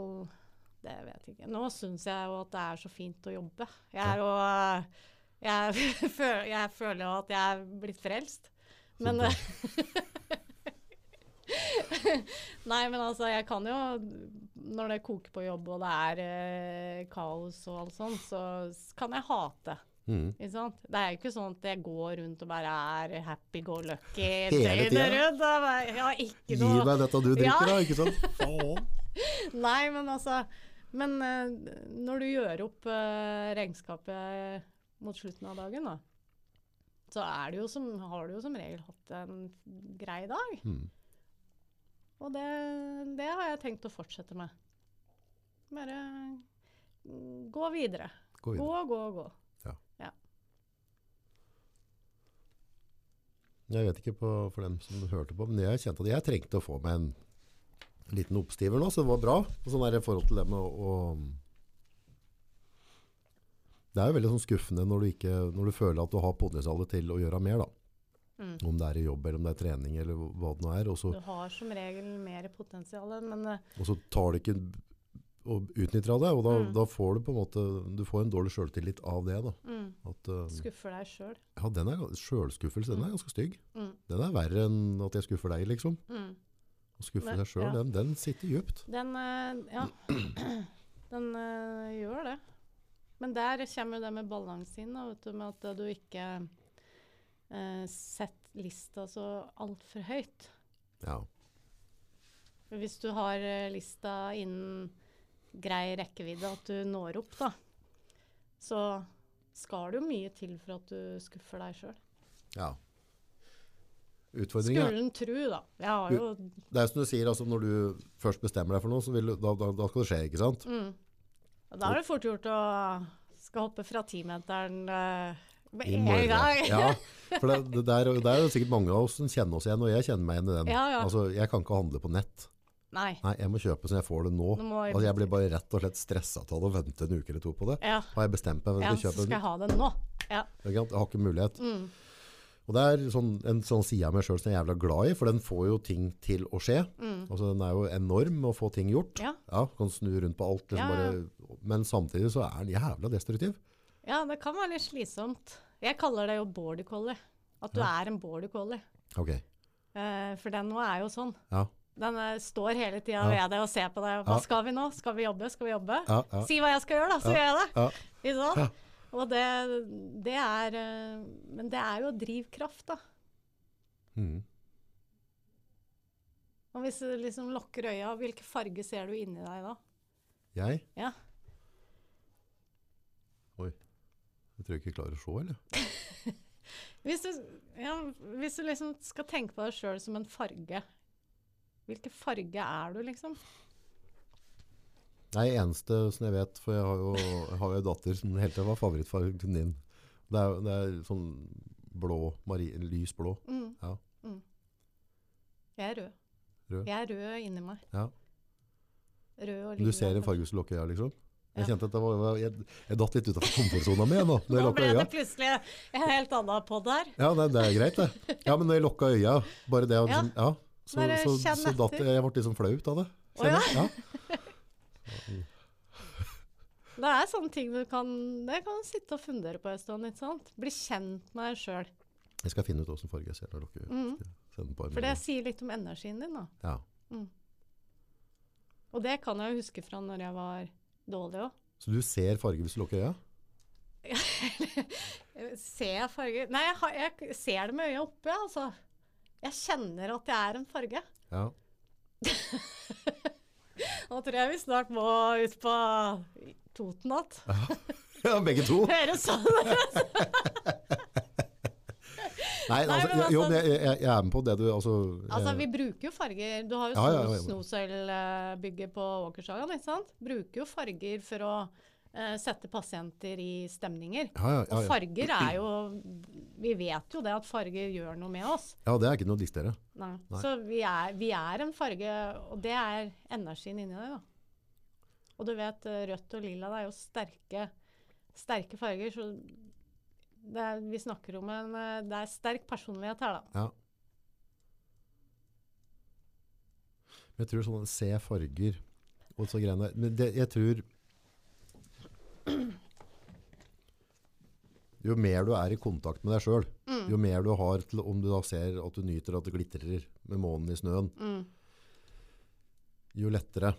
Speaker 2: Det vet jeg ikke. Nå syns jeg jo at det er så fint å jobbe. Jeg er jo Jeg, føler, jeg føler jo at jeg er blitt frelst. Men. Nei, men altså, jeg kan jo Når det koker på jobb og det er eh, kaos og alt sånt, så kan jeg hate.
Speaker 1: Mm.
Speaker 2: Ikke sant? Det er jo ikke sånn at jeg går rundt og bare er happy go lucky
Speaker 1: Hele tida.
Speaker 2: Ja, ikke
Speaker 1: Gi meg dette du drikker,
Speaker 2: Ja.
Speaker 1: da, ikke sant? Faen.
Speaker 2: Nei, men altså Men eh, når du gjør opp eh, regnskapet mot slutten av dagen, da, så er det jo som, har du jo som regel hatt en grei dag.
Speaker 1: Mm.
Speaker 2: Og det, det har jeg tenkt å fortsette med. Bare mm, gå videre.
Speaker 1: Gå videre.
Speaker 2: Gå, gå, gå.
Speaker 1: Jeg vet ikke på, for dem som hørte på, men jeg kjente at jeg trengte å få meg en liten oppstiver nå, så det var bra. Og sånn det i forhold til det med å Det er jo veldig sånn skuffende når du, ikke, når du føler at du har potensialet til å gjøre mer, da.
Speaker 2: Mm.
Speaker 1: Om det er i jobb, eller om det er trening, eller hva det nå er. Også,
Speaker 2: Du har som regel mer potensial, men eh,
Speaker 1: og så tar du ikke og utnytter av det, og da,
Speaker 2: Mm.
Speaker 1: da får du på en måte Du får en dårlig sjøltillit av det. da.
Speaker 2: mm,
Speaker 1: At, uh,
Speaker 2: skuffer deg sjøl.
Speaker 1: ja, den er Sjølskuffelse, den er ganske stygg.
Speaker 2: Mm,
Speaker 1: Den er verre enn at jeg skuffer deg, liksom.
Speaker 2: mm.
Speaker 1: Å skuffe seg sjøl,
Speaker 2: ja.
Speaker 1: den, den sitter djupt.
Speaker 2: Den eh, Ja. Den uh, gjør det. Men der kommer jo det med balanse inn, da, vet du, med at du ikke eh, setter lista så altfor høyt.
Speaker 1: Ja.
Speaker 2: Hvis du har eh, lista innen grei rekkevidde, at du når opp, da, så skal det jo mye til for at du skuffer deg sjøl.
Speaker 1: ja. Utfordringen er,
Speaker 2: Skulle en tru, da. Jo
Speaker 1: det er som du sier, altså når du først bestemmer deg for noe, så du, da, da, da skal det skje, ikke sant?
Speaker 2: mm. Da er det fort gjort å skal hoppe fra timeteren uh, med en gang.
Speaker 1: Ja, for det, det, der, det er jo sikkert mange av oss som kjenner oss igjen, og jeg kjenner meg igjen i den.
Speaker 2: Ja, ja.
Speaker 1: Altså, jeg kan ikke handle på nett.
Speaker 2: Nei.
Speaker 1: Nei, jeg må kjøpe så jeg får det nå.
Speaker 2: Nå jeg-
Speaker 1: Altså, jeg blir bare rett og slett stresset av det og vente en uke eller to på det.
Speaker 2: Ja,
Speaker 1: Har jeg bestemt meg for
Speaker 2: ja
Speaker 1: å
Speaker 2: så skal jeg ha det nå. Ja.
Speaker 1: Jeg har ikke mulighet.
Speaker 2: Mm.
Speaker 1: Og det er sånn, en sånn side av meg sjøl som jeg er jævla glad i, for den får jo ting til å skje. Altså, den er jo enorm å få ting gjort.
Speaker 2: Ja.
Speaker 1: kan snu rundt på alt. Liksom
Speaker 2: Ja, ja.
Speaker 1: Bare, men samtidig så er den jævla destruktiv.
Speaker 2: Ja, det kan være litt slitsomt. Jeg kaller det jo border collie. At du er en border collie.
Speaker 1: Ok.
Speaker 2: Uh, for den nå er jo sånn.
Speaker 1: Ja.
Speaker 2: Den uh, står hele tida
Speaker 1: Ja.
Speaker 2: ved deg og ser på deg. Hva
Speaker 1: Ja.
Speaker 2: skal vi nå? Skal vi jobbe? Skal vi jobbe?
Speaker 1: Ja, ja.
Speaker 2: Si hva jeg skal gjøre, da, så
Speaker 1: Ja.
Speaker 2: gjør jeg det.
Speaker 1: Ja.
Speaker 2: Ikke sant? Og det, det er eh, Men det er jo drivkraft, da.
Speaker 1: Mm.
Speaker 2: Og hvis du liksom lukker øya, hvilke farger ser du inni deg da?
Speaker 1: Jeg?
Speaker 2: Ja.
Speaker 1: Oi. Jeg tror ikke jeg klarer å se, eller?
Speaker 2: Hvis du, ja, hvis du liksom skal tenke på deg sjøl som en farge, hvilken farge er du, liksom?
Speaker 1: Nei, eneste som jeg vet, for jeg har jo, jeg har jo datter som hele tiden var favorittfargen din. Det er, det er sånn blå, mari, lys blå.
Speaker 2: Mm.
Speaker 1: Ja.
Speaker 2: Mm. Jeg er rød.
Speaker 1: Rød.
Speaker 2: Jeg er rød inni meg.
Speaker 1: Ja.
Speaker 2: Rød og
Speaker 1: Du ser en farge som lukker øya, liksom? Jeg kjente at det var, jeg, jeg datt litt utenfor komfortsona mi nå, når jeg
Speaker 2: Nå ble det plutselig en helt annen på der.
Speaker 1: Ja, nei, det er greit, det. Ja, men når jeg lukka øya, bare det å
Speaker 2: Ja.
Speaker 1: liksom, ja. Så, så,
Speaker 2: så,
Speaker 1: så datt jeg, ble liksom flaut av det.
Speaker 2: Å, ja? Det er sånne ting du kan, det kan du sitte og fundere på en stund. ikke sant? Bli kjent med deg sjøl.
Speaker 1: Jeg skal finne ut åssen farge jeg ser når dere.
Speaker 2: Mm.
Speaker 1: sender på
Speaker 2: For det sier litt om energien din. da.
Speaker 1: Ja.
Speaker 2: Og det kan jeg jo huske fra når jeg var dårlig òg.
Speaker 1: Så du ser farge hvis du lukker øya?
Speaker 2: Ser jeg farger Nei, jeg, har, jeg ser det med øya oppe, altså. Jeg kjenner at jeg er en farge.
Speaker 1: Ja.
Speaker 2: Nå tror jeg vi snart må ut på Toten igjen.
Speaker 1: ja, begge to.
Speaker 2: Høres sånn
Speaker 1: Nei,
Speaker 2: Nei,
Speaker 1: altså, jo,
Speaker 2: altså-
Speaker 1: men jeg, jeg, jeg er med på det du altså,
Speaker 2: Altså,
Speaker 1: eh,
Speaker 2: vi bruker jo farger. Du har jo
Speaker 1: Ja, ja, ja.
Speaker 2: Snoselbygget på Åkershagan. ikke sant? Bruker jo farger for å eh, sette pasienter i stemninger.
Speaker 1: ja, ja, ja,
Speaker 2: Og farger er jo Vi vet jo det at farger gjør noe med oss.
Speaker 1: ja, det er ikke noe å distere.
Speaker 2: Nei.
Speaker 1: Nei.
Speaker 2: Så vi er, vi er en farge, og det er energien inni deg, da. Og du vet, eh, rødt og lilla det er jo sterke, sterke farger, så det er, vi snakker om en eh, Det er sterk personlighet her, da.
Speaker 1: Ja. Men jeg tror sånn se farger og så greiene. Men det, jeg tror Jo mer du er i kontakt med deg sjøl,
Speaker 2: Mm.
Speaker 1: jo mer du har til Om du da ser at du nyter at det glitrer med månen i snøen,
Speaker 2: Mm.
Speaker 1: jo lettere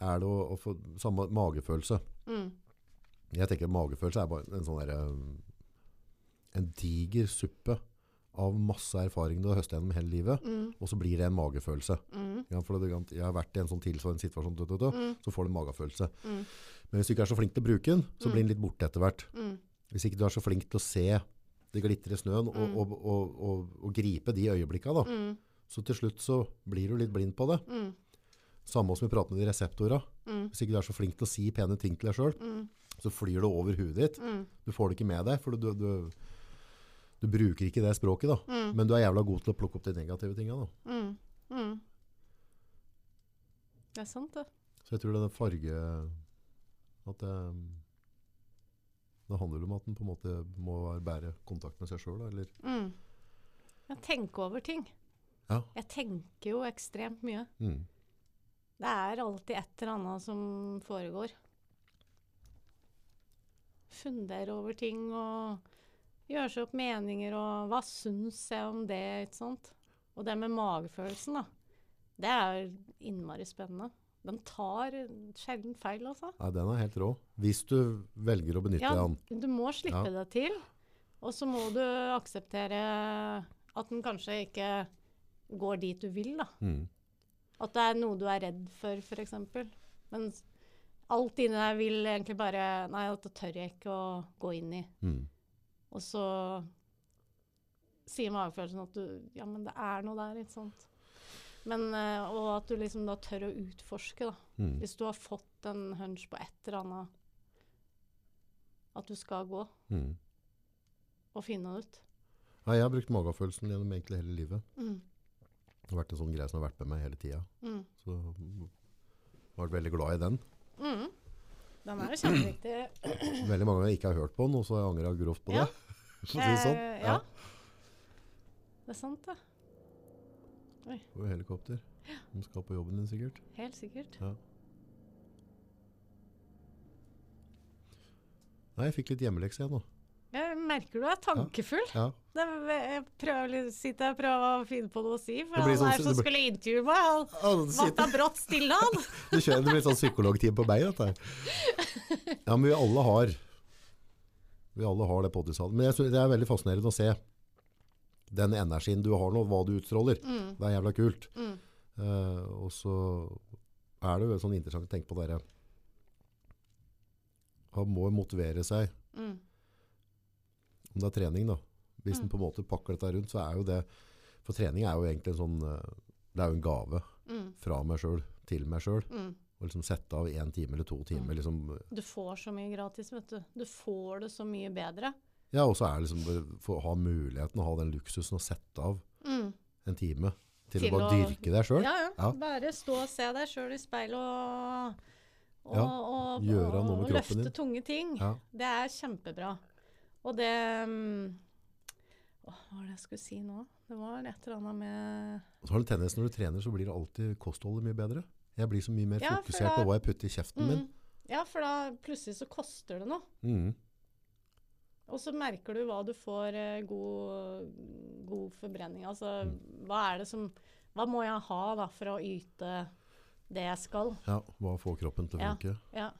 Speaker 1: er det å, å få samme magefølelse.
Speaker 2: Mm.
Speaker 1: Jeg tenker magefølelse er bare en sånn derre En diger suppe av masse erfaring du har høstet gjennom hele livet,
Speaker 2: Mm.
Speaker 1: og så blir det en magefølelse.
Speaker 2: Mm.
Speaker 1: Ja, for det, jeg har vært i en sånn tilsvarende situasjon,
Speaker 2: Mm.
Speaker 1: så får du en magefølelse.
Speaker 2: Mm.
Speaker 1: Men hvis du ikke er så flink til å bruke den, så
Speaker 2: Mm.
Speaker 1: blir den litt borte etter hvert.
Speaker 2: Mm.
Speaker 1: Hvis ikke du er så flink til å se det glitter i snøen, og,
Speaker 2: Mm.
Speaker 1: og, og, og, gripe de øyeblikkene, da.
Speaker 2: Mm.
Speaker 1: så til slutt så blir du litt blind på det.
Speaker 2: Mm.
Speaker 1: Samme som vi prater med de reseptorene.
Speaker 2: Mm.
Speaker 1: Hvis ikke du er så flink til å si pene ting til deg sjøl,
Speaker 2: Mm.
Speaker 1: så flyr det over huet ditt.
Speaker 2: Mm.
Speaker 1: Du får det ikke med deg, for du, du, du bruker ikke det språket, da.
Speaker 2: Mm.
Speaker 1: Men du er jævla god til å plukke opp de negative tinga, da.
Speaker 2: Mm. Mm. Det er sant, det.
Speaker 1: Så jeg tror det er den farge At det Det handler om at en på en måte må bære kontakt med seg sjøl, eller
Speaker 2: Mm. Jeg tenker over ting.
Speaker 1: Ja.
Speaker 2: Jeg tenker jo ekstremt mye.
Speaker 1: mm.
Speaker 2: Det er alltid et eller annet som foregår. Fundere over ting og gjøre seg opp meninger og hva syns jeg om det, ikke sant. Og det med magefølelsen, da. Det er innmari spennende. Den tar sjelden feil, altså.
Speaker 1: Nei, den er helt rå. Hvis du velger å benytte
Speaker 2: Ja,
Speaker 1: den.
Speaker 2: du må slippe
Speaker 1: Ja.
Speaker 2: det til. Og så må du akseptere at den kanskje ikke går dit du vil, da.
Speaker 1: Mm.
Speaker 2: At det er noe du er redd for, f.eks. Men alt inni deg vil egentlig bare Nei, dette tør jeg ikke å gå inn i.
Speaker 1: Mm.
Speaker 2: Og så sier magefølelsen at du Ja, men det er noe der, ikke sant. Men, eh, og at du liksom da tør å utforske, da.
Speaker 1: Mm.
Speaker 2: Hvis du har fått en hunch på et eller annet At du skal gå
Speaker 1: Mm.
Speaker 2: og finne det ut.
Speaker 1: Ja, jeg har brukt magefølelsen gjennom egentlig hele livet.
Speaker 2: Mm.
Speaker 1: Det har vært en sånn greie som har vært med meg hele tida.
Speaker 2: Mm.
Speaker 1: Så jeg har vært veldig glad i den.
Speaker 2: Mm. Den er jo kjempeviktig.
Speaker 1: Veldig mange ganger ikke har hørt på den, og så har jeg angra grovt på
Speaker 2: Ja.
Speaker 1: det. Å si sånn.
Speaker 2: ja. ja. Det er sant, det.
Speaker 1: Og helikopter. De skal på jobben din sikkert.
Speaker 2: Helt sikkert.
Speaker 1: Ja. Nei, jeg fikk litt hjemmelekse igjen nå.
Speaker 2: Jeg merker du er tankefull.
Speaker 1: Ja.
Speaker 2: Det, jeg prøver sitter og prøver å finne på noe å si, for han
Speaker 1: sånn-
Speaker 2: der som
Speaker 1: det blir-
Speaker 2: skulle intervjue meg, han
Speaker 1: Ja,
Speaker 2: vatta brått stille, han.
Speaker 1: Du det blir sånn psykologtime på meg, dette her. Ja, men vi alle har Vi alle har det potensialet. Men jeg det er veldig fascinerende å se den energien du har nå, hva du utstråler.
Speaker 2: Mm,
Speaker 1: Det er jævla kult.
Speaker 2: mm,
Speaker 1: Uh, og så er det jo sånn interessant å tenke på dere. Han må motivere seg,
Speaker 2: mm,
Speaker 1: om det er trening da. Hvis
Speaker 2: Mm.
Speaker 1: en på en måte pakker dette rundt, så er jo det For trening er jo egentlig en sånn eh, Det er jo en gave
Speaker 2: mm,
Speaker 1: fra meg sjøl til meg sjøl.
Speaker 2: mm.
Speaker 1: Å liksom sette av én time eller to timer.
Speaker 2: Mm.
Speaker 1: Liksom,
Speaker 2: Du får så mye gratis, vet du. Du får det så mye bedre.
Speaker 1: Ja, og så er det liksom bare for å ha muligheten å ha den luksusen å sette av
Speaker 2: Mm.
Speaker 1: en time til,
Speaker 2: Til
Speaker 1: å bare dyrke deg sjøl.
Speaker 2: Ja, ja.
Speaker 1: Ja.
Speaker 2: Bare stå og se deg sjøl i speilet og, og,
Speaker 1: Ja,
Speaker 2: og,
Speaker 1: med
Speaker 2: og løfte
Speaker 1: din.
Speaker 2: tunge ting.
Speaker 1: Ja.
Speaker 2: Det er kjempebra. Og det um, Åh, Hva var det jeg skulle si nå? Det var et eller annet med
Speaker 1: Og så har du tennis når du trener, så blir det alltid kostholdet mye bedre. Jeg blir så mye mer fokusert
Speaker 2: da-
Speaker 1: på hva jeg putter i kjeften min.
Speaker 2: mm, Ja, for da plutselig så koster det noe.
Speaker 1: Mm.
Speaker 2: Og så merker du hva du får eh, god, god forbrenning. Altså,
Speaker 1: Mm.
Speaker 2: hva er det som Hva må jeg ha da for å yte det jeg skal?
Speaker 1: Ja, hva får kroppen til å funke?
Speaker 2: Ja.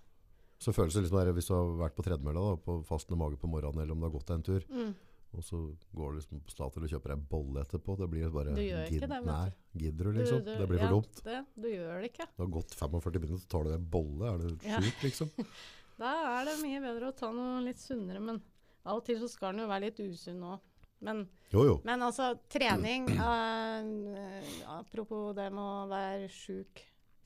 Speaker 1: Så føles det liksom der, hvis du har vært på tredemølla på fastende mage på morgenen, eller om du har gått deg en tur,
Speaker 2: Mm.
Speaker 1: og så går du liksom på Statoil og kjøper deg bolle etterpå, det blir bare...
Speaker 2: Du gjør ikke det, vet du.
Speaker 1: Nei, gidder du
Speaker 2: Du-
Speaker 1: liksom?
Speaker 2: du-
Speaker 1: det blir for
Speaker 2: ja,
Speaker 1: dumt.
Speaker 2: Det, du gjør det ikke.
Speaker 1: Det har gått 45 minutter, så tar du deg en bolle, er det
Speaker 2: Ja.
Speaker 1: sjukt liksom?
Speaker 2: Da er det mye bedre å ta noe litt sunnere, men av og til så skal den jo være litt usunn òg. Men,
Speaker 1: Jo, jo.
Speaker 2: men altså, trening uh, Apropos det med å være sjuk.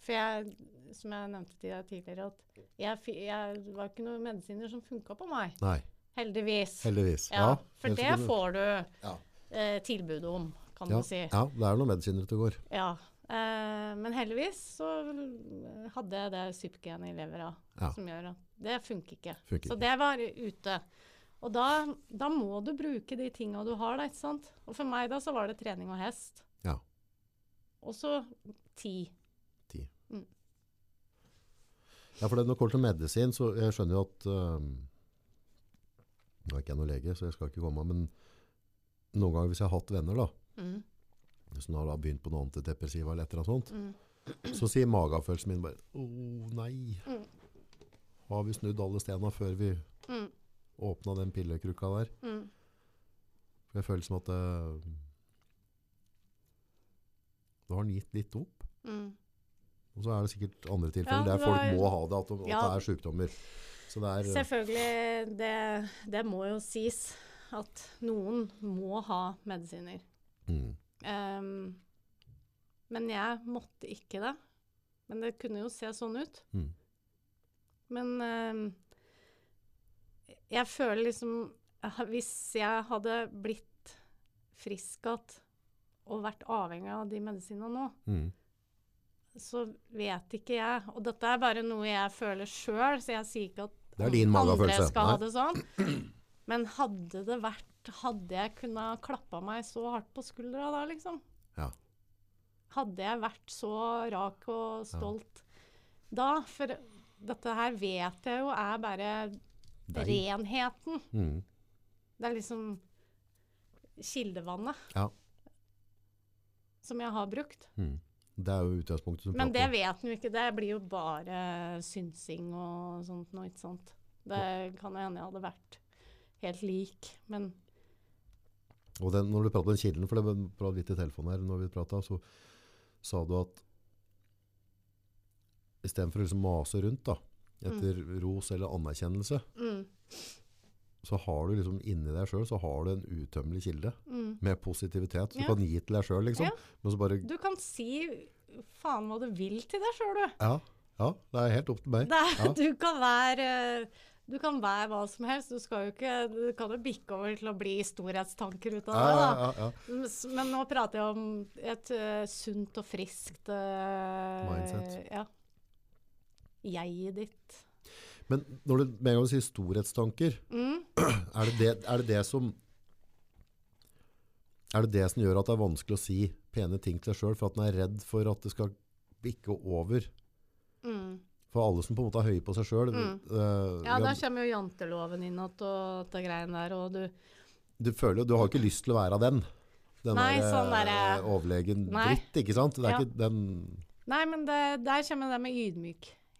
Speaker 2: For jeg, som jeg nevnte til deg tidligere, at jeg, jeg var ikke noen medisiner som funka på meg.
Speaker 1: Nei,
Speaker 2: Heldigvis.
Speaker 1: heldigvis.
Speaker 2: Ja, for det
Speaker 1: du.
Speaker 2: får du
Speaker 1: Ja.
Speaker 2: eh, tilbud om, kan
Speaker 1: ja,
Speaker 2: du si.
Speaker 1: ja, det er noen medisiner ute og går.
Speaker 2: Ja. Eh, men heldigvis så hadde jeg det sypgenet i levera
Speaker 1: Ja.
Speaker 2: som gjør at det funker ikke.
Speaker 1: Funker
Speaker 2: Så det var ute. Og da, da må du bruke de tinga du har, da, ikke sant. Og for meg da så var det trening og hest.
Speaker 1: Ja.
Speaker 2: Og så ti.
Speaker 1: Ti.
Speaker 2: Mm.
Speaker 1: Ja, for det, når det kommer til medisin, så jeg skjønner jo at øhm, Nå er ikke jeg noen lege, så jeg skal ikke komme, men noen ganger hvis jeg har hatt venner da,
Speaker 2: Mm,
Speaker 1: som har da begynt på noe antidepressiva eller et eller annet sånt,
Speaker 2: mm,
Speaker 1: så sier magefølelsen min bare Å nei,
Speaker 2: Mm.
Speaker 1: har vi snudd alle stena før vi
Speaker 2: mm,
Speaker 1: åpna den pillekrukka der?
Speaker 2: mm.
Speaker 1: For jeg føler som at det, Da har den gitt litt opp.
Speaker 2: Mm.
Speaker 1: Og så er det sikkert andre tilfeller
Speaker 2: Ja,
Speaker 1: der folk må ha det, at, at
Speaker 2: Ja.
Speaker 1: det er sykdommer. Så det er
Speaker 2: Selvfølgelig, det, det må jo sies at noen må ha medisiner.
Speaker 1: mm,
Speaker 2: Um, men jeg måtte ikke det. Men det kunne jo se sånn ut.
Speaker 1: mm,
Speaker 2: Men ehm, jeg føler liksom Hvis jeg hadde blitt frisk igjen og vært avhengig av de medisinene nå,
Speaker 1: mm.
Speaker 2: så vet ikke jeg. Og dette er bare noe jeg føler sjøl, så jeg sier ikke at andre skal ha det sånn. Men hadde det vært Hadde jeg kunnet klappa meg så hardt på skuldra da, liksom?
Speaker 1: Ja.
Speaker 2: Hadde jeg vært så rak og stolt da? For dette her vet jeg jo er bare
Speaker 1: Deg.
Speaker 2: renheten.
Speaker 1: Mm.
Speaker 2: Det er liksom kildevannet
Speaker 1: Ja.
Speaker 2: som jeg har brukt.
Speaker 1: Mm. Det er jo utgangspunktet som
Speaker 2: Men det vet en jo ikke. Det blir jo bare synsing og sånt noe, ikke sant. Det kan hende jeg hadde vært helt lik, men
Speaker 1: Og den, når du prater om kilden, for det var litt i telefonen her når vi prata, så sa du at i stedet for å liksom mase rundt da, etter ros eller anerkjennelse,
Speaker 2: mm,
Speaker 1: så har du liksom inni deg selv, så har du en utømmelig kilde
Speaker 2: mm.
Speaker 1: med positivitet. Du
Speaker 2: Ja.
Speaker 1: kan gi til deg selv, liksom.
Speaker 2: Ja.
Speaker 1: Men så bare,
Speaker 2: Du kan si faen hva du vil til deg sjøl, du.
Speaker 1: ja, ja, det er helt opp til meg.
Speaker 2: Er,
Speaker 1: Ja.
Speaker 2: Du kan være du kan være hva som helst. Du, skal jo ikke, du kan jo bikke over til å bli storhetstanker ut av
Speaker 1: Ja,
Speaker 2: det. Men nå prater jeg om et uh, sunt og friskt uh,
Speaker 1: Mindset.
Speaker 2: Ja. Jeget ditt.
Speaker 1: Men når du med en gang sier storhetstanker,
Speaker 2: Mm.
Speaker 1: er det det, er det det som Er det det som gjør at det er vanskelig å si pene ting til deg sjøl, for at en er redd for at det skal bikke over?
Speaker 2: Mm.
Speaker 1: For alle som på en måte er høye på seg sjøl
Speaker 2: Mm. Ja, der kommer jo janteloven inn att og det greiene der, og du
Speaker 1: Du føler jo, du har ikke lyst til å være den. Den
Speaker 2: Nei,
Speaker 1: der,
Speaker 2: sånn der,
Speaker 1: overlegen
Speaker 2: Nei.
Speaker 1: dritt, ikke sant? Det er
Speaker 2: Ja.
Speaker 1: ikke den
Speaker 2: Nei, men det, der kommer det med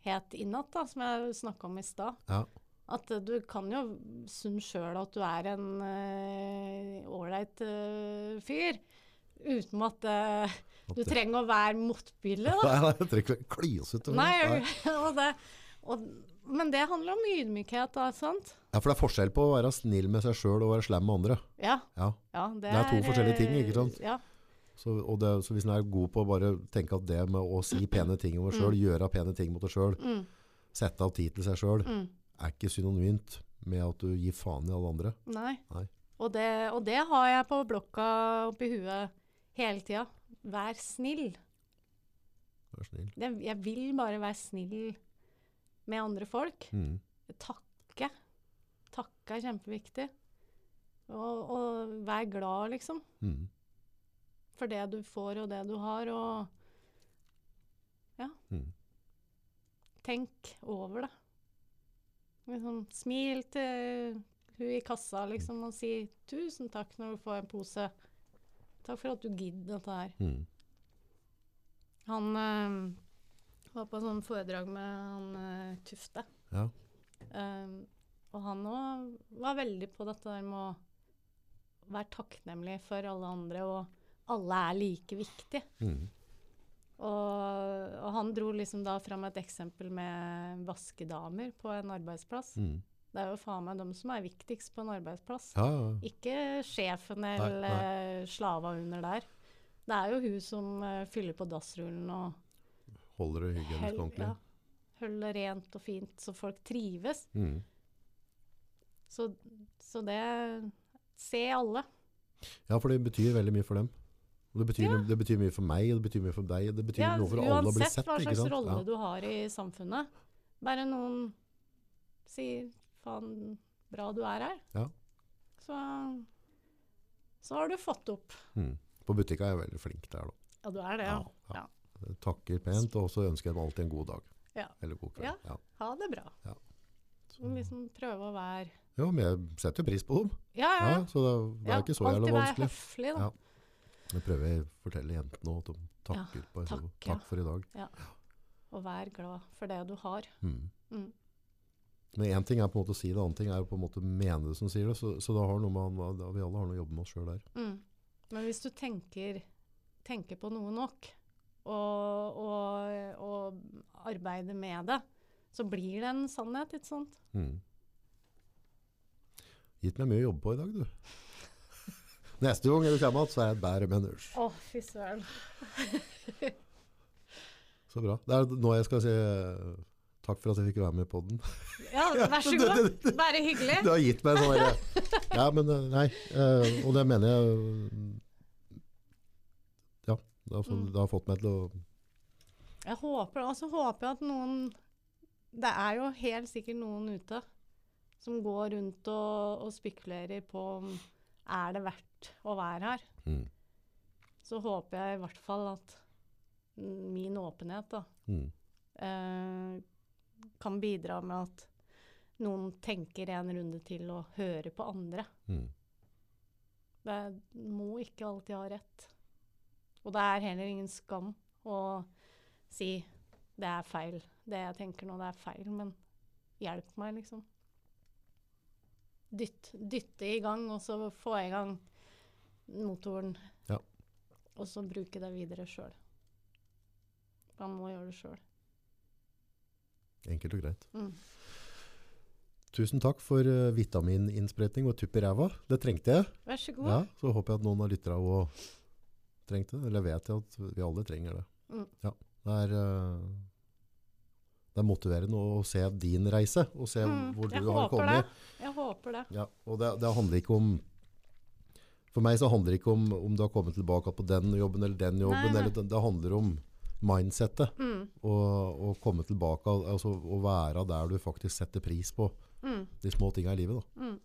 Speaker 2: ydmykhet innat, da, som jeg snakka om i stad.
Speaker 1: Ja.
Speaker 2: At eh, du kan jo synes sjøl at du er en ålreit uh, uh, fyr, uten at uh, du trenger å være motbilde. da.
Speaker 1: Nei, nei, jeg trenger ikke klysete.
Speaker 2: Nei, og det, og, men det handler om ydmykhet, da, sant?
Speaker 1: Ja, for det er forskjell på å være snill med seg sjøl og være slem med andre.
Speaker 2: Ja.
Speaker 1: Ja.
Speaker 2: ja det,
Speaker 1: Det er to forskjellige ting,
Speaker 2: eh,
Speaker 1: ikke sant?
Speaker 2: Ja.
Speaker 1: Så, det, så hvis en er god på å bare tenke at det med å si pene ting om seg sjøl, gjøre pene ting mot deg sjøl,
Speaker 2: Mm,
Speaker 1: sette av tid til seg sjøl,
Speaker 2: mm.
Speaker 1: er ikke synonymt med at du gir faen i alle andre.
Speaker 2: Nei.
Speaker 1: Nei.
Speaker 2: Og, det, og det har jeg på blokka oppi huet hele tida. Vær snill.
Speaker 1: Vær snill.
Speaker 2: Det, jeg vil bare være snill med andre folk.
Speaker 1: Mm.
Speaker 2: Takke. Takke er kjempeviktig. Og, og vær glad, liksom.
Speaker 1: Mm.
Speaker 2: For det du får og det du har. Og
Speaker 1: Mm.
Speaker 2: tenk over det. Liksom, smil til hun i kassa liksom, og si 'tusen takk' når du får en pose. Takk for at du gidder dette her.
Speaker 1: Mm.
Speaker 2: Han øh, var på sånn foredrag med han øh, Tufte.
Speaker 1: Ja.
Speaker 2: Um, og han òg var veldig på dette der med å være takknemlig for alle andre, og alle er like viktige.
Speaker 1: Mm.
Speaker 2: Og, og han dro liksom da fram et eksempel med vaskedamer på en arbeidsplass.
Speaker 1: Mm.
Speaker 2: Det er jo faen meg dem som er viktigst på en arbeidsplass.
Speaker 1: Ja, ja.
Speaker 2: Ikke sjefen eller
Speaker 1: nei.
Speaker 2: eh, slava under der. Det er jo hun som uh, fyller på dassrullen og
Speaker 1: Holder det hygienisk ordentlig.
Speaker 2: ja, holder det rent og fint, så folk trives.
Speaker 1: Mm.
Speaker 2: Så, så det Se alle.
Speaker 1: Ja, for det betyr veldig mye for dem. Det betyr,
Speaker 2: Ja.
Speaker 1: det betyr mye for meg, og det betyr mye for deg. og Det betyr
Speaker 2: Ja,
Speaker 1: noe for alle å bli sett.
Speaker 2: uansett
Speaker 1: hva
Speaker 2: slags rolle
Speaker 1: Ja.
Speaker 2: du har i samfunnet. Bare noen sier 'faen, bra du er her',
Speaker 1: Ja.
Speaker 2: så, så har du fått opp.
Speaker 1: Mm. På butikka er jeg veldig flink der, da.
Speaker 2: Ja, du er det, ja.
Speaker 1: Takker pent, og så ønsker jeg dem alltid en god dag.
Speaker 2: Ja.
Speaker 1: Eller god kveld.
Speaker 2: Ja.
Speaker 1: Ja.
Speaker 2: Ha det bra.
Speaker 1: Ja.
Speaker 2: Så liksom prøve å være
Speaker 1: Jo, men jeg setter jo pris på dem.
Speaker 2: Ja, ja.
Speaker 1: Ja, så det, det er ikke så jævlig
Speaker 2: Alltid være høflig, da.
Speaker 1: Ja. Jeg prøver å fortelle jentene at de takker på
Speaker 2: takk,
Speaker 1: takk,
Speaker 2: ja.
Speaker 1: for i dag.
Speaker 2: Og vær glad for det du har.
Speaker 1: Mm.
Speaker 2: Mm.
Speaker 1: Men én ting er på en måte å si det, annen ting er på en måte mene det som sier det. Så, så det har med, da vi alle har noe å jobbe med oss sjøl der.
Speaker 2: Mm. Men hvis du tenker, tenker på noe nok, og, og, og arbeider med det, så blir det en sannhet, ikke sant?
Speaker 1: Mm. Gitt meg mye å jobbe på i dag, du. Neste gang du kommer igjen, så er jeg et bedre menneske.
Speaker 2: Å, fy søren.
Speaker 1: Så bra. Det er nå jeg skal si eh, takk for at jeg fikk være med i podden.
Speaker 2: Ja, vær så god. Bare hyggelig.
Speaker 1: Du har gitt meg sånn Ja, men eh, nei. eh, Og det mener jeg Ja. Det har,
Speaker 2: Mm.
Speaker 1: det har fått meg til å
Speaker 2: Jeg håper, og så håper jeg at noen Det er jo helt sikkert noen ute som går rundt og, og spekulerer på om er det verdt å være her.
Speaker 1: mm,
Speaker 2: Så håper jeg i hvert fall at min åpenhet da,
Speaker 1: mm,
Speaker 2: eh, kan bidra med at noen tenker en runde til og hører på andre.
Speaker 1: mm.
Speaker 2: Det må ikke alltid ha rett. Og det er heller ingen skam å si det er feil. Det jeg tenker nå, det er feil, men hjelp meg, liksom. Dytt, dytte i gang, og så få i gang motoren.
Speaker 1: Ja.
Speaker 2: Og så bruke det videre sjøl. Man må gjøre det sjøl.
Speaker 1: Enkelt og greit.
Speaker 2: Mm.
Speaker 1: Tusen takk for uh, vitamininnsprøytning og tupp i ræva. Det trengte jeg.
Speaker 2: Vær så god.
Speaker 1: Ja, så håper jeg at noen av lytterne òg trengte det. Eller vet jeg at vi alle trenger det.
Speaker 2: Mm.
Speaker 1: Ja, det er, uh, det er motiverende å se din reise, og se
Speaker 2: Mm,
Speaker 1: hvor du har kommet.
Speaker 2: det. Jeg håper det.
Speaker 1: Ja, og det, det handler ikke om For meg så handler det ikke om om du har kommet tilbake på den jobben eller den jobben.
Speaker 2: Nei, nei.
Speaker 1: Eller, det, handler om mindsettet.
Speaker 2: Mm,
Speaker 1: Og, og komme tilbake, al- altså å være der du faktisk setter pris på
Speaker 2: mm,
Speaker 1: de små tinga i livet. Da.
Speaker 2: mm.